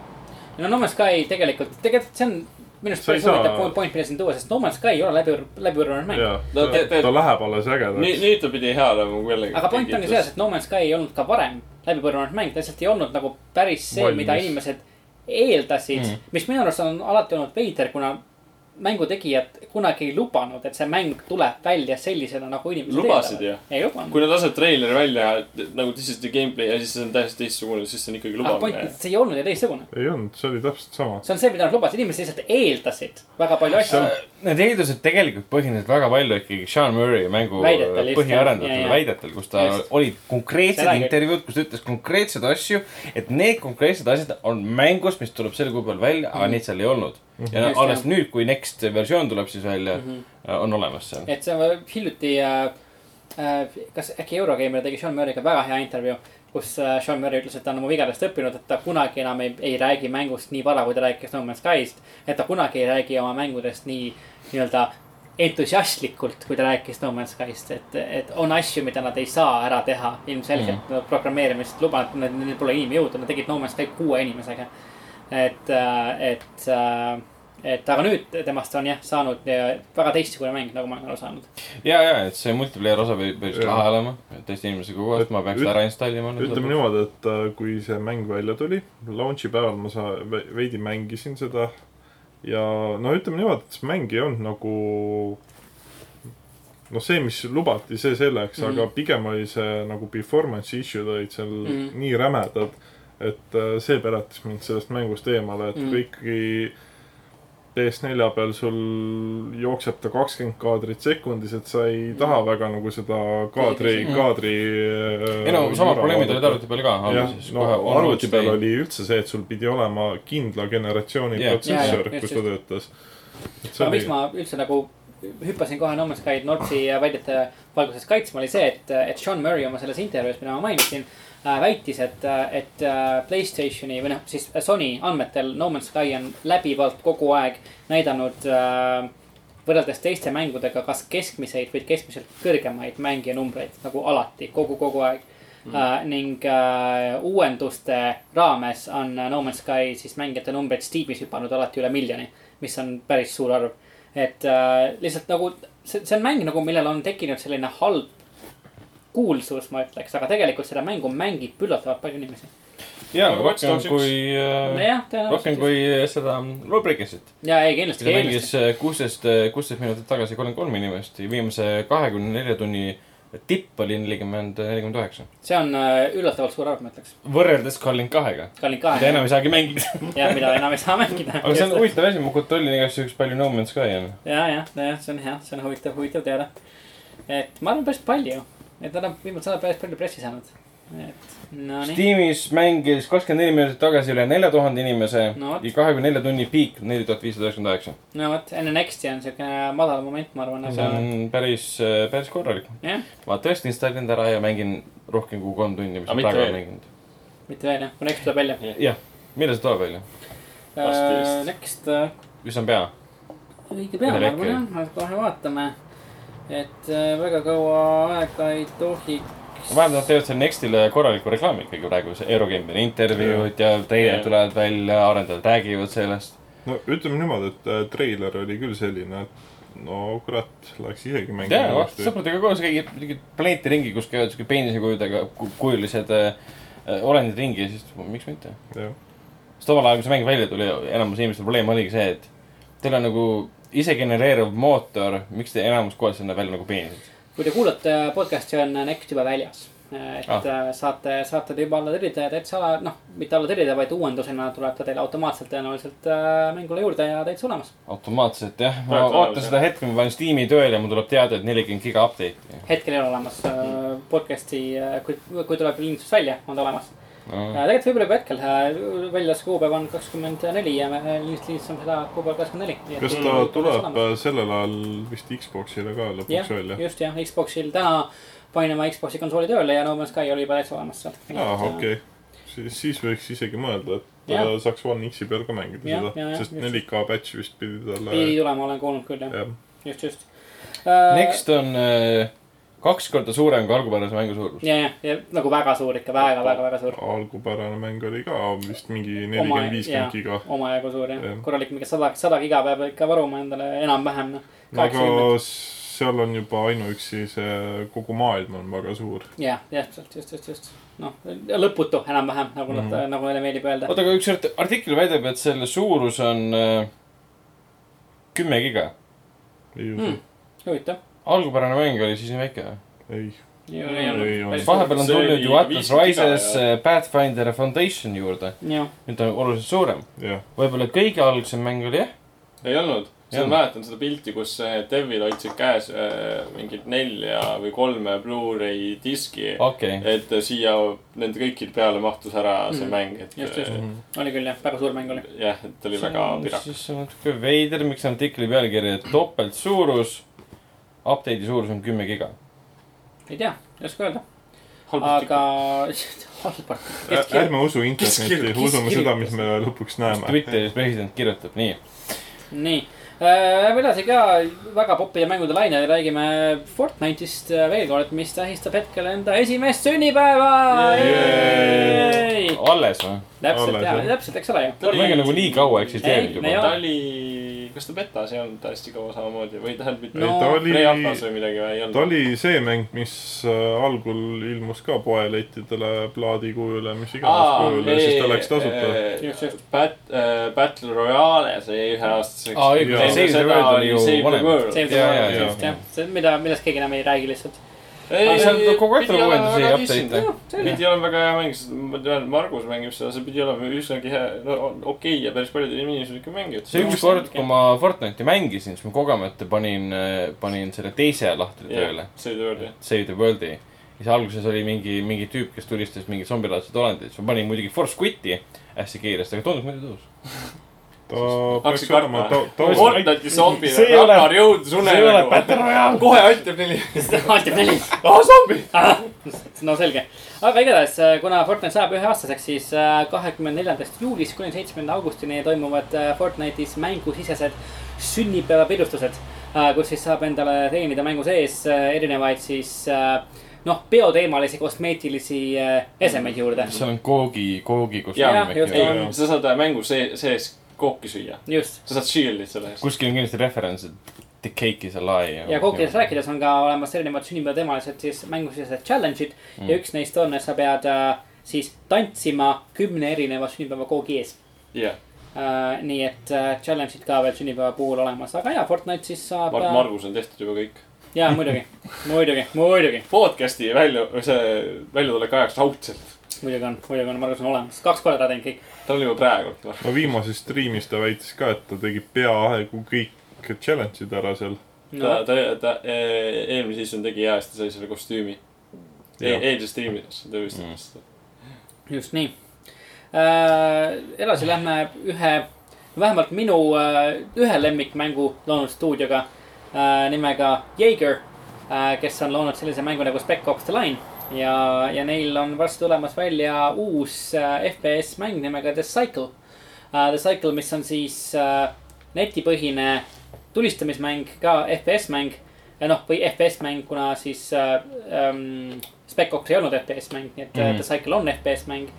no No Man's Sky tegelikult, tegelikult see on minu arust päris huvitav point- mille siin tuua, sest No Man's Sky ei ole läbi, läbipõrunud mäng. ta, te- te- ta läheb alles ägedaks. nüüd ta pidi hea olema, kui jällegi. aga point ongi selles, et No Man's Sky ei olnud ka varem läbipõrunud mäng, ta lihtsalt ei olnud nagu päris see, mida inimesed eeldasid Mm. mm.. mis minu arust on alati olnud veider, kuna mängu tegijad kunagi ei lubanud, et see mäng tuleb välja sellisena, nagu inimesed Lubasid ju. ei lubanud. kui nad lasevad treileri välja nagu this is the gameplay ja siis see on täiesti teistsugune, siis see on ikkagi lubamine. see ei olnud ju teistsugune. ei olnud, see oli täpselt sama. see on see, mida nad lubasid, inimesed lihtsalt eeldasid väga palju asju. Need eeldused tegelikult põhinesid väga palju ikkagi Sean Murray mängu põhiarendajatel Ja, ja. väidetel, kus ta Just. olid konkreetsed intervjuud, kus ta ütles konkreetseid asju. et need konkreetsed asjad on mängus, mis tuleb sel kuu peal välja, aga neid seal ei olnud. Ja Just, alles jah. nüüd, kui Next versioon tuleb siis välja, on olemas seal. et see on hiljuti äh,, äh, kas äkki Eurogeimer tegi Sean Murray'ga väga hea intervjuu, kus äh, Sean Murray ütles, et ta on oma vigadest õppinud, et ta kunagi enam ei, ei räägi mängust nii vara, kui ta rääkis No Man's Skyst. et ta kunagi ei räägi oma mängudest nii nii-öelda entusiastlikult, kui ta rääkis No Man's Skyst, et, et on asju, mida nad ei saa ära teha ilmselgelt mm. no, programmeerimist lubanud, neil pole inimjõudu, nad tegid No Man's Sky kuue inimesega. et, et, et aga nüüd temast on jah saanud äh, väga teistsugune mäng, nagu ma olen aru saanud. ja, ja, et see multiplayer osa võib päris lahe olema, teiste inimesega koos, ma peaks Üt- ta ära installima. ütleme niimoodi, et äh, kui see mäng välja tuli, launch'i päeval ma sa-, veidi mängisin seda. ja no ütleme niimoodi, et see mäng ei olnud nagu. noh, see, mis lubati, see selleks mm, Mhm. -hmm. aga pigem oli see nagu performance issue'd olid seal mm Mhm. -hmm. nii rämedad. Et äh, see peletas mind sellest mängust eemale, et mm. -hmm. kõiki PS4 peal sul jookseb ta kakskümmend kaadrit sekundis, et sa ei taha väga nagu seda kaadri, Mm. kaadri. ei no samad probleemid olid arvuti peal ka jah no arvuti peal. oli üldse see, et sul pidi olema kindla generatsiooni Jah. protsessor kus ta töötas. aga miks ma üldse nagu hüppasin kohe No Man's Sky Nortsi väidete valguses kaitsma, oli see, et, et Sean Murray oma selles intervjuus, mida ma mainisin äh,, väitis, et, et äh, Playstationi või noh, siis Sony andmetel No Man's Sky on läbivalt kogu aeg näidanud äh, võrreldes teiste mängudega kas keskmiseid või keskmiselt kõrgemaid mängijanumbreid nagu alati, kogu, kogu aeg mm.. Uh, ning uuenduste raames on No Man's Sky siis mängijate numbrid Steamis hüpanud alati üle miljoni, mis on päris suur arv. et lihtsalt nagu see, see on mäng nagu, millel on tekkinud selline halb kuulsus, ma ütleks, aga tegelikult seda mängu mängib üllatavalt palju inimesi. jaa, Aga rohkem kui äh,, rohkem kui seda Lawbreakersit. ja ei, kindlasti, mängis äh, kuusteist, kuusteist minutit tagasi kolmkümmend kolm inimest ja viimase kahekümne nelja tunni tipp oli nelikümmend, nelikümmend üheksa. see on üllatavalt suur arv, ma ütleks. võrreldes Calling kahega, Kallid mida kahe. enam ei saagi mängida. jah, mida enam ei saa mängida. aga see on huvitav asi, ma kontrollin igasuguseid palju No Man's Sky on. ja, jah, nojah, see on hea, see on huvitav, huvitav teada. et ma arvan päris palju, et nad on viimasel ajal päris palju pressi saanud. et no nii, Steamis mängis kakskümmend neli minutit tagasi üle nelja tuhande inimese No ja kahekümne nelja tunni piik neli tuhat viissada üheksakümmend üheksa. no vot, enne Next'i on siuke madal moment, ma arvan, see aga on päris, päris korralik. jah, ma tõesti installinud ära ja mängin rohkem kui kolm tundi, mis Aga ma mitte praegu olen mänginud. mitte veel jah, kui Next tuleb välja. jah, millal see tuleb välja? Vist. Next äh, mis on pea? õige pea, ma arvan jah, kohe vaatame. Et äh, väga kaua aega ei tohiks. vähemalt nad teevad selle Nextile korraliku reklaami ikkagi praegu, see Eurogameri intervjuud ja treilerid tulevad välja, arendajad räägivad sellest. no ütleme niimoodi, et äh, treiler oli küll selline, et no kurat, läheks isegi mängima vaata. sõpradega koos käigi mingit planeeti ringi, kus käivad siuke peenisekujudega ku- kujulised äh, äh, olendid ringi ja siis miks mitte. sest omal ajal, kui see mäng välja tuli, enamus inimeste probleem oligi see, et teil on nagu isegenereeruv mootor, miks te enamus kohas näeb välja nagu peenised? kui te kuulate podcast'i, on Next juba väljas. et Ah. ah. saate, saate ta juba alla tellida ja täitsa, noh, mitte alla tellida, vaid uuendusena tuleb ta teile automaatselt tõenäoliselt äh, mängule juurde ja täitsa olemas. automaatselt jah, ma ootan seda hetke, ma panen Steam'i tööle ja mul tuleb teade, et nelikümmend giga update'i hetkel ei ole olemas äh, podcast'i äh,, kui, kui tuleb lindistus välja, on ta olemas äh,. Tegelikult võib-olla juba hetkel äh, väljas kuupäev on kakskümmend neli ja me äh, lindistame seda kuupäeval kakskümmend neli. kas ta tuleb äh, sellel ajal vist Xbox'ile ka lõpuks, välja? just jah, Xbox'il täna panin oma Xbox'i konsooli tööle ja No Man's Sky oli juba täitsa olemas seal. aa, okei. siis, siis võiks isegi mõelda, et äh, saaks One X-i peal ka mängida Jah, seda sest just. 4K patch vist pidi talle. pidi tulema, olen kuulnud küll jah, jah, just, just uh,. Next on äh, kaks korda suurem kui algupärase mängu suurus. ja, ja, ja nagu väga suur ikka väga, väga, väga suur. algupärane mäng oli ka vist mingi Oma- nelikümmend, viiskümmend giga. omajagu suur jah Jah., korralik mingi sada, sada giga peab ikka varuma endale enam-vähem noh. aga seal on juba ainuüksi see kogu maailm on väga suur. jah, täpselt, just, just, just. noh, lõputu enam-vähem nagu mm, -hmm. nagu neile meeldib öelda. oota, aga üks art- artikkel väidab, et selle suurus on äh, kümme giga. ei usu Mm. huvitav. Algupärane mäng oli siis nii väike või? ei. vahepeal on See tulnud ju Atlas 50 giga Rises äh, Pathfinder Foundation juurde. nüüd ta on oluliselt suurem. võib-olla kõige algsem mäng oli jah. ei olnud, ma mäletan seda pilti, kus Devil hoidsid käes äh, mingit nelja või kolme Blu-ray diski. okay.. et äh, siia nende kõikide peale mahtus ära see Mm. mäng, et Just, just. äh, oli küll jah, väga suur mäng oli. jah, et oli väga pirakas. siis see on natuke veider, miks artikli pealkiri, et topeltsuurus, update'i suurus on kümme giga. ei tea, ei oska öelda, aga halb artikkel. ärme usu internetti, usume seda, mis me lõpuks näeme. Twitteris president kirjutab nii. nii äh,, lähme edasi ka väga popide mängude lainel, räägime Fortnite'ist äh, veel kord, mis tähistab hetkel enda esimest sünnipäeva. alles või? täpselt Alles, ja jah., täpselt, eks ole ju. mäng on nagu nii kaua eksisteerinud juba. ta oli, kas ta betas ei olnud hästi kaua samamoodi või tähendab mitte No, ta oli, pre-alfas või midagi või ei ta olnud? oli see mäng, mis äh, algul ilmus ka poelettidele plaadikujul ja mis iganes kujul ja siis ta läks tasuta. Just. Bat-, Battle Royale sai üheaastaseks. Aa, õigus, Save the World oli ju vanem. Save the World jah, see, mida, millest keegi enam ei räägi lihtsalt. ei, seal kogu aeg tuleb uuendusi ja update'e. selge. pidi olema väga hea mäng, sest ma tean, Margus mängib seda, see pidi olema üsnagi hea, no okei okay, ja päris paljud inimesed ikka mängivad. see ükskord, kui ma Fortnite'i mängisin, siis ma kogemata panin, panin selle teise lahtri tööle. see oli tööle. Save the World'i. ja siis alguses oli mingi, mingi tüüp, kes tulistas mingit zombilaadset olendit, siis ma panin muidugi Force Quit'i hästi kiiresti, aga tundus muidu tõus. ta peaks olema, ta, ta Fortnite- Fortnite'i ole- Ragnar jõudis see ei ole unenägu. Battle Royale. kohe aitab neli. alt jääb neli. ah, zombi. no selge, aga igatahes, kuna Fortnite saab üheaastaseks, siis äh, kahekümne neljandast juulist kuni seitsmenda augustini toimuvad äh, Fortnite'is mängusisesed sünnipäevapidustused. kus siis saab endale teenida mängu sees äh, erinevaid siis äh, noh, peoteemalisi kosmeetilisi äh, esemeid juurde. seal on koogi, koogi või? sa saad äh, mängu see- sees kooki süüa. just, sa saad shield'it selle eest. kuskil on kindlasti referents, et the cake is a lie. ja kookidest. rääkides on ka olemas erinevad sünnipäevateemalised siis mängusisesed challenge'id mm. Ja üks neist on, et sa pead äh, siis tantsima kümne erineva sünnipäevakoogi ees jah, Uh, nii et uh, challenge'id ka veel sünnipäeva puhul olemas, aga jaa, Fortnite siis saab Mart. Margus on tehtud juba kõik. jaa, muidugi, muidugi, muidugi, podcast'i välja, see väljatulek ajaks raudselt. Muidugi on, muidugi on, Margus on olemas, kaks korda ta teinud kõik. ta on juba praegu. no viimases striimis ta väitis ka, et ta tegi peaaegu kõik challenge'id ära seal. ta No,, ta, ta e- eelmise season tegi hea, sest ta sai selle kostüümi e. Eilses striimis ta vist Mm. just nii uh,. edasi lähme ühe, vähemalt minu uh, ühe lemmikmängu loonud stuudioga uh, nimega Jaeger uh,, kes on loonud sellise mängu nagu Spec Ops The Line ja, ja neil on varsti tulemas välja uus uh, FPS mäng nimega The Cycle uh,. The Cycle, mis on siis uh, netipõhine tulistamismäng, ka FPS mäng. noh, või FPS mäng, kuna siis uh, um, Spec Ops ei olnud FPS mäng, nii et mm. -hmm. The Cycle on FPS mäng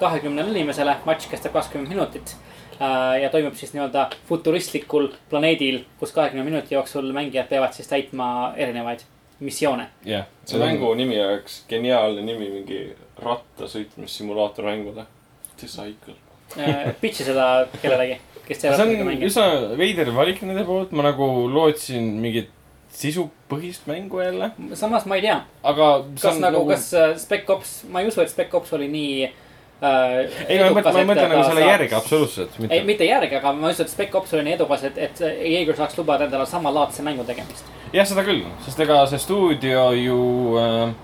kahekümnele inimesele, matš kestab kakskümmend minutit äh, ja toimub siis nii-öelda futuristlikul planeedil, kus kahekümne minuti jooksul mängijad peavad siis täitma erinevaid missioone. jah. see mängu nimi oleks geniaalne nimi, mingi rattasõitmissimulaator mängule. Disciple. Pitch'i seda kellelegi, kes teevad see on üsna veider valik nende poolt, ma nagu lootsin mingit sisupõhist mängu jälle, samas ma ei tea, aga. kas nagu, kas äh, Spec Ops, ma ei usu, et Spec Ops oli nii äh,. ei, ma mõtlen, ma mõtlen nagu selle järgi. absoluutselt, ei, mitte. järgi, aga ma ütlesin, et Spec Ops oli nii edukas, et, et Jaeger saaks lubada endale samalaadse mängu tegemist. jah, seda küll, sest ega see stuudio ju äh,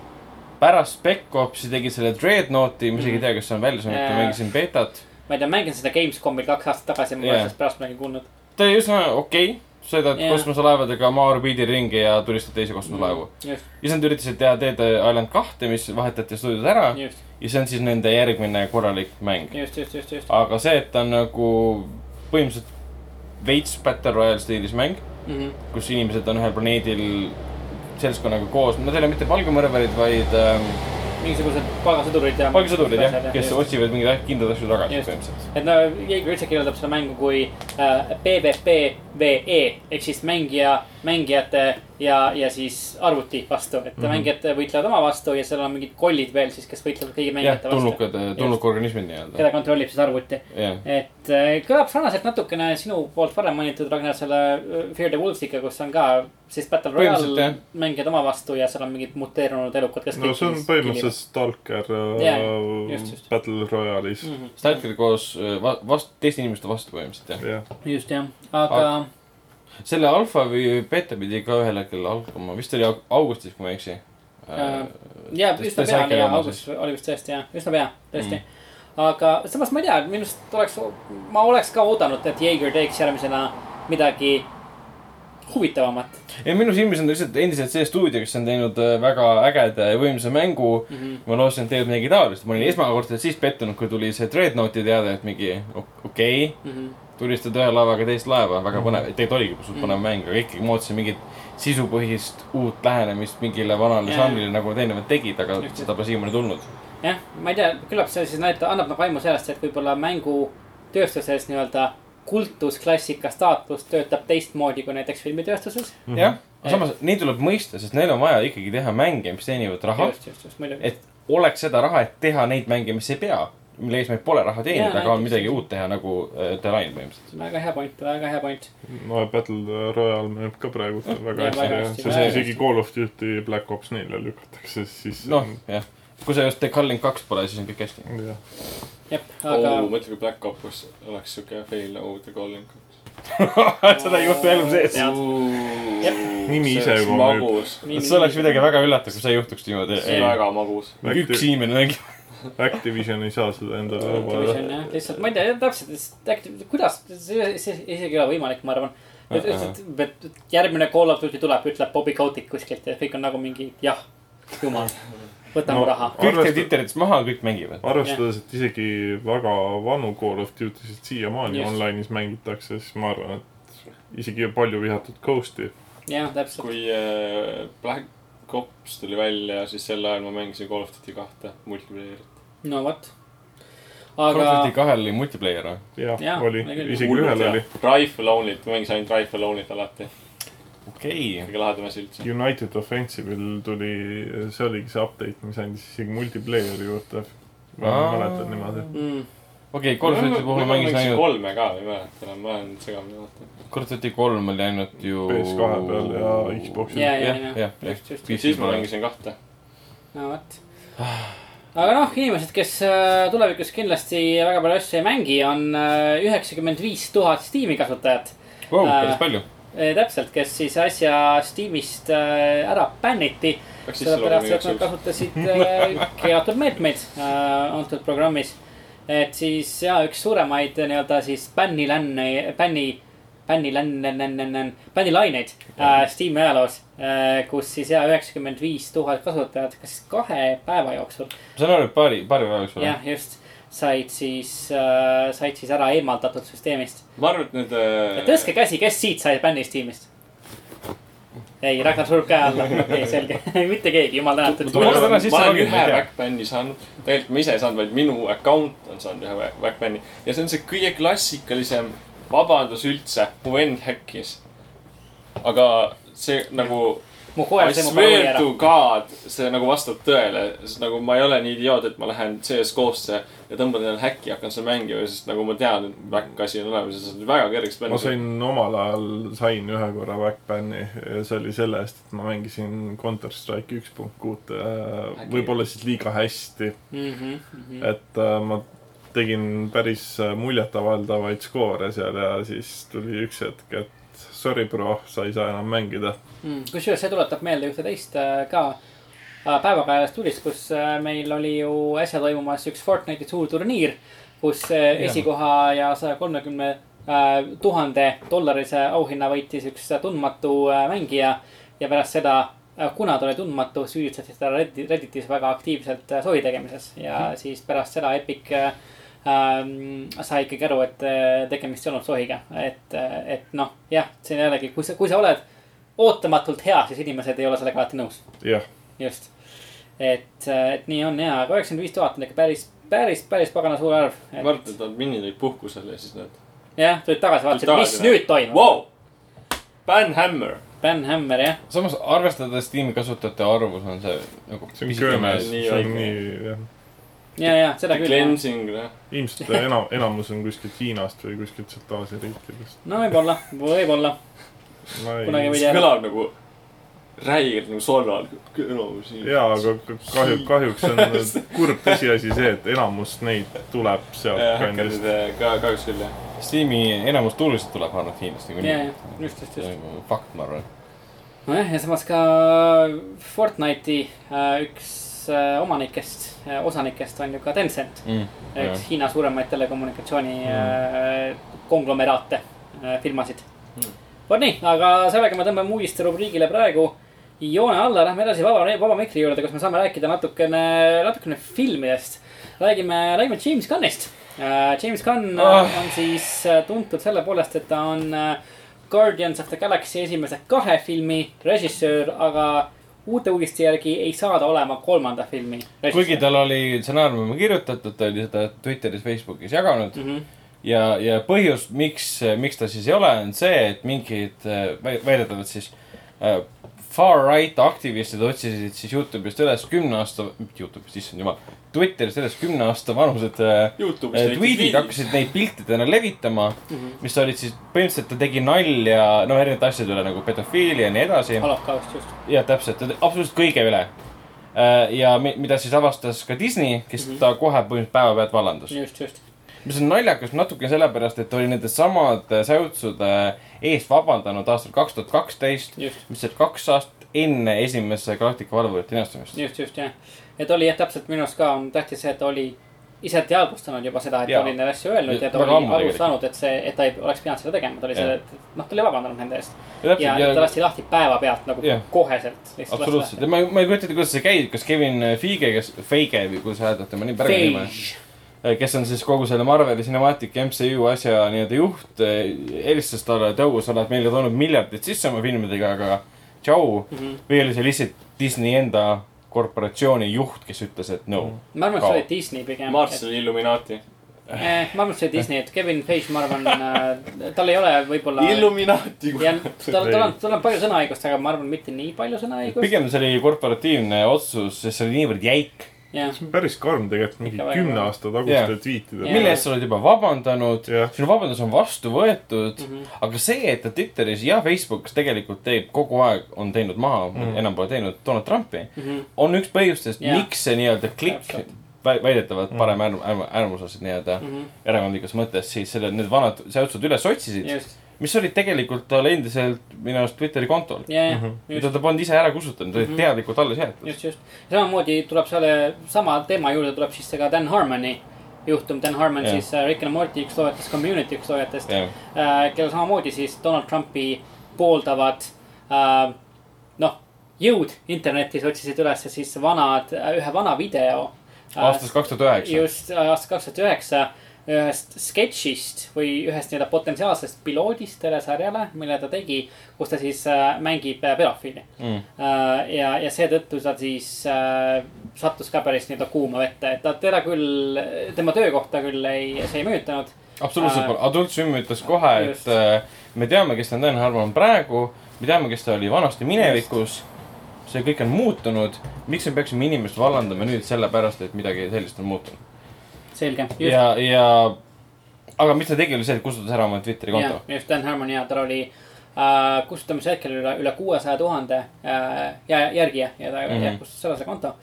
pärast Spec Opsi tegi selle Dreadnoughti, ma isegi ei tea, kas see on välja tulnud, Jaa. ma mängisin betat. ma ei tea, mängisin seda Gamescomil kaks aastat tagasi, ma pole Jah. sellest pärast midagi kuulnud. ta oli üsna okei okay., sõidad Jah. kosmoselaevadega maa orbiidil ringi ja tulistad teisi kosmoselaevu. just, ja siis nad üritasid teha Dead Island kahte, mis vahetati stuudios ära just, ja see on siis nende järgmine korralik mäng. aga see, et ta on nagu põhimõtteliselt veits Battle Royale stiilis mäng, mm. -hmm. kus inimesed on ühel planeedil seltskonnaga koos, nad ei ole mitte palgamõrvarid, vaid ähm, mingisugused palgasõdurid ja. palgasõdurid jah, kes otsivad mingeid kindlaid asju tagasi Just. põhimõtteliselt. et no Jaeger üldse kirjeldab seda mängu kui äh, PvPVE ehk siis mängija, mängijate ja, ja siis arvuti vastu, et mm. -hmm. mängijad võitlevad oma vastu ja seal on mingid kollid veel siis, kes võitlevad kõigi mängijate vastu. tulnukad, tulnukorganismid nii-öelda. keda kontrollib siis arvuti, jah, et äh, kõlab sarnaselt natukene sinu poolt varem mainitud Ragnar selle äh, Fear the Wolvesiga, kus on ka siis Battle. Royale mängijad oma vastu ja seal on mingid muteerunud elukad, kes no see on põhimõtteliselt Stalker Jaa, äh, just, just. Battle Royale'is mm. -hmm. Stalker koos va- vastu, teiste inimeste vastu põhimõtteliselt jah. jah, just jah, aga selle alfa või beeta pidi ka ühel hetkel algama, vist oli au- augustis, kui ma ei eksi Äh, ja üsna pea oli jah, augustis oli vist tõesti jah, üsna pea, tõesti mm.. aga samas ma ei tea, minu arust oleks, ma oleks ka oodanud, et Jaeger teeks järgmisena midagi huvitavamat ei, minu silmis on ta lihtsalt endiselt see stuudio, kes on teinud äh, väga ägeda ja võimsa mängu. mm. -hmm. ma lootsin, et teevad midagi taolist, ma olin esmakordselt siis pettunud, kui tuli see Dreadnoughti teade, et mingi ok- okei okay,, Mm -hmm. Tulistad ühe laevaga teist laeva, väga põnev, tegelikult oligi suht põnev mäng, aga ikkagi ma ootasin mingit sisupõhist uut lähenemist mingile vanale žanrile, nagu eelnevalt tegid, aga Just, seda pole siiamaani tulnud. jah, ma ei tea, küllap see siis näitab, annab nagu aimu sellest, et võib-olla mängutööstuses nii-öelda kultusklassika staatus töötab teistmoodi kui näiteks filmitööstuses. jah, aga samas neid tuleb mõista, sest neil on vaja ikkagi teha mänge, mis teenivad raha. et oleks seda raha, et teha neid mänge, mis ei pea mille eesmärk pole raha teenida, aga midagi uut teha nagu äh, The Line põhimõtteliselt. väga hea point, väga hea point. no Battle Royale müüb ka praegu väga hästi see isegi. Call of Duty Black Ops neile lükatakse, siis noh, jah. kui sa just The Calling kaks pole, siis on kõik hästi. jah, jep, aga oo, mõtle kui Black Ops oleks siuke fail nagu The Calling. seda ei juhtu elu sees. Nimi ise see oleks juba müüb. magus, see oleks midagi väga üllatav, kui see juhtuks niimoodi. see on väga magus. üks inimene mängib. Activision ei saa seda endale lubada. Activision jah, lihtsalt ma ei tea täpselt, Activ-, kuidas, see, see isegi ei ole võimalik, ma arvan. et, järgmine Call of Duty tuleb, ütleb Bobby Kotick kuskilt ja kõik on nagu mingi jah, jumal, võtame No, raha. kõik teevad internetist maha, kõik mängivad. arvestades, et isegi väga vanu Call of Duty'sid siiamaani online'is mängitakse, siis ma arvan, et isegi palju vihatud Ghosti. jah, täpselt. kui äh, Black Ops tuli välja, siis sel ajal ma mängisin Call of Duty kahte multiplayer'it. No vot. Call of aga Duty kahel oli multiplayer või? jah oli isegi ühel oli. Rifle Only't, ma mängisin ainult Rifle Only't alati. okei. kõige lahedam asi üldse. United Offensive'il tuli, see oligi see update, mis andis isegi multiplayer'i juurde. ma mäletan niimoodi. mm, okei, Call of Duty puhul ma mängisin ainult, kolme ka, ei mäleta enam, ma olen segamini vaadanud. Call of Duty kolm oli ainult ju. PS2 peal ja Xbox'il ja, ja, jah, ja, jah, jah siis ma mängisin kahte. no vot. Aga noh, inimesed, kes äh, tulevikus kindlasti väga palju asju ei mängi, on äh, üheksakümmend viis tuhat Steam'i kasutajat. Wow, Äh, päris palju. täpselt, kes siis äsja Steamist äh, ära bänniti sellepärast, et nad kasutasid äh, keelatud meetmeid äh, antud programmis. et siis ja üks suuremaid äh, nii-öelda siis bännilänne, bänni, bännilänne, bännilaineid äh, Steam'i ajaloos äh,. kus siis ja üheksakümmend viis tuhat kasutajat, kas siis kahe päeva jooksul, ma saan aru, et paari, paari päeva jooksul. jah, just. said siis äh,, said siis ära eemaldatud süsteemist. ma arvan, et need äh, tõstke käsi, kes siit sai bänni Steamist? ei, Ragnar surub käe alla, okei okay,, selge, mitte keegi, jumal tänatud. Ma olen ühe backbänni saanud, tegelikult ma ise ei saanud, vaid minu account on saanud ühe backbänni ja see on see kõige klassikalisem vabandus üldse, mu vend häkkis. aga see nagu, mu I koer sai mu swear parooli ära to. god, see nagu vastab tõele, sest nagu ma ei ole nii idioot, et ma lähen CS-GO-sse ja tõmban endale häkki ja hakkan seal mängima, sest nagu ma tean, et back asi on olemas ja see on väga kergeks ma sain omal ajal, sain ühe korra backbänni see oli selle eest, et ma mängisin Counter Strike üks punkt kuute äh, võib-olla siis liiga hästi, Mhm, mhm. et äh, ma tegin päris äh, muljetavaldavaid skoore seal ja siis tuli üks hetk, et sorry bro, sa ei saa enam mängida. Mm, kusjuures see tuletab meelde ühte teist äh, ka äh, päevakajast uudist, kus meil oli ju äsja toimumas üks Fortnite'i suur turniir, kus esikoha ja saja kolmekümne tuhande dollarise auhinna võitis üks tundmatu mängija ja pärast seda, kuna ta oli tundmatu, süüdistati teda Reddit- Redditis väga aktiivselt soovi tegemises ja siis pärast seda Epic ähm, sai ikkagi aru, et äh, tegemist ei olnud sohiga, et, et noh, jah, see on jällegi, kui sa, kui sa oled ootamatult hea, siis inimesed ei ole sellega alati nõus, jah, just. et, et nii on ja, aga üheksakümmend viis tuhat on ikka päris, päris, päris pagana suur arv. ma arvan, et nad minnid olid puhkusel ja siis nad. jah, tulid tagasi, vaatasid, mis nüüd toimub Vau, Banhammer, Ben Hammer, jah. samas arvestades Steam'i kasutajate arvu, see on see nagu see on nii see on nii, jah. ja, ja seda küll. cleansing, noh. ilmselt enam, enamus on kuskilt Hiinast või kuskilt sealt Aasia riikidest. no võib-olla, võib-olla. ma Kunagi ei võid- see kõlab nagu räigelt nagu siin. jaa, aga kahju, kahjuks on kurb tõsiasi see, et enamus neid tuleb sealt kandist. häkkerid ka, kahjuks küll, jah. Steam'i enamus tulusid tuleb ainult Hiinast niikuinii ja, just, just, just. on nagu fakt, ma arvan. nojah, ja samas ka Fortnite'i äh, üks äh, omanikest, osanikest on ju ka Tencent. Mm. üks Hiina suuremaid telekommunikatsiooni äh, konglomeraate äh, firmasid Mm. vot nii, aga sellega me tõmbame uudiste rubriigile praegu joone alla, lähme edasi vaba, vaba mikri juurde, kus me saame rääkida natukene, natukene filmidest. räägime, räägime James Gunnist. James Gunn oh. on siis tuntud selle poolest, et ta on Guardians of the Galaxy esimese kahe filmi režissöör, aga uute uudiste järgi ei saa ta olema kolmanda filmi kuigi tal oli stsenaarium kirjutatud, ta oli seda Twitteris, Facebookis jaganud mm. -hmm. ja, ja põhjus, miks, miks ta siis ei ole, on see, et mingid äh, vä- väidetavalt siis äh, far right aktivistid otsisid siis Youtube'ist üles kümne aasta, mitte Youtube'ist, issand jumal, Twitteris sellest kümne aasta vanused äh, äh, tweetid hakkasid neid piltidena levitama mm. -hmm. mis olid siis põhimõtteliselt ta tegi nalja, no erinevate asjade üle nagu pedofiilia ja nii edasi. holokaust just. jah, täpselt, absoluutselt kõige üle. ja mi- mida siis avastas ka Disney, kes mm -hmm. ta kohe põhimõtteliselt päevapealt vallandas. just, just. mis on naljakas natuke sellepärast, et oli nende samade säutsude eest vabandanud aastal kaks tuhat kaksteist, mis oli kaks aastat enne esimese Galactica valvurite dinastamist. just, just jah. Et oli jah, täpselt minu arust ka on tähtis see, et ta oli ise teadvustanud juba seda, et ta Jaa. oli neid asju öelnud ja ta Väga oli aru saanud, et see, et ta ei oleks pidanud seda tegema, ta oli selle, noh, ta oli vabandanud nende eest. ja ja täpselt, ta ja lasti lahti päevapealt nagu Jah. koheselt. absoluutselt ja ma, ma ei kujuta ette, kuidas see käib, kas Kevin Feige, kes, Feige või kuidas hääldab tema nimi, päris nime, kes on siis kogu selle Marveli Cinematic MCU asja nii-öelda juht, helistas talle, et õu, sa oled meile toonud miljardid sisse oma filmidega, aga tšau. Mhm. või oli see lihtsalt Disney enda korporatsiooni juht, kes ütles, et no. ma arvan, et see oli Disney pigem. Marss oli Illuminaati. Eh, ma arvan, et see oli Disney, et Kevin Feige, ma arvan, tal ei ole võib-olla. Illuminaati. ja tal, tal on, tal on palju sõnaõigust, aga ma arvan, mitte nii palju sõnaõigust. pigem see oli korporatiivne otsus, sest see oli niivõrd jäik. See on päris karm tegelikult, mingi kümne aasta taguste Jah. tweetide Jah. mille eest sa oled juba vabandanud sinu vabandus on vastu võetud mm, Mhm. -hmm. aga see, et ta Twitteris ja Facebookis tegelikult teeb kogu aeg, on teinud maha mm, -hmm. enam pole teinud Donald Trumpi mm, Mhm. on üks põhjustest miks see nii-öelda klikk väidetavalt parem äärm-, äärm-, äärmuslased nii-öelda mm Mhm. -hmm. erakondlikus mõttes, siis selle, need vanad säutsud üles otsisid, just, mis olid tegelikult tal endiselt minu arust Twitteri kontol. ja, ja, mida just, ta polnud ise ära kustutanud, ta oli Mhm. teadlikult alles jäetud. just, just. samamoodi tuleb selle sama teema juurde tuleb siis ka Dan Harmoni juhtum, Dan Harmon Jah. siis äh, Rick and Morty üks loojatest, Community üks loojatest jah, äh, kellel samamoodi siis Donald Trumpi pooldavad äh, noh, jõud internetis otsisid üles siis vanad, ühe vana video äh, aastast kaks tuhat üheksa. just äh, aastast kaks tuhat üheksa ühest sketšist või ühest nii-öelda potentsiaalsest piloodist telesarjale, mille ta tegi, kus ta siis äh, mängib äh, pedofiili Mm. äh,. ja, ja seetõttu ta siis sattus ka päris nii-öelda kuuma vette, et ta teda küll, tema töökohta küll ei, see ei mõjutanud. absoluutselt pole, Adult Swim ütles kohe, et me teame, kes on Dan Harmon praegu, me teame, kes ta oli vanasti minevikus. see kõik on muutunud, miks me peaksime inimest vallandama nüüd sellepärast, et midagi sellist on muutunud. selge. ja, ja, aga mis ta tegi, oli see, et kustutas ära oma Twitteri konto., just Dan Harmon ja tal oli äh, kustutamise hetkel üle, üle kuuesaja tuhande äh, ja järgija ja ta mm. -hmm. kustutas ära selle konto.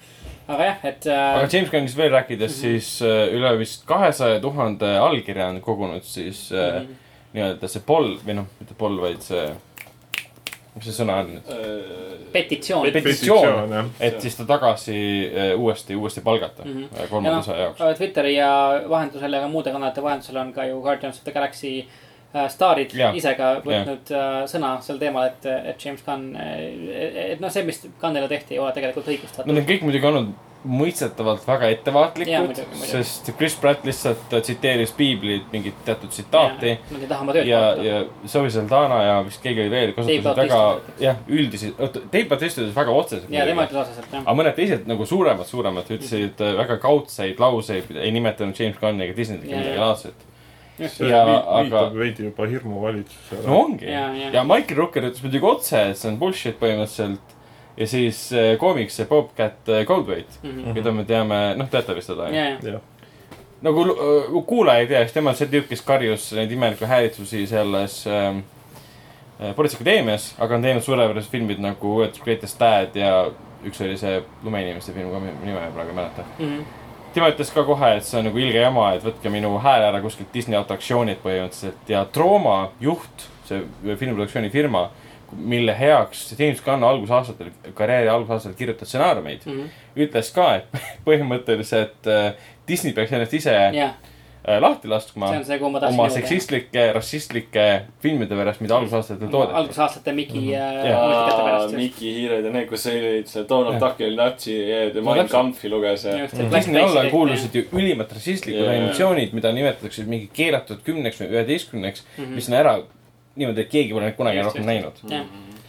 aga jah, et aga äh, James Gunnist veel rääkides, Mhm. siis äh, üle vist kahesaja tuhande allkirja on kogunud siis äh, Mhm. nii-öelda see poll või noh, mitte poll, vaid see, mis see sõna on nüüd? petitsioon. petitsioon, jah. et siis ta tagasi äh, uuesti, uuesti palgata Mhm. äh, kolmanda osa jaoks. Twitteri ja vahendusel ja ka muude kanalite vahendusel on ka ju Guardians of the Galaxy äh, staarid Jaa. ise ka võtnud äh, sõna sel teemal, et, et James Gunn, et noh, see, mis Gunnile tehti, ei ole tegelikult õigustatud Nad on kõik muidugi olnud mõistetavalt väga ettevaatlikud sest Chris Pratt lihtsalt äh, tsiteeris piiblit mingit teatud tsitaati. Nad ei taha oma tööd ja, kaotada. ja Zoe Saldana ja vist keegi oli veel kasutasid väga jah, üldisi, Dave Bautista ütles väga otseselt. ja tema ütles otseselt jah. aga mõned teised nagu suuremad, suuremad ütlesid äh, väga kaudseid lauseid, ei nimetanud James Gunni ega Disneyt ega midagi laadset. see Ja- vi- aga- viitab veidi juba hirmuvalitsusele no ongi Jaa, jaa. ja Michael Rooker ütles muidugi otse, et see on bullshit põhimõtteliselt. Ja siis äh, koomiks see Bobcat äh, Goldthwait, keda me teame, noh, teate vist seda ja, ja, jah, nagu lu- kuulaja ei tea, siis tema on see tüüp, kes karjus neid imelikke häälitusi selles ähm, äh, Politseikadeemias, aga on teinud suurepärased filmid nagu World's Greatest Dad ja üks oli see lumeinimeste film, ka nime ma praegu ei mäleta. Mhm. tema ütles ka kohe, et see on nagu ilge jama, et võtke minu hääl ära kuskilt Disney atraktsioonilt põhimõtteliselt. Ja Trooma juht, see filmiproduktsiooni firma, mille heaks James Gunn algusaastatel, karjääri algusaastatel kirjutas stsenaariumeid, Mhm. ütles ka, et põhimõtteliselt äh, Disney peaks ennast ise jah, äh, lahti laskma oma seksistlike, rassistlike filmide pärast, mida algusaastatel toodeti. algusaastate Miki äh, Jaa. multikate pärast just. Miki hiired ja need, kus olid see Donald. Duck oli natsi ja Mein. Kampfi luges ja. Black Disney alla kuulusid ju ülimalt rassistlikud Jaa. animatsioonid, mida nimetatakse mingi keelatud kümneks või üheteistkümneks mm, Mhm. -hmm. mis on ära niimoodi, et keegi pole neid kunagi Just, rohkem just. näinud. jah,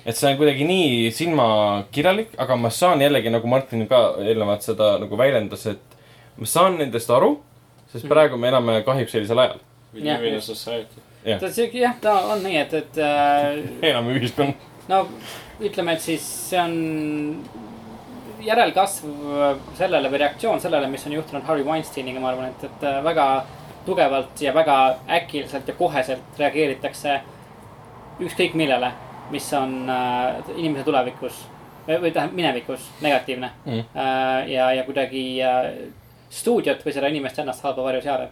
et see on kuidagi nii silmakirjalik, aga ma saan jällegi nagu Martin ka eelnevalt seda nagu väljendas, et ma saan nendest aru, sest Mhm. praegu me elame kahjuks sellisel ajal. Ta siuke jah, ta on nii, et, et äh, elame ühiskond. no ütleme, et siis see on järelkasv sellele või reaktsioon sellele, mis on juhtunud Harvey Weinsteiniga, ma arvan, et, et äh, väga tugevalt ja väga äkiliselt ja koheselt reageeritakse ükskõik millele, mis on äh, inimese tulevikus või või tähendab minevikus negatiivne Mm. äh, ja, ja kuidagi äh, stuudiot või seda inimest ennast halba varju seadeb.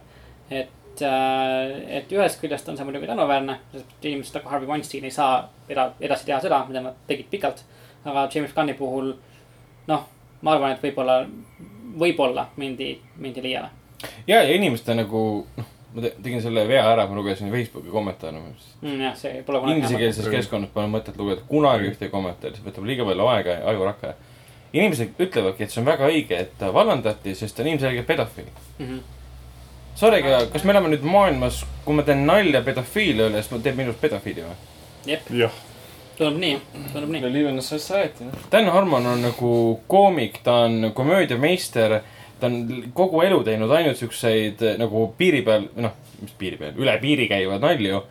et äh,, et ühest küljest on see muidugi tänuväärne, sest inimesed nagu Harvey Weinstein ei saa eda- edasi teha seda, mida nad tegid pikalt. aga James Gunni puhul noh, ma arvan, et võib-olla, võib-olla mindi, mindi liiale. ja, ja inimeste nagu, noh, ma te- tegin selle vea ära, ma lugesin Facebooki kommentaare. Mm, jah, see pole kunagi. Inglisekeelses keskkonnas pole mõtet lugeda kunagi ühte kommentaari, see võtab liiga palju aega ja ajurakke. inimesed ütlevadki, et see on väga õige, et ta vallandati, sest ta on ilmselgelt pedofiil. mm. -hmm. Sorry, aga kas me elame nüüd maailmas, kui ma teen nalja pedofiilia üle, siis teeb minust pedofiili või? jep, jah, tundub nii, tundub nii. in a Society, noh. Dan Harmon on nagu koomik, ta on komöödiameister. Ta on kogu elu teinud ainult siukseid eh, nagu piiri peal, noh, mis piiri peal, üle piiri käivaid nalju,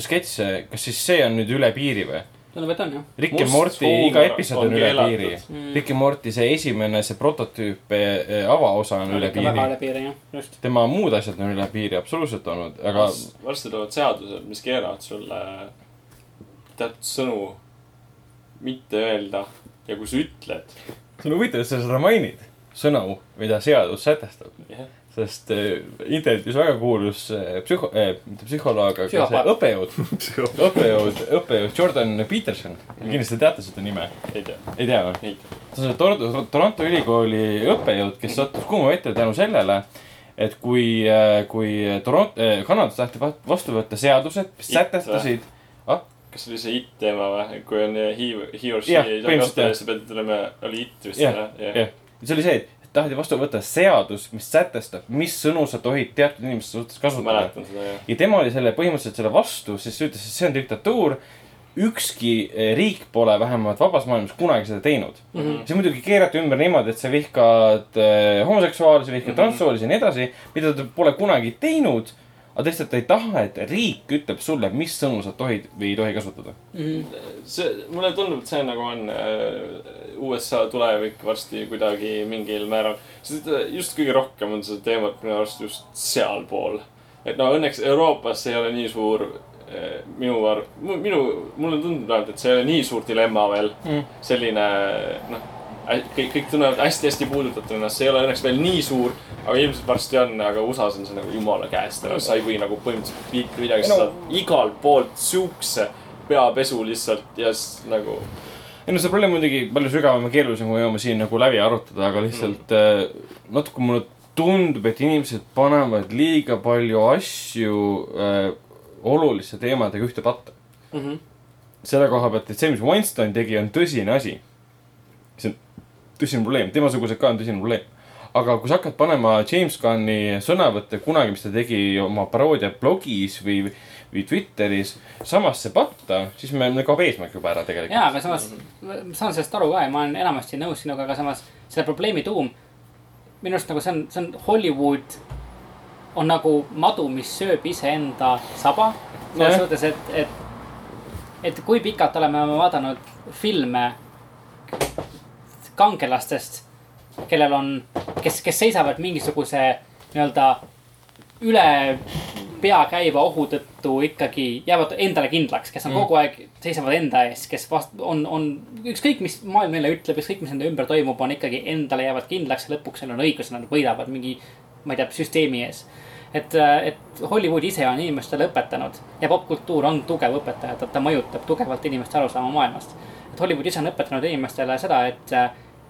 sketše. kas siis see on nüüd üle piiri või? tundub, et on jah. Rick ja Morty iga episood on on üle keelatud. piiri Mm. Rick ja Morty see esimene, see prototüüp eh, avaosa on üle ikka väga piiri. üle piiri jah, just. tema muud asjad on üle piiri absoluutselt olnud, aga varsti tulevad seadused, mis keelavad sulle teatud sõnu mitte öelda ja kui sa ütled, see on huvitav, et sa seda mainid. sõnu, mida seadus sätestab. jah, sest eh, internetis väga kuulus eh, psühho- eh,, mitte psühholoog, aga see õppejõud, õppejõud, õppejõud Jordan Peterson. kindlasti teate seda nime, ei tea, ei tea või? ta on see Tor- Toronto ülikooli õppejõud, kes sattus kuuma vette tänu sellele, et kui, kui Toronto, Kanadas taheti va- vastu võtta seadused, mis sätestasid, kas see oli see it teema või, kui on he, he or she jah. siis sa pead ütlema, oli it vist jah, jah, see oli see, et taheti vastu võtta seadus, mis sätestab, mis sõnu sa tohid teatud inimeste suhtes kasutada. ja tema oli selle põhimõtteliselt selle vastu, sest ütles, et see on diktatuur. ükski eh, riik pole vähemalt vabas maailmas kunagi seda teinud mm. -hmm. see muidugi keerati ümber niimoodi, et sa vihkad eh, homoseksuaale, sa vihkad mm. -hmm. transsoolisi ja nii edasi, mida ta pole kunagi teinud. Aga lihtsalt ta ei taha, et riik ütleb sulle, mis sõnu sa tohid või ei tohi kasutada. see, mulle tundub, et see nagu on äh, USA tulevik varsti kuidagi mingil määral. sest äh, just kõige rohkem on seda teemat minu arust just sealpool. et no õnneks Euroopas ei ole nii suur äh, minu arv-, minu, mulle tundub vähemalt, et see ei ole nii suur dilemma veel Mm. selline noh, kõik, kõik tunnevad hästi-hästi puudutatud ennast, see ei ole õnneks veel nii suur, aga ilmselt varsti on, aga USA-s on see nagu jumala käest ära, sa ei või nagu põhimõtteliselt mitte midagi, sa saad igalt poolt siukse peapesu lihtsalt ja siis nagu ei no see probleem on muidugi palju sügavam ja keerulisem, kui me jõuame siin nagu läbi arutada, aga lihtsalt mm. natuke mulle tundub, et inimesed panevad liiga palju asju äh, oluliste teemadega ühte patta. Mhm. selle koha pealt, et see, mis Winston tegi, on tõsine asi. see on tõsine probleem, temasugused ka on tõsine probleem. Aga kui sa hakkad panema James Gunni sõnavõtte kunagi, mis ta tegi oma paroodia blogis või, või Twitteris samasse patta, siis me, meil kaob eesmärk juba ära tegelikult. jaa, aga samas ma saan sellest aru ka ja ma olen enamasti nõus sinuga, aga samas selle probleemi tuum. minu arust nagu see on, see on Hollywood on nagu madu, mis sööb iseenda saba. selles suhtes, et, et, et kui pikalt oleme me vaadanud filme kangelastest, kellel on, kes, kes seisavad mingisuguse nii-öelda üle pea käiva ohu tõttu ikkagi jäävad endale kindlaks, kes on mm. kogu aeg, seisavad enda eest, kes vast-, on, on ükskõik, mis maailm neile ütleb, ükskõik, mis nende ümber toimub, on ikkagi endale jäävad kindlaks ja lõpuks neil on õigus, nad võidavad mingi, ma ei tea, süsteemi ees. et, et Hollywood ise on inimestele õpetanud ja popkultuur on tugev õpetaja, ta, ta mõjutab tugevalt inimeste arusaama maailmast. et Hollywood ise on õpetanud inimestele seda, et,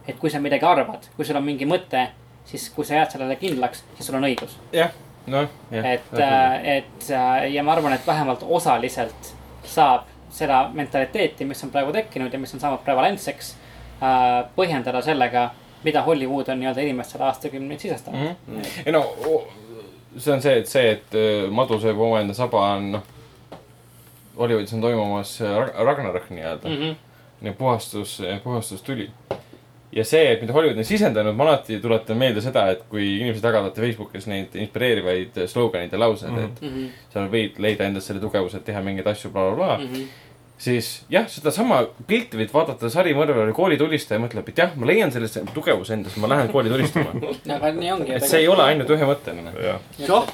et kui sa midagi arvad, kui sul on mingi mõte, siis kui sa jääd sellele kindlaks, siis sul on õigus jah, noh, et, et äh, ja ma arvan, et vähemalt osaliselt saab seda mentaliteeti, mis on praegu tekkinud ja mis on saanud prevalentseks äh,, põhjendada sellega, mida Hollywood on nii-öelda inimestele aastakümneid sisestanud mm. Mhm. ei no see on see, et see, et äh, madu sööb omaenda saba on noh. Hollywoodis on toimumas äh, Rag- Ragnarök nii-öelda -hmm. ja puhastus, puhastustuli. Ja see, et mida Hollywood on sisendanud, ma alati tuletan meelde seda, et kui inimesed jagavad Facebookis neid inspireerivaid slogan'id ja lauseid mm, -hmm. Mm -hmm. et sa võid leida endas selle tugevuse, et teha mingeid asju bla,, blablabla Mm -hmm. siis jah, sedasama pilti võid vaadata sarimõrvari koolitulistaja mõtleb, et jah, ma leian sellest tugevuse endas, ma lähen kooli tulistama. aga nii ongi. et see ei ole ainult ühemõtteline. jah,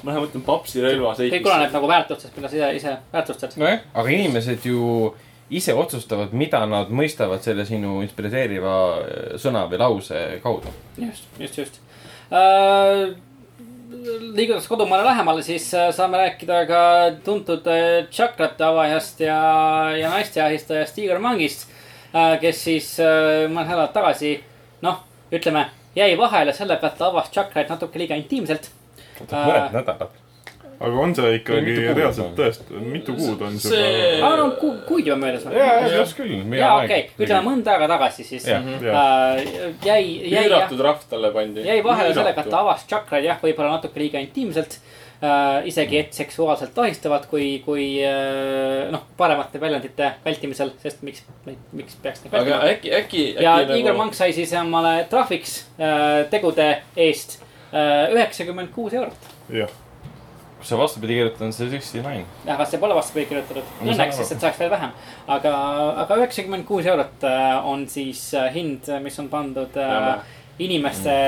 ma lähen võtan papsi relva kõik oleneb nagu väärtustest, mida sa ise, ise väärtustad. nojah, aga inimesed ju ise otsustavad, mida nad mõistavad selle sinu inspireeriva äh, sõna või lause kaudu. just, just, just uh,. liigudes kodumaale lähemale, siis äh, saame rääkida ka tuntud äh, tšakrate avajast ja, ja naiste ahistajast Igor Mangist uh,. kes siis uh, mõned nädalad tagasi, noh, ütleme, jäi vahele selle pealt, avas tšakraid natuke liiga intiimselt. mõned nädalad. Aga on see ikkagi Mitu kuud reaalselt on? tõesti, mitu kuud on see See- aa, no ku, kuid juba möödas. ja, ja, just küll. jaa, okei, ütleme mõnda aega tagasi siis. Uh, jäi, jäi üüratud rahv talle pandi. jäi vahele sellega, et ta avas tšakraid jah, võib-olla natuke liiga intiimselt äh,. isegi, et seksuaalselt ahistavalt, kui, kui äh, noh, paremate väljendite vältimisel, sest miks, miks peaks neid aga vältima. äkki, äkki, ja äkki Igor nagu Mank sai siis omale trahviks äh, tegude eest üheksakümmend kuus eurot. jah, kui sa vastupidi kirjutad, on see sixty nine. aga see pole vastupidi kirjutatud, õnneks, sest et saaks veel vähem. aga, aga üheksakümmend kuus eurot äh, on siis äh, hind, mis on pandud äh, Jama. inimeste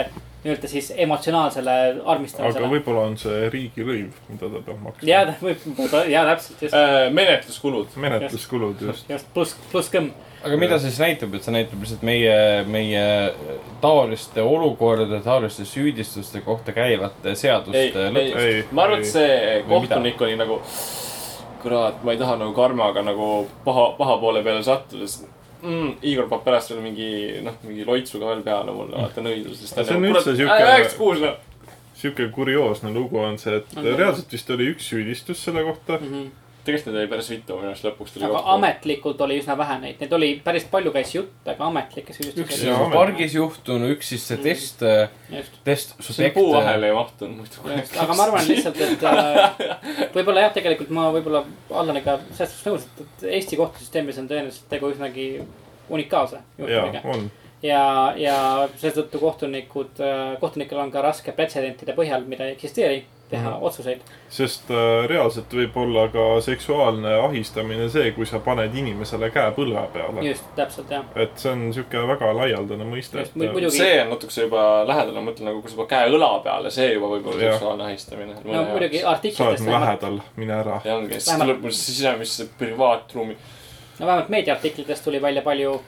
nii-öelda siis emotsionaalsele aga armistamisele. võib-olla on see riigilõiv, mida ta peab maksma. ja, võib, ja täpselt, just, äh, menetluskulud. menetluskulud just. just pluss, pluss kõmm. Aga mida see siis näitab, et see näitab lihtsalt meie, meie taoliste olukordade, taoliste süüdistuste kohta käivate seaduste. Ei,, ma arvan, et see kohtunik oli nagu, kurat, ma ei taha nagu karmaga nagu paha, paha poole peale sattuda, sest mm, Igor paneb pärast veel mingi, noh, mingi loitsuga veel peale mulle, vaata nõidlusest. See on üldse siuke- üheksakümmend kuus, noh. sihuke kurioosne lugu on see, et On küll. reaalselt vist oli üks süüdistus selle kohta. Tegelikult neid oli päris mitu, minu arust lõpuks tuli aga. ametlikult oli üsna vähe neid, neid oli päris palju käis jutt, aga ametlikke üks süüdistusi Jaa, oli. amet- pargis juhtunu, üks siis see test, just, test see subjekt. puu vahele ei mahtunud muidu. just, aga ma arvan lihtsalt, et äh, võib-olla jah, tegelikult ma võib-olla Allaniga selles suhtes nõus, et, Eesti kohtusüsteemis on tõenäoliselt tegu üsnagi unikaalse ja juhtumiga. on, ja, ja seetõttu kohtunikud, kohtunikel on ka raske pretsedentide põhjal, mida ei eksisteeri, teha mm. -hmm. otsuseid. sest äh, reaalselt võib olla ka seksuaalne ahistamine see, kui sa paned inimesele käe põlve peale. just, täpselt jah. et see on sihuke väga laialdane mõiste mu- muidugi- see on natukese juba lähedal, ma mõtlen nagu, kui sa paned käe õla peale, see juba võib olla seksuaalne ahistamine. no muidugi sa oled artiklitest mu lähedal, mine ära. ja ongi, siis tuleb mul sisemisse privaatruumi. no vähemalt meediaartiklitest tuli välja palju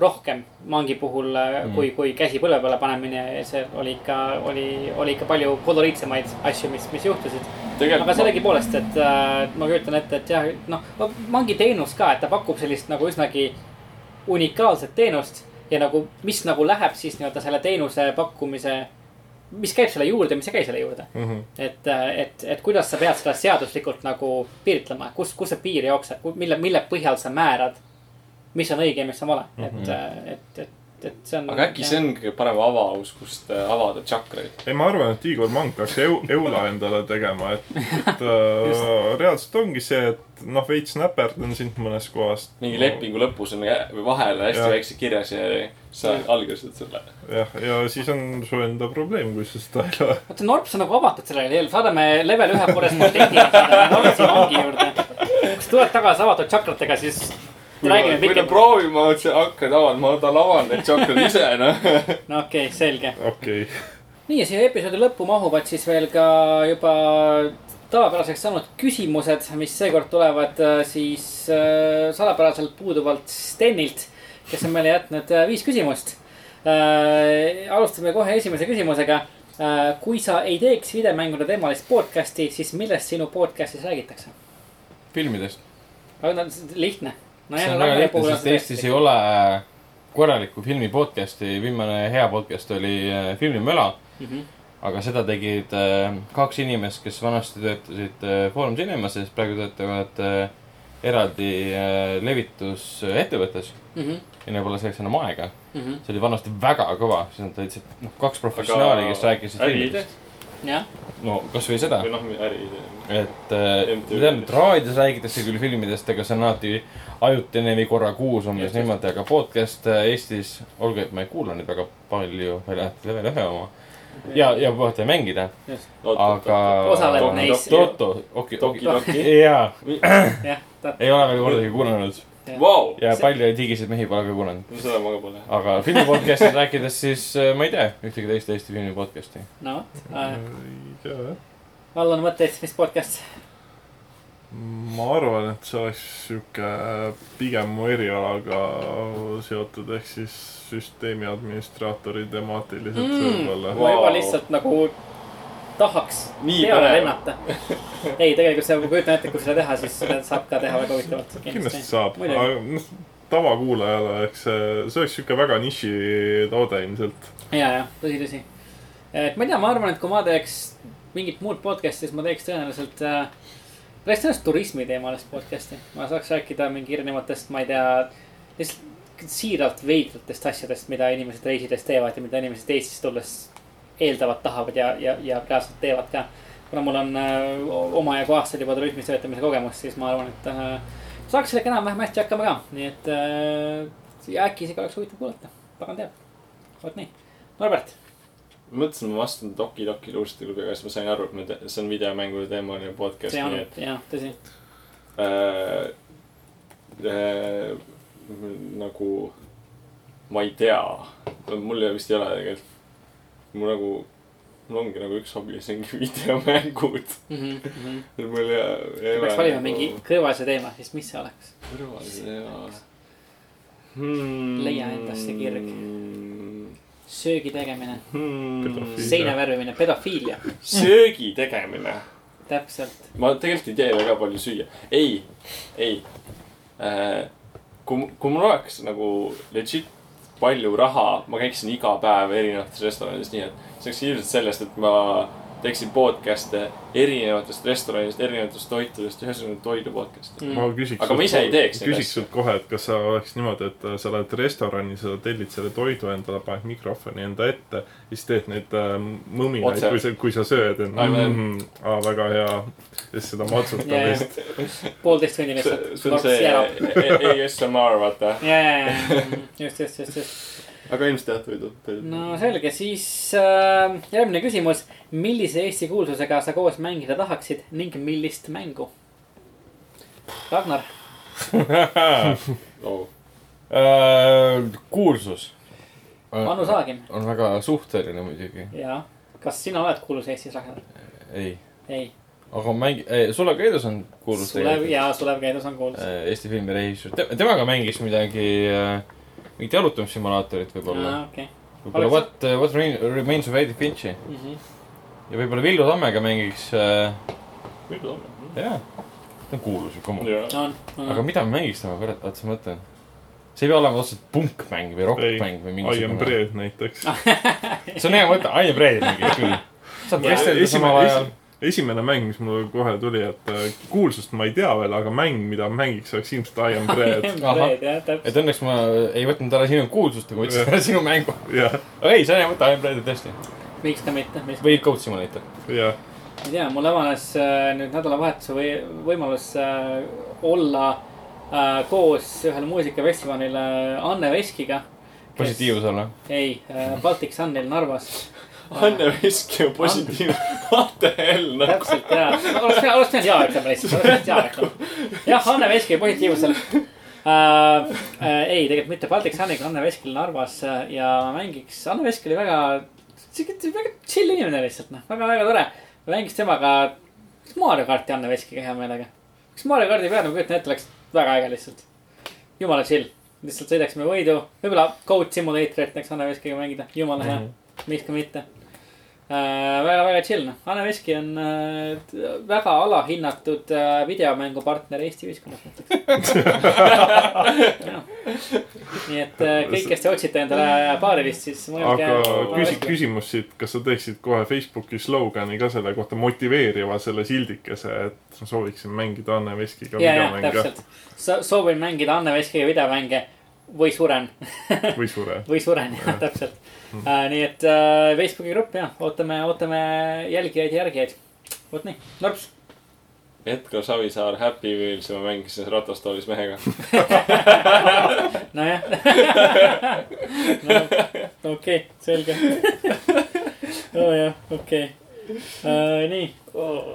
rohkem mangi puhul mm., kui, kui käsi põlve peale panemine ja see oli ikka, oli, oli ikka palju koloriitsemaid asju, mis, mis juhtusid. aga sellegipoolest, et äh, ma kujutan ette, et jah, noh, mangi teenus ka, et ta pakub sellist nagu üsnagi unikaalset teenust ja nagu, mis nagu läheb siis nii-öelda selle teenuse pakkumise, mis käib selle juurde, mis ei käi selle juurde. Mhm. et, et, et kuidas sa pead seda seaduslikult nagu piiritlema, kus, kus see piir jookseb, mille, mille põhjal sa määrad, mis on õige ja mis on vale, et, et, et, et see on. aga äkki see on kõige parem avaus, kust äh, avada tšakraid. ei, ma arvan, et Igor Mank peaks eu-, eula endale tegema, et, et äh, reaalselt ongi see, et noh, veits näperdan sind mõnest kohast. mingi lepingu lõpus on ä- või vahel hästi Jah. väikse kirjas ja sa allkirjastad selle. jah, ja siis on su enda probleem, kui sa seda ei loe. vaata, Norps on nagu avatud sellele, saadame level ühe korrespondendina saadame Norpsi vangi juurde. kui sa tuled tagasi avatud tšakratega, siis räägime kui ta pikemalt. proovib, ma mõtlesin, hakkad avama, ma tahan avada need tšakrad ise, noh. no okei okay,, selge. okei okay., nii ja siia episoodi lõppu mahuvad siis veel ka juba tavapäraseks saanud küsimused, mis seekord tulevad äh, siis äh, salapäraselt puuduvalt Stenilt, kes on meile jätnud äh, viis küsimust äh,. alustame kohe esimese küsimusega äh,. kui sa ei teeks videomängude teemalist podcast'i, siis millest sinu podcast'is räägitakse? filmidest. lihtne. No see on väga lihtne, sest Eestis ei ole korralikku filmi podcast'i, viimane hea podcast oli äh, Filmimöla. mm. -hmm. aga seda tegid äh, kaks inimest, kes vanasti töötasid äh, Foorum Cinemasis, praegu töötavad äh, eraldi äh, levitusettevõttes Mm -hmm. ja neil pole selleks enam aega. Mm -hmm. see oli vanasti väga kõva, siis nad olid noh, kaks professionaali, kes rääkisid filmidest. No kasvõi seda või, noh, äriidee. et äh, MTV. ma tean, et raadios räägitakse küll filmidest, aga see on alati ajutine või korra kuus umbes niimoodi, aga podcast äh, Eestis, olgu, et ma ei kuula neid väga palju, välja arvatud level ühe oma. ja, ja puhata ja mängida, aga. Osaled neis. Toto, okei, Toki, okei, toki. jaa, ei ole veel kordagi kuulanud. Vau, ja palju digiseid mehi pole ka kuulanud. seda ma ka pole. aga filmi podcast'ist rääkides, siis äh, ma ei tea ühtegi teist Eesti filmi podcast'i. no vot, ei tea jah. Allan mõtteid, mis podcast? ma arvan, et see oleks sihuke pigem mu erialaga seotud, ehk siis süsteemi administraatori temaatiliselt Mm. võib-olla ma juba lihtsalt nagu tahaks peale lennata. ei, tegelikult see, ma kujutan ette, kui seda teha, siis seda saab ka teha väga huvitavalt. kindlasti saab, aga noh, tavakuulajale oleks see, see oleks sihuke väga niši toode ilmselt. ja, ja tõsi, tõsi. et ma ei tea, ma arvan, et kui ma teeks mingit muud podcast'i, siis ma teeks tõenäoliselt äh,, teeks tõenäoliselt turismi teemalist podcast'i. ma saaks rääkida mingi erinevatest, ma ei tea, lihtsalt siiralt veidratest asjadest, mida inimesed reisides teevad ja mida inimesed Eestisse tulles eeldavad, tahavad ja, ja, ja reaalselt teevad ka. kuna mul on äh, omajagu aastaid juba turismis töötamise kogemust, siis ma arvan, et äh, saaks sellega enam-vähem hästi hakkama ka, nii et äh, ja äkki isegi oleks huvitav kuulata, pagan teab. vot nii, Norbert mõtlesin, ma vastan Doki Doki luuste klubi, aga siis ma sain aru, et me see on videomängude teemaline podcast, see on jah, tõsi. äh, äh, nagu ma ei tea, mul vist ei ole tegelikult, mul nagu, mul ongi nagu üks hobi, see ongi videomängud. mul ei, ei peaks valima mingi kõrvalise teema, siis mis see oleks? kõrvalise ja hmm.. Leia endast see kirg. söögi tegemine, hmm. Seina värvimine, pedofiilia, söögi tegemine täpselt. ma tegelikult ei tee väga palju süüa. ei, ei äh,. kui, kui mul oleks nagu legit palju raha, ma käiksin iga päev erinevates restoranides, nii et see oleks ilmselt sellest, et ma teeksin podcast'e erinevatest restoranidest, erinevatest toitudest, ühesõnaga toidu podcast'i. Mm. ma küsiks. Aga ma ise ei teeks küsiks sult kohe, et kas sa oleks niimoodi, et sa lähed restorani, sa tellid selle toidu endale, paned mikrofoni enda ette, siis teed neid äh, mõminaid kui sa, kui sa sööd, et mm, aa, väga hea. ja siis seda matsutamist. poolteist tundi see lihtsalt. see on see ASMR, vaata. ja, ja, ja, just, just, just, just. Aga ilmselt jah, toidu, toidu. no selge, siis äh, järgmine küsimus. millise Eesti kuulsusega sa koos mängida tahaksid ning millist mängu? Ragnar, oh. Äh, kuulsus. Anu Saagim on väga suhteline muidugi, ja kas sina oled kuulus Eestis, Ragnar? ei. ei, aga mängi-, Sulev Keedus on kuulus Sulev ja Sulev Keedus on kuulus. Äh, Eesti filmi režissöör, temaga mängis midagi, mingit jalutamissimulaatorit võib-olla. okei. võib-olla Oleks- What, What Remain- Remains of Edith Finchi Mhm. ja võib-olla Villu Tammega mängiks äh,, võib-olla on. jaa, ta on kuulus ju, come on. on. aga mida me mängiks temaga, kurat, oota, ma mõtlen. see ei pea olema otseselt punkmäng või rokkmäng või I am bread näiteks. see on hea mõte, I am ready mängida küll. saab vestelda samal ajal. Esimene mäng, mis mul kohe tuli, et äh, kuulsust ma ei tea veel, aga mäng, mida mängiks, oleks ilmselt I am täpselt. et õnneks ma ei võtnud ära sinu kuulsust, aga võtsin ära sinu mängu. ei, on hea mõte, I am ready tõesti. miks ka mitte, või Code Simulator. jah. ma ei tea, mul avanes äh, nüüd nädalavahetuse või võimalus äh, olla äh, koos ühel muusikafestivalil Anne Veskiga. positiivsus olla. ei äh,, Baltic Sunil Narvas. Anne Veski on positiivne. What the hell, nagu. täpselt ja, oleks pidanud, oleks pidanud jaa ütlema lihtsalt, oleks pidanud jaa ütlema. jah, Anne Veski positiivsel äh,. Äh, ei, tegelikult mitte Baltic Suniga, Anne Veskil Narvas äh, ja mängiks, Anne Vesk oli väga, siuke väga chill inimene lihtsalt noh, väga, väga tore. mängiks temaga Mario karti Anne Veskiga hea meelega. kas Mario kardi peal, ma kujutan ette, oleks väga äge lihtsalt. jumala chill, lihtsalt sõidaksime võidu, võib-olla Code Simulatorit näiteks Anne Veskiga mängida, jumala hea, miks ka mitte äh,. väga, väga chill noh, Anne Veski on äh, väga alahinnatud äh, videomängupartner Eesti ühiskonnas näiteks. nii et äh, kõik, kes te otsite endale paarilist, siis mõelge. aga küsi-, küsimus siit, kas sa teeksid kohe Facebooki slogani ka selle kohta motiveeriva selle sildikese, et sooviksin mängida Anne Veskiga videomänge täpselt. soovin mängida Anne Veskiga videomänge või suren või sure. või suren, jah, täpselt uh,. nii et uh, Facebooki grupp jah, ootame, ootame jälgijaid ja järgijaid. vot nii, Norps. Edgar Savisaar, Happy Wheels ja ma mängisin ratastoolis mehega. nojah no,. okei okay,, selge. oo jah, okei okay. uh,. nii,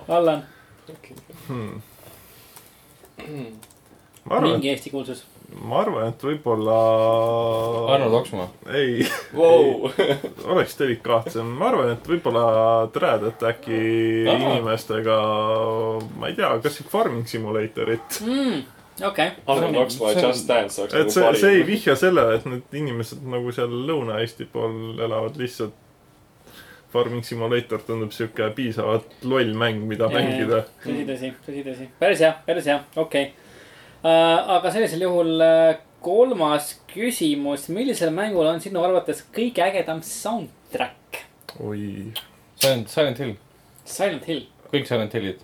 Allan. Hmm. ma arvan, mingi Eesti kuulsus. Ma arvan, et võib-olla. Arnold Oksmaa. ei, Wow. oleks delikaatsem, ma arvan, et võib-olla Dread Attacki Aa. inimestega, ma ei tea, kas Farming Simulatorit. okei. Arnold Oksmaa see on- ja Just Dance oleks et nagu see, see ei parim. vihja sellele, et need inimesed nagu seal Lõuna-Eesti pool elavad lihtsalt. Farming Simulator tundub sihuke piisavalt loll mäng, mida jaa, mängida. tõsi, tõsi, tõsi, tõsi. päris hea, päris hea, okei okay.. Aga sellisel juhul äh, kolmas küsimus, millisel mängul on sinu arvates kõige ägedam soundtrack? oi, Silent, Silent Hill. Silent Hill. kõik Silent Hillid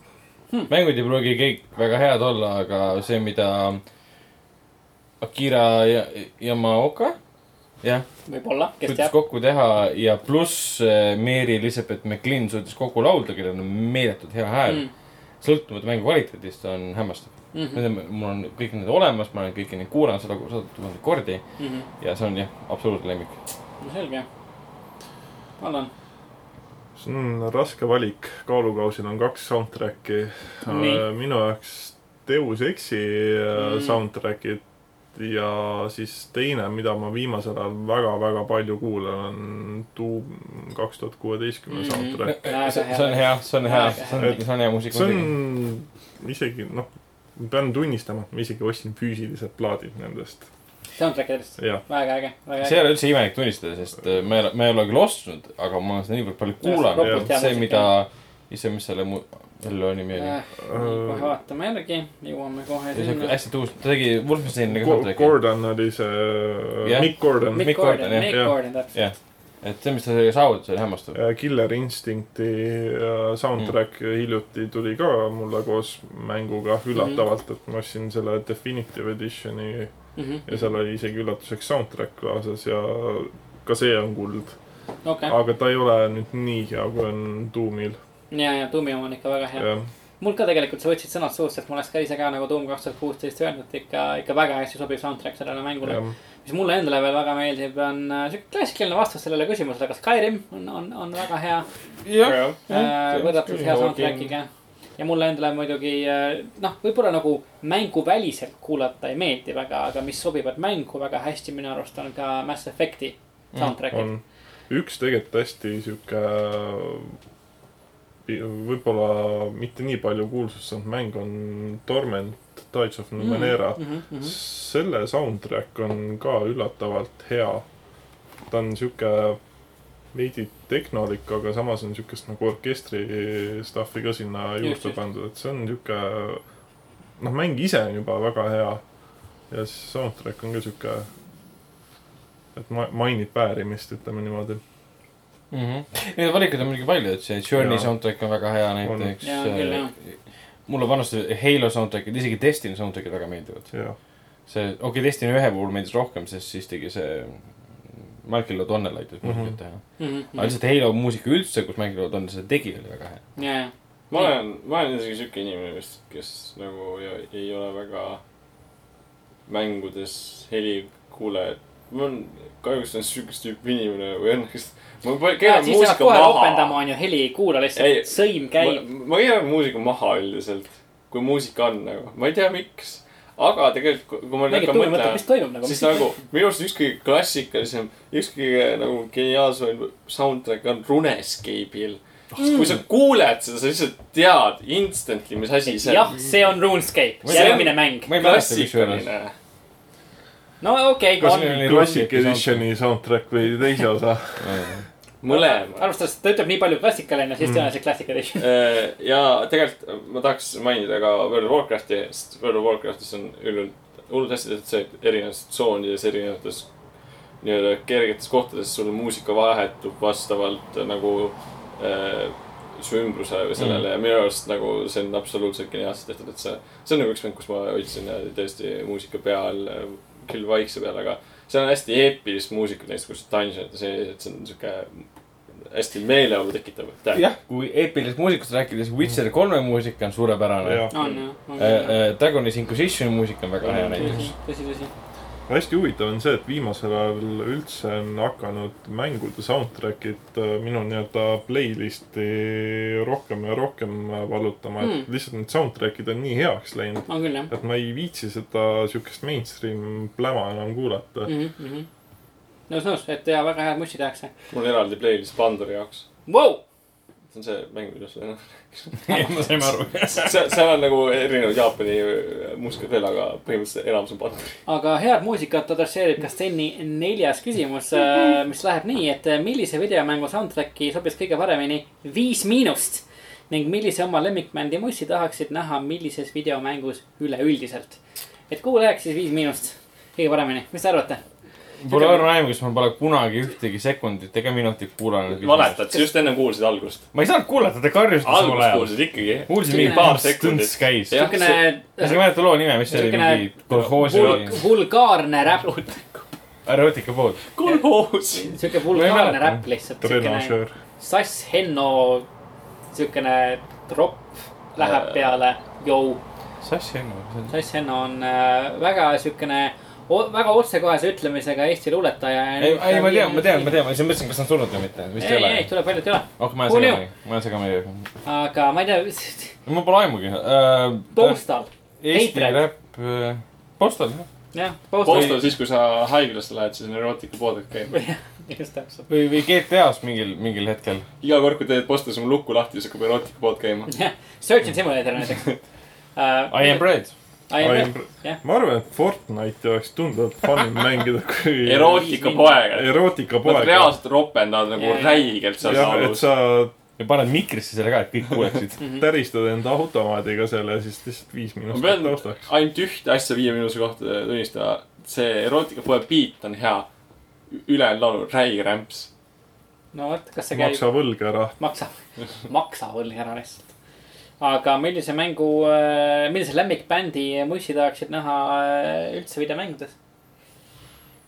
hmm.. mängud ei pruugi kõik väga head olla, aga see, mida Akira ja Yamaoka, jah, võib-olla, kes teab. kokku teha ja pluss eh, Mary Elizabeth McLean suutis kokku laulda, kellel on meeletult hea hääl Mm. mm.. sõltumata mängu kvaliteedist on hämmastav mm. -hmm. mul on kõik need olemas, ma olen kõiki neid kuulanud sada, sada tuhandet kordi mhm. ja see on jah, absoluutne lemmik. no selge. Allan, see on raske valik, kaalukausil on kaks soundtrack'i. Nii. minu jaoks Deus Exi Mm. mm. soundtrack'id ja siis teine, mida ma viimasel ajal väga-väga palju kuulan, on Doom kaks tuhat kuueteistkümne Mhm. soundtrack. Väga see on hea, see on hea, Väga see on hea., see on hea muusika see. on isegi noh, pean tunnistama, ma isegi ostsin füüsilised plaadid nendest. soundtrack idest, jah, väga äge, väga see ei äge. ole üldse imelik tunnistada, sest äh, ei ole, ma ei ole küll ostnud, aga ma olen seda niivõrd palju kuulanud see, mida, ise, mis selle mu-, jälle nimi oli. Äh, kohe vaatame järgi, jõuame kohe sinna. hästi tuus, ta tegi Wolfensteiniga soundtrack'i. Gordon oli see Jah. Mick Gordon. Mick Gordon. Mick. Gordon täpselt. Et see, mis ta sellega saavutas, oli hämmastav. Killer Instincti äh, soundtrack mm. hiljuti tuli ka mulle koos mänguga üllatavalt, et ma ostsin selle Definitive Editioni Mhm. ja seal oli isegi üllatuseks soundtrack kaasas ja ka see on kuld. okei, aga ta ei ole nüüd nii hea, kui on Doomil. ja, ja Doomi oma on ikka väga hea. mul ka tegelikult sa võtsid sõnad suust, sest ma oleks ka ise ka nagu Doom kaks tuhat kuusteist öelnud, ikka, ikka väga hästi sobiv soundtrack sellele mängule. Mis mulle endale veel väga meeldib, on äh, siuke klassikaline vastus sellele küsimusele, kas Skyrim on, on, on väga hea. Jah, äh,, võrratult hea soundtrack'iga. ja mulle endale muidugi äh, noh, võib-olla nagu mänguväliselt kuulata ei meeldi väga, aga mis sobivad mängu väga hästi minu arust on ka Mass Effect'i soundtrack'id. on. Üks tegelikult hästi sihuke võib-olla mitte nii palju kuulsust saanud mäng on Torment Tides of Numenera mm. -hmm, mm -hmm. selle soundtrack on ka üllatavalt hea. ta on sihuke veidi tehnolik, aga samas on siukest nagu orkestri stuff'i ka sinna Just, juurde pandud, et see on sihuke. noh, mäng ise on juba väga hea. ja siis soundtrack on ka sihuke, et ma-, mainib väärimist, ütleme niimoodi. Mhm. Neid valikuid on muidugi palju, et see Journey soundtrack on väga hea näiteks Jaa, küll, jah.. Mulle vanasti Halo soundtrack'id, isegi Destiny soundtrack'id väga meeldivad. see, okei okay,, Destiny ühe puhul meeldis rohkem, sest siis tegi see Michael O'Donnell aitas muusikat Mhm. teha. Mhm, aga lihtsalt Halo muusika üldse, kus Michael O'Donnell seda tegi, oli väga hea. ja, ja, ma olen, ma olen isegi siuke inimene vist, kes nagu ei, ei ole väga mängudes helikuulaja. ma olen, kahjuks olen siukest tüüpi inimene või õnneks. Ma keeran muusika maha ropendama, on ju, heli ei kuula lihtsalt, sõim ma, käib. ma keeran muusika maha üldiselt, kui muusika on nagu, ma ei tea, miks. aga tegelikult, kui ma nüüd hakkan mõtlema nagu. siis nagu minu arust üks kõige klassikalisem, üks kõige nagu geniaalsem soundtrack on Runescape'il. kui sa kuuled seda, sa lihtsalt tead instantly, mis asi see jah on., see on RuneScape, järgmine mäng. klassikaline. no okei Kas okay,, neil on oli-. Classic Editioni soundtrack või teise osa. mõlemad. arvestades, ta ütleb nii palju klassikaline, siis Mm. tõenäoliselt Classic Edition. Äh, ja tegelikult ma tahaks mainida ka World of Warcrafti, sest World of Warcraftis on üldjuhul hullult hästi tehtud see, et erinevates tsoonides, erinevates nii-öelda kergetes kohtades sul muusika vahetub vastavalt nagu äh, su ümbruse või sellele mm. ja minu arust nagu see on absoluutselt geniaalselt tehtud, et see, see on nagu üks mäng, kus ma hoidsin äh, tõesti muusika peal, küll vaikse peal, aga seal on hästi eepilist muusikat, näiteks kus Dungeon sees, et see on sihuke hästi meeleolu tekitav. jah, kui eepilisest muusikast rääkida, siis Witcher kolme muusika on suurepärane. Äh, äh, Dragonis Inquisitioni muusika on väga hea näiteks. tõsi, tõsi. Hästi huvitav on see, et viimasel ajal üldse on hakanud mängude soundtrack'id äh, minu nii-öelda playlist'i rohkem ja rohkem valutama, et Mm. lihtsalt need soundtrack'id on nii heaks läinud, jah et ma ei viitsi seda siukest mainstream pläma enam kuulata. mm. -hmm. nõus, nõus, et ja väga head mussi tehakse mul on eraldi playlist Pandori jaoks. wow!. See on see mäng, millest sa me saime aru. seal, seal on nagu erinevad Jaapani muusikad veel, aga põhimõtteliselt enamus on Pandori. aga head muusikat adresseerib ka Steni neljas küsimus, mis läheb nii, et millise videomängu soundtrack'i sobis kõige paremini Viis Miinust ning millise oma lemmikbändi mussi tahaksid näha millises videomängus üleüldiselt. et kuhu läheks siis Viis Miinust kõige paremini, mis te arvate? Pole aru näinud, kas ma pole kunagi ühtegi sekundit ega minutit kuulanud. mäletad, sa just enne kuulsid algust. ma ei saanud kuulata, te karjusite samal algust kuulsid ikkagi. kuulsin mingi Paar sekundit. käis. Jah, ma ei mäleta loo nime, mis see oli, Siukene mingi kolhoosi vulgaarne räpp, erotika pood. kolhoos. siuke vulgaarne räpp lihtsalt, siukene. Sass Henno, siukene tropp läheb peale, jõu Sass Henno. Sass Henno on äh, väga siukene, väga otsekohese ütlemisega Eesti luuletaja. ei, ei ma tean, ma tean, ma tean, ma lihtsalt mõtlesin, kas ta on surnud või mitte. vist ei, ei ei, ei ole. tuleb välja, et ei ole, oh, ma knew? segamini, ma olen segamini. aga ma ei tea, mul pole aimugi uh,. Postal, Eesti räpp uh,, Postal, jah. jah, Postal, Postal siis, kui sa haiglasse lähed, siis on erootikapood käib. just täpselt. või, või GTA-s mingil, mingil hetkel. iga kord, kui teed Postalis oma lukku lahti, siis hakkab erootikapood käima. jah, Search and Simulator näiteks uh,. I am bread. Ma arvan, et Fortnite'i oleks tunduvalt fun'im mängida kui erootikapoeg. Nad erootikapoeg. reaalselt ropendavad nagu räigelt seal laulus. sa ja paned mikrisse selle ka, et kõik kuuleksid. täristad enda automaadiga selle siis lihtsalt viis pean taustaks. ainult ühte asja viie minuti kohta tunnistama. see erootikapoe beat on hea. ülejäänud laul, räige rämps. no vot, kas see käib, maksa võlg ära. maksa, maksa võlg ära lihtsalt. Aga millise mängu, millise lemmikbändi mussi tahaksid näha äh, üldse videomängudes?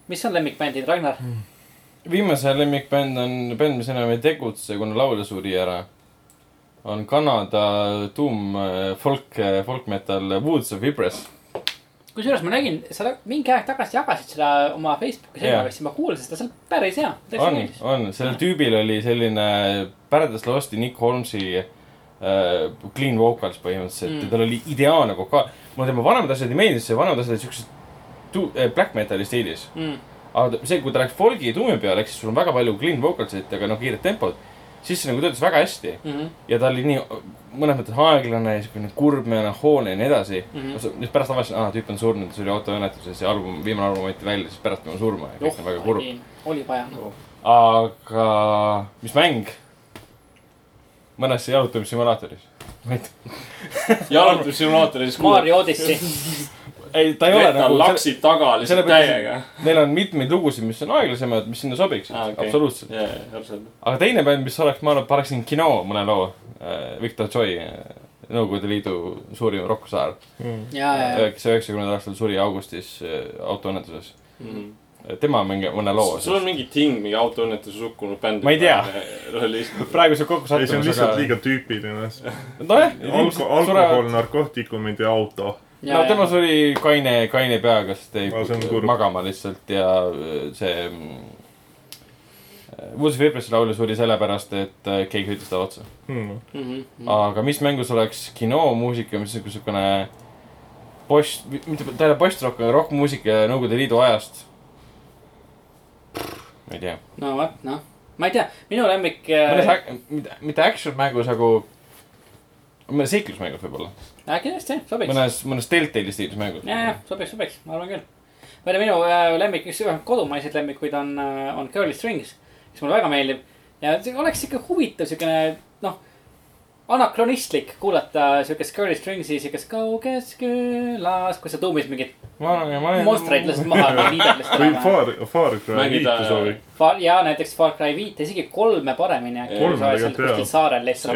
mis on lemmikbändid, Ragnar? viimase lemmikbänd on bänd, mis enam ei tegutse, kuna laulja suri ära. on Kanada tuum äh, folk, folk metal Woods of Ypres. kusjuures ma nägin, sa mingi aeg tagasi jagasid seda oma Facebooki Jaa. sõnumisse, ma kuulasin seda, see on päris hea. on, on, sellel tüübil oli selline Paradise Losti Nick Holmesi äh, clean vocals põhimõtteliselt Mm. ja tal oli ideaalne vokaal. mulle tema vanemad asjad ei meeldinud, see vanemad asjad olid siuksed eh, black metali stiilis. mm.. aga see, kui ta läks folgi ja tuumi peale, ehk siis sul on väga palju clean vocalsid, aga noh, kiiret tempot, siis see nagu töötas väga hästi Mm -hmm. ja ta oli nii mõnes mõttes aeglane siukene kurb melanhoolne ja nii edasi mm. -hmm. pärast avastasin, aa tüüp on surnud, see oli autoõnnetuses ja album, viimane album võeti välja, siis pärast tema surma ja kõik on väga kurb. oli vaja. aga mis mäng? Mõnes jalutamissimulaatoris. jalutussimulaatoris. Mario Odyssey. ei ta ei ole nagu, laksid taga lihtsalt täiega. neil on mitmeid lugusid, mis on aeglasemad, mis sinna sobiksid ah,, okay. absoluutselt. jaa, absoluutselt. aga teine bänd, mis oleks, ma arvan, paneksin kino mõne loo. Victor Joy, Nõukogude Liidu suurim rokkusaar. ja. üheksa, üheksakümnendal aastal suri augustis äh, autoõnnetuses. Tema mingi mõne loo. Sul on mingi ting, mingi autoõnnetuses hukkunud bänd. Ma ei tea. oli. praegu see kokku ei, see on lihtsalt aga. liiga tüüpiline. nojah, alko-, alkohol, narkootikumid ja auto. no tema suri kaine, kaine peaga, sest jäi magama lihtsalt ja äh, see. Woods Vibrasi laulja suri sellepärast, et äh, keegi hüüdis talle otsa. Hmm. Mhm. aga mis mängus oleks kinomuusika, mis on niisugune post, mitte, ta ei ole post-rock, aga rokkmuusika Nõukogude Liidu ajast. Ma ei tea, no vot, noh, ma ei tea, minu lemmik. mõnes, mitte, mitte action mängus, aga mõnes seiklusmängus võib-olla. jah, sobiks. mõnes, mõnes Deltali stiilis mängus. ja, ja sobiks, sobiks, ma arvan küll. ma ei tea, minu äh, lemmik, üks kodumaiseid lemmikuid on, on Curly Strings, mis mulle väga meeldib. ja oleks ikka huvitav siukene, noh, anakronistlik kuulata siukest Curly Stringsi siukest kauges külas, kus sa tuumis mingit monstreid lased maha, liidad või lihtsalt. Far, Far Cry viite soovib. ja näiteks Far Cry viite, isegi kolme paremini äkki. Kuskil saarel sa lihtsalt.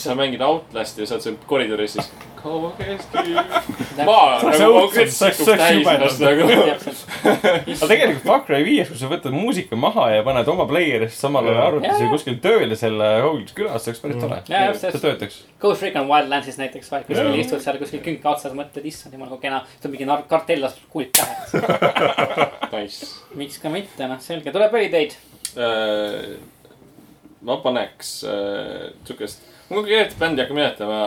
sa mängid Outlast'i ja sa oled seal koridoris siis. Kauges küll. Täpselt. maa nagu konkreetselt oleks täis ennast nagu. täpselt, aga tegelikult Far Cry viies, kui sa võtad muusika maha ja paned oma player'isse samal ajal Jaa. arvutis Jaa. ja kuskil tööle selle Hooglis külas, see oleks päris tore. Jaa, just, see töötaks. Ghost Recon Wildlandsis näiteks, vaid kuskil istud seal kuskil künka otsas, mõtled, issand jumal, kui kena. see on mingi kartell laseb kuulid pähe. Miks ka mitte, noh, selge, tuleb Holidayd. Äh, ma paneks äh, siukest, ma konkreetset bändi ei hakka nimetama,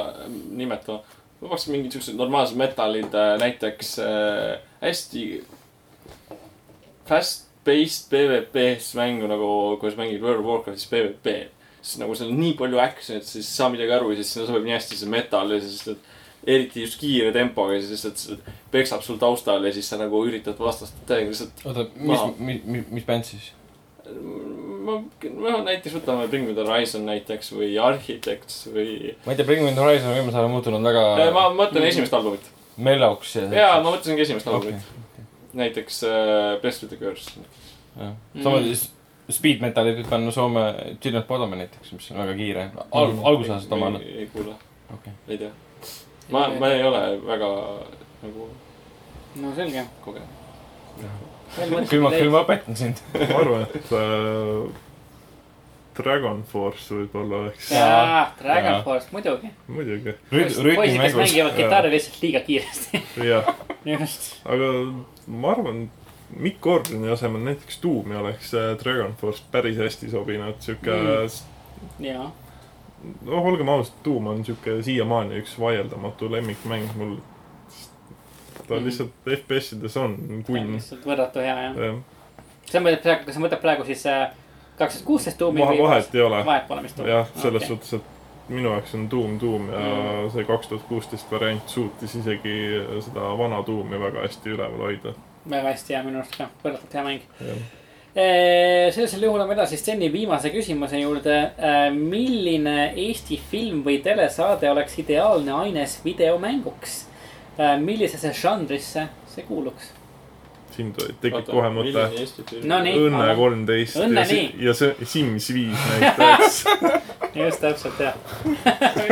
nimetama. Ma paneks mingid siuksed normaalsed metallid, näiteks äh, hästi fast-paced PVP-s mängu nagu, kui sa mängid World of Warcraftis PVP. siis nagu seal on nii palju action'it, siis ei saa midagi aru ja siis sinna sobib nii hästi see metall ja siis, et eriti just kiire tempoga ja siis, et see peksab sul taustal ja siis sa nagu üritad vastast täiega lihtsalt oota, Maha. mis, mis, mis bänd siis? ma, no näiteks võtame Bring Me The Horizon näiteks või Architects või. ma ei tea, Bring Me The Horizon on viimasel ajal muutunud väga ma mõtlen esimest albumit. melloks ja. jaa, ma mõtlesingi esimest albumit., näiteks äh, Blessed With The Curse. jah, samamoodi s- speed metal'i võib panna Soome Children Bottomi näiteks, mis on väga kiire. alg-, algusajast omal. ei, ei kuule okei. ei tea. ma, ma ei ole väga nagu no selge. kogenud. Küll ma, küll ma õpetan sind. ma arvan, et äh, Dragon Force võib-olla oleks, jaa, Dragon Jaa. Force muidugi. muidugi, poisid, kes mängivad kitarri lihtsalt liiga kiiresti. jah. aga ma arvan, Mikk Gordoni asemel näiteks Doom'i oleks äh, Dragon Force päris hästi sobinud, sihuke Mm. jaa. noh, olgem ausad, Doom on sihuke siiamaani üks vaieldamatu lemmikmäng mul. Ta Mm. lihtsalt FPS-ides on kunn. lihtsalt võrratu hea jah. jah, sa mõtled praegu, kas sa mõtled praegu siis äh, kaks tuhat kuusteist tuumi vahe, vahet ei ole. vahet pole, tuum. jah, selles okay. suhtes, et minu jaoks on Doom Doom ja Mm. see kaks tuhat kuusteist variant suutis isegi seda vana Doomi väga hästi üleval hoida. väga hästi ja minu arust ka, võrratult hea mäng. jah, sellisel juhul on edasi Steni viimase küsimuse juurde. milline Eesti film või telesaade oleks ideaalne aines videomänguks? Millisesse žanrisse see kuuluks? siin tekib kohe mõte. No nii. Õnne kolmteist Õnne ja, si nii. ja see Sims viis näiteks. just täpselt jah.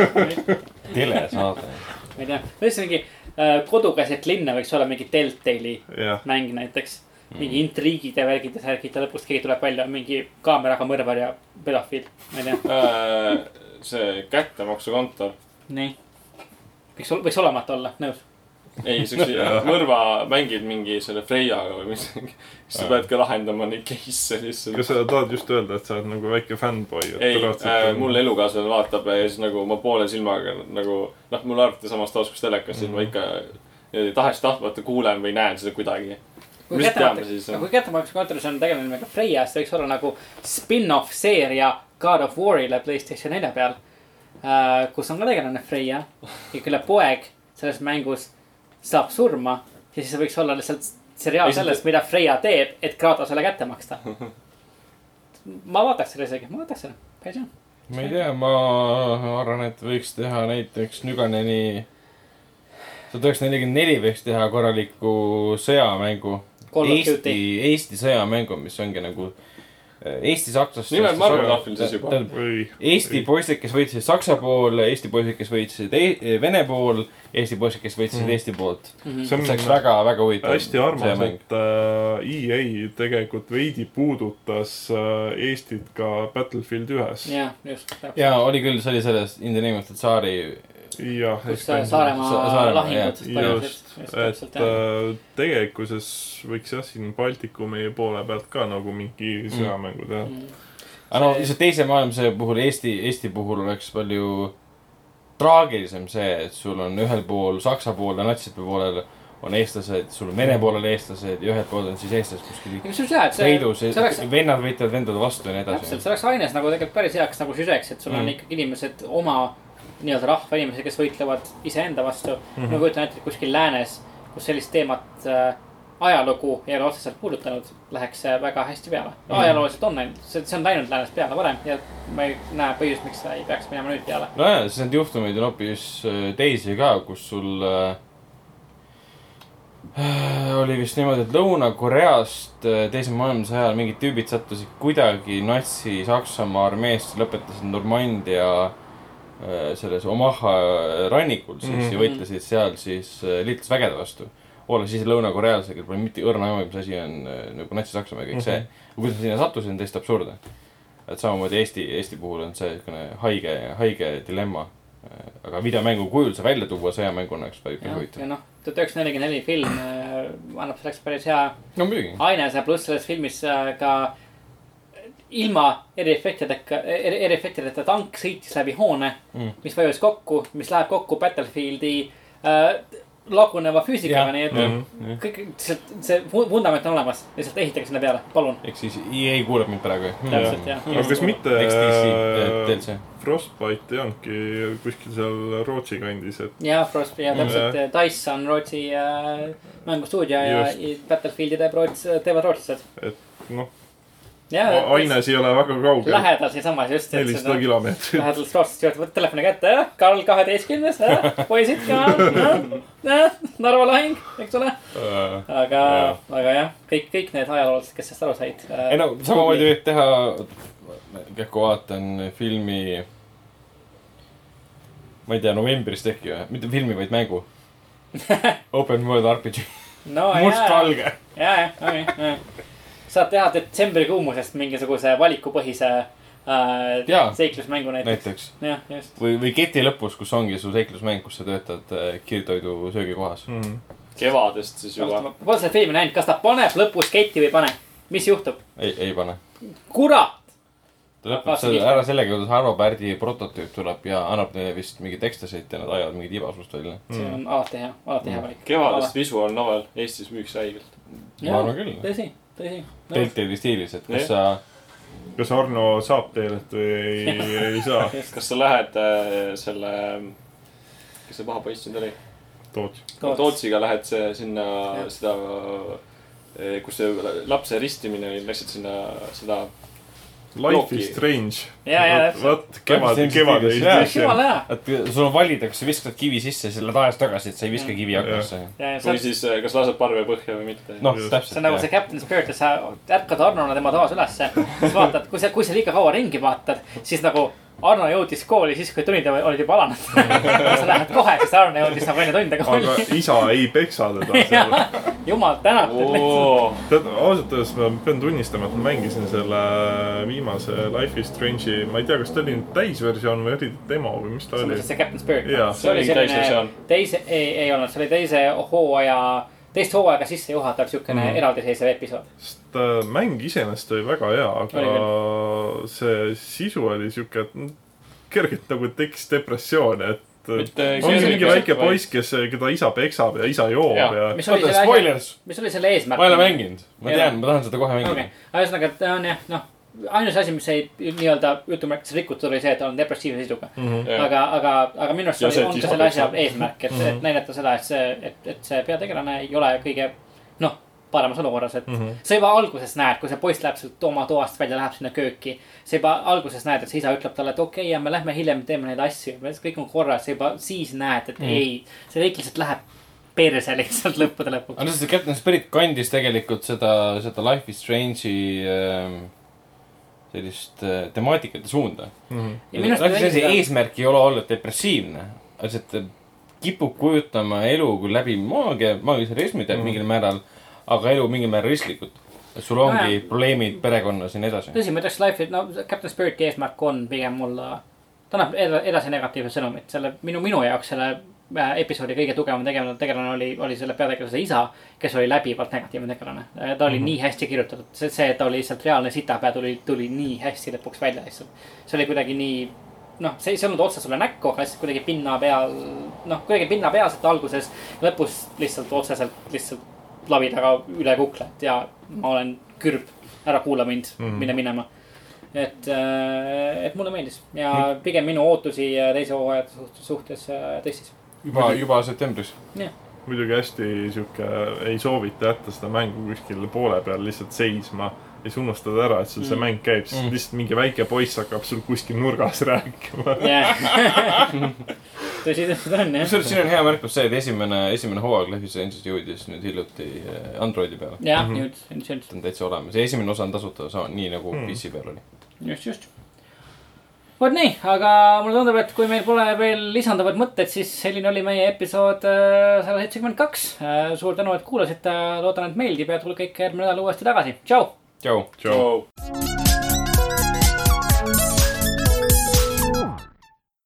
telesaade. ma ei tea, mingi äh, kodukeset linna võiks olla mingi Deltali mäng näiteks. mingi intriigid ja värgid ja särgid ja lõpuks keegi tuleb välja mingi kaameraga mõrvar ja pedofiil, ma ei tea. Äh, see kättemaksukontor. nii. võiks, võiks olemata olla, nõus. ei, siukse mõrva mängid mingi selle Freiaga või midagi. siis sa pead ka lahendama neid case'e lihtsalt. kas sa tahad just öelda, et sa oled nagu väike fännboi? ei äh,, mul elukaaslane vaatab ja siis nagu ma poole silmaga nagu noh, mul arvuti samas taskus telekas, siis ma ikka niimoodi tahes-tahtmata kuulen või näen seda kuidagi. kui mis teame kättemaksu, kontoris on tegelane nimega Freya, siis ta võiks olla nagu spin-off seeria God of War'ile Playstation nelja peal äh,. kus on ka tegelane Freya ja kelle poeg selles mängus saab surma ja siis see võiks olla lihtsalt seriaal sellest, mida Freya teeb, et Kratosele kätte maksta. ma vaataks selle isegi, ma vaataks selle, päris hea. ma ei tea, ma arvan, et võiks teha näiteks Nüganeni. tuhat üheksasada nelikümmend neli võiks teha korraliku sõjamängu. Eesti Eesti sõjamängu, mis ongi nagu äh, Eesti-sakslaste. Nimelt Marvel Ahvil siis juba. Eesti poisid, kes võitlesid Saksa pool, Eesti poisid, kes võitlesid e Vene pool, Eesti poisid, kes võitlesid Mm. Eesti poolt. Mhm. see see oleks on väga, väga huvitav. hästi armas, et äh, EA tegelikult veidi puudutas äh, Eestit ka Battlefield ühes. jah, just. ja oli küll, see oli sellest In the name of the Tsari. jah, kus Saaremaa jah. toimusid. just, just et täpselt jah. äh, tegelikkuses võiks jah, siin Baltikumi poole pealt ka nagu mingi sõjamängu teha. Mhm. aga no lihtsalt teise maailmasõja puhul Eesti, Eesti puhul oleks palju traagilisem see, et sul on ühel pool Saksa pool ja natside poolel on eestlased, sul on Vene poolel eestlased ja ühel pool on siis eestlased kuskil sul see, et see, peidus see oleks, vennad võitlevad vendade vastu ja nii täpselt, edasi. see oleks aines nagu tegelikult päris heaks nagu süžeks, et sul on Mm. ikkagi inimesed oma nii-öelda rahva inimesed, kes võitlevad iseenda vastu mm. -hmm. ma kujutan ette, et kuskil läänes, kus sellist teemat äh, ajalugu ei ole otseselt puudutanud, läheks see väga hästi peale no,. Mhm. ajalooliselt on läinud, see, see on läinud läänes peale varem ja ma ei näe põhjust, miks see ei peaks minema nüüd peale. nojah, siis neid juhtumeid on hoopis äh, teisi ka, kus sul äh, oli vist niimoodi, et Lõuna-Koreast äh, teise maailmasõja ajal mingid tüübid sattusid kuidagi Natsi-Saksamaa armeesse, lõpetasid Normandia äh, selles Omaha rannikul siis mm Mhm. -hmm. ja võitlesid seal siis äh, liitlasvägede vastu. olles ise lõunakorealase, kellel pole mitte õrna aimu, mis asi on äh, nagu Natsi-Saksamaa ja kõik see. kuidas ma sinna sattusin, on täiesti absurdne. et samamoodi Eesti, Eesti puhul on see niisugune haige, haige dilemma. aga videomängu kujul see välja tuua sõjamänguna, eks ole, ikka ja huvitav. noh, tuhat üheksasada nelikümmend neli film äh, annab selleks päris hea no muidugi. ainese, pluss selles filmis äh, ka ilma eriefektidega, eriefektideta tank sõitis läbi hoone Mm. mm., mis vajus kokku, mis läheb kokku Battlefieldi äh, laguneva füüsikaga, nii et Mhm. kõik, lihtsalt see vundament on olemas, lihtsalt ehitage sinna peale, palun. ehk siis EA kuulab mind praegu. täpselt jah. aga kas mitte äh. Frostbite ei olnudki kuskil seal Rootsi kandis, et ja Frost ja täpselt, Dice on Rootsi äh, mängustuudio ja Battlefieldi teeb Roots, teevad rootslased. noh, ja aines ei ole väga kaugel. lähedal siinsamas just. nelisada kilomeetrit. Lähed rootslased juurde, võtad telefoni kätte, Karl kaheteistkümnes, poisid ka, Narva lahing, eks ole. aga, aga jah, kõik, kõik need ajaloolased, kes sellest aru said. äh, ei no samamoodi võib teha, kähku vaatan filmi. ma ei tea, novembris või, mitte filmi, vaid mängu. Open World RPG, mustvalge. jaa, jaa, okei, jaa. Saad teha detsembrikuumusest mingisuguse valikupõhise äh, Jaa. seiklusmängu näiteks. näiteks. jah, just. või, või keti lõpus, kus ongi su seiklusmäng, kus sa töötad äh, kiirtoidu söögikohas. Mhm. kevadest siis juba. ma pole seda filmi näinud, kas ta paneb lõpus ketti või ei pane? mis juhtub? ei, ei pane. kurat, ta lõpetab selle ära sellega, kuidas Arvo Pärdi prototüüp tuleb ja annab neile vist mingeid ekstasid ja nad ajavad mingit ibasust välja. see on alati hea, alati hea valik. kevadest visual novel Eestis müüks räigelt. ma arvan küll. tõsi, tõsi. Deltali stiilis, et kas Jah. sa, kas Arno saab teelet või ei, ei saa? kas sa lähed äh, selle, kes see paha poiss nüüd oli? Toots. Tootsiga lähed see sinna Jah. seda, kus see lapse ristimine oli, läksid sinna seda. Life Looki. is strange. ja, ja täpselt. vot kevad, kevad ei tea. jumala hea. et sul on valida, kas sa viskad kivi sisse, selle taes tagasi, et sa ei viska kivi aknasse. või siis, kas lased parve põhja või mitte. noh, täpselt. see on nagu see Captain Spirit, et sa ärkad Arnona tema toas ülesse. siis vaatad, kui sa, kui sa liiga kaua ringi vaatad, siis nagu Arno jõudis kooli siis, kui tunnid olid juba alanud. sa lähed kohe, siis Arno jõudis nagu enne tunde aga kooli. isa ei peksa teda seal. jumal tänatud. tead, ausalt öeldes ma pean tunnistama, et ma mängisin selle viimase Life is Strange'i, ma ei tea, kas ta oli nüüd täisversioon või oli demo või mis ta oli mõtled. see Captain Spirit see oli See selline täisversioon. teise, ei, ei olnud, see oli teise hooaja, teist hooaega sissejuhatav siukene Mhm. eraldiseisev episood. sest äh, mäng iseenesest oli väga hea, aga see sisu oli siuke, et mm, kergelt nagu tekkis depressioon, et Mitte ongi kergelt, mingi väike poiss, kes, keda isa peksab ja isa joob Jaa. ja mis oli selle mis oli selle eesmärk? ma ei ole mänginud, ma tean, ma tahan seda kohe mängida., ühesõnaga, et ta on jah, noh, ainus asi, mis sai nii-öelda jutumärkides rikutud, oli see, et ta on depressiivse sisuga. aga, aga, aga minu arust see oli- on ka selle asja eesmärk, et, et näidata seda, et see, et, et see peategelane ei ole kõige, noh, paremas olukorras, et Mhm. sa juba alguses näed, kui see poiss läheb sealt oma toast välja, läheb sinna kööki. sa juba alguses näed, et see isa ütleb talle, et okei okay,, ja me lähme hiljem teeme neid asju, kõik on korras, sa juba siis näed, et mm. ei, see kõik lihtsalt läheb perse lihtsalt lõppude lõpuks. aga see Captain Spirit kandis tegelikult seda, seda Life is Strange'i ähm, sellist äh, temaatikat ja suunda. Mhm. ja minu arust seda- eesmärk ei ole olla depressiivne, see, ta kipub kujutama elu küll läbi maagia, maagilise reismi teeb Mhm. mingil määral, aga elu mingil määral risklikult. et sul ongi Nojah. probleemid perekonnas ja nii edasi. tõsi, ma ütleks Life'i, no Captain Spiriti eesmärk on pigem olla, ta annab eda- edasi negatiivset sõnumit, selle minu, minu jaoks selle episoodi kõige tugevam tegelane, tegelane oli, oli selle peategelase isa, kes oli läbivalt negatiivne tegelane. ta oli mm -hmm. nii hästi kirjutatud, see, see, et ta oli lihtsalt reaalne sitapea, tuli, tuli nii hästi lõpuks välja lihtsalt. see oli kuidagi nii, noh, see ei olnud otse sulle näkku, aga lihtsalt kuidagi pinna peal, noh, kuidagi pinnapealselt alguses, lõpus lihtsalt otseselt lihtsalt lavi taga üle kuklet ja ma olen kürb, ära kuula mind mm. -hmm. mine minema. et, et mulle meeldis ja pigem minu ootusi äh, teise hooaja suhtes, suhtes äh, tõstis. juba, juba septembris. muidugi hästi sihuke, ei soovita jätta seda mängu kuskil poole peal lihtsalt seisma. ja siis unustada ära, et sul see Mm. mäng käib, siis Mm. lihtsalt mingi väike poiss hakkab sul kuskil nurgas rääkima. tõsi, tõsi ta on jah. kusjuures siin on hea märkus see, et esimene, esimene hooaeg Life is Strange'ist jõudis nüüd hiljuti äh, Androidi peale. jah, Mhm. nüüd, nüüd, nüüd, ta on täitsa olemas ja esimene osa on tasuta, sama, nii nagu Mm. PC peal oli. just, just. Vot nii, aga mulle tundub, et kui meil pole veel lisanduvaid mõtteid, siis selline oli meie episood äh, sada seitsekümmend kaks. suur tänu, et kuulasite, loodan, et meeldib ja tulge kõik järgmine nädal uuesti tagasi, tšau. tšau. tšau. tšau.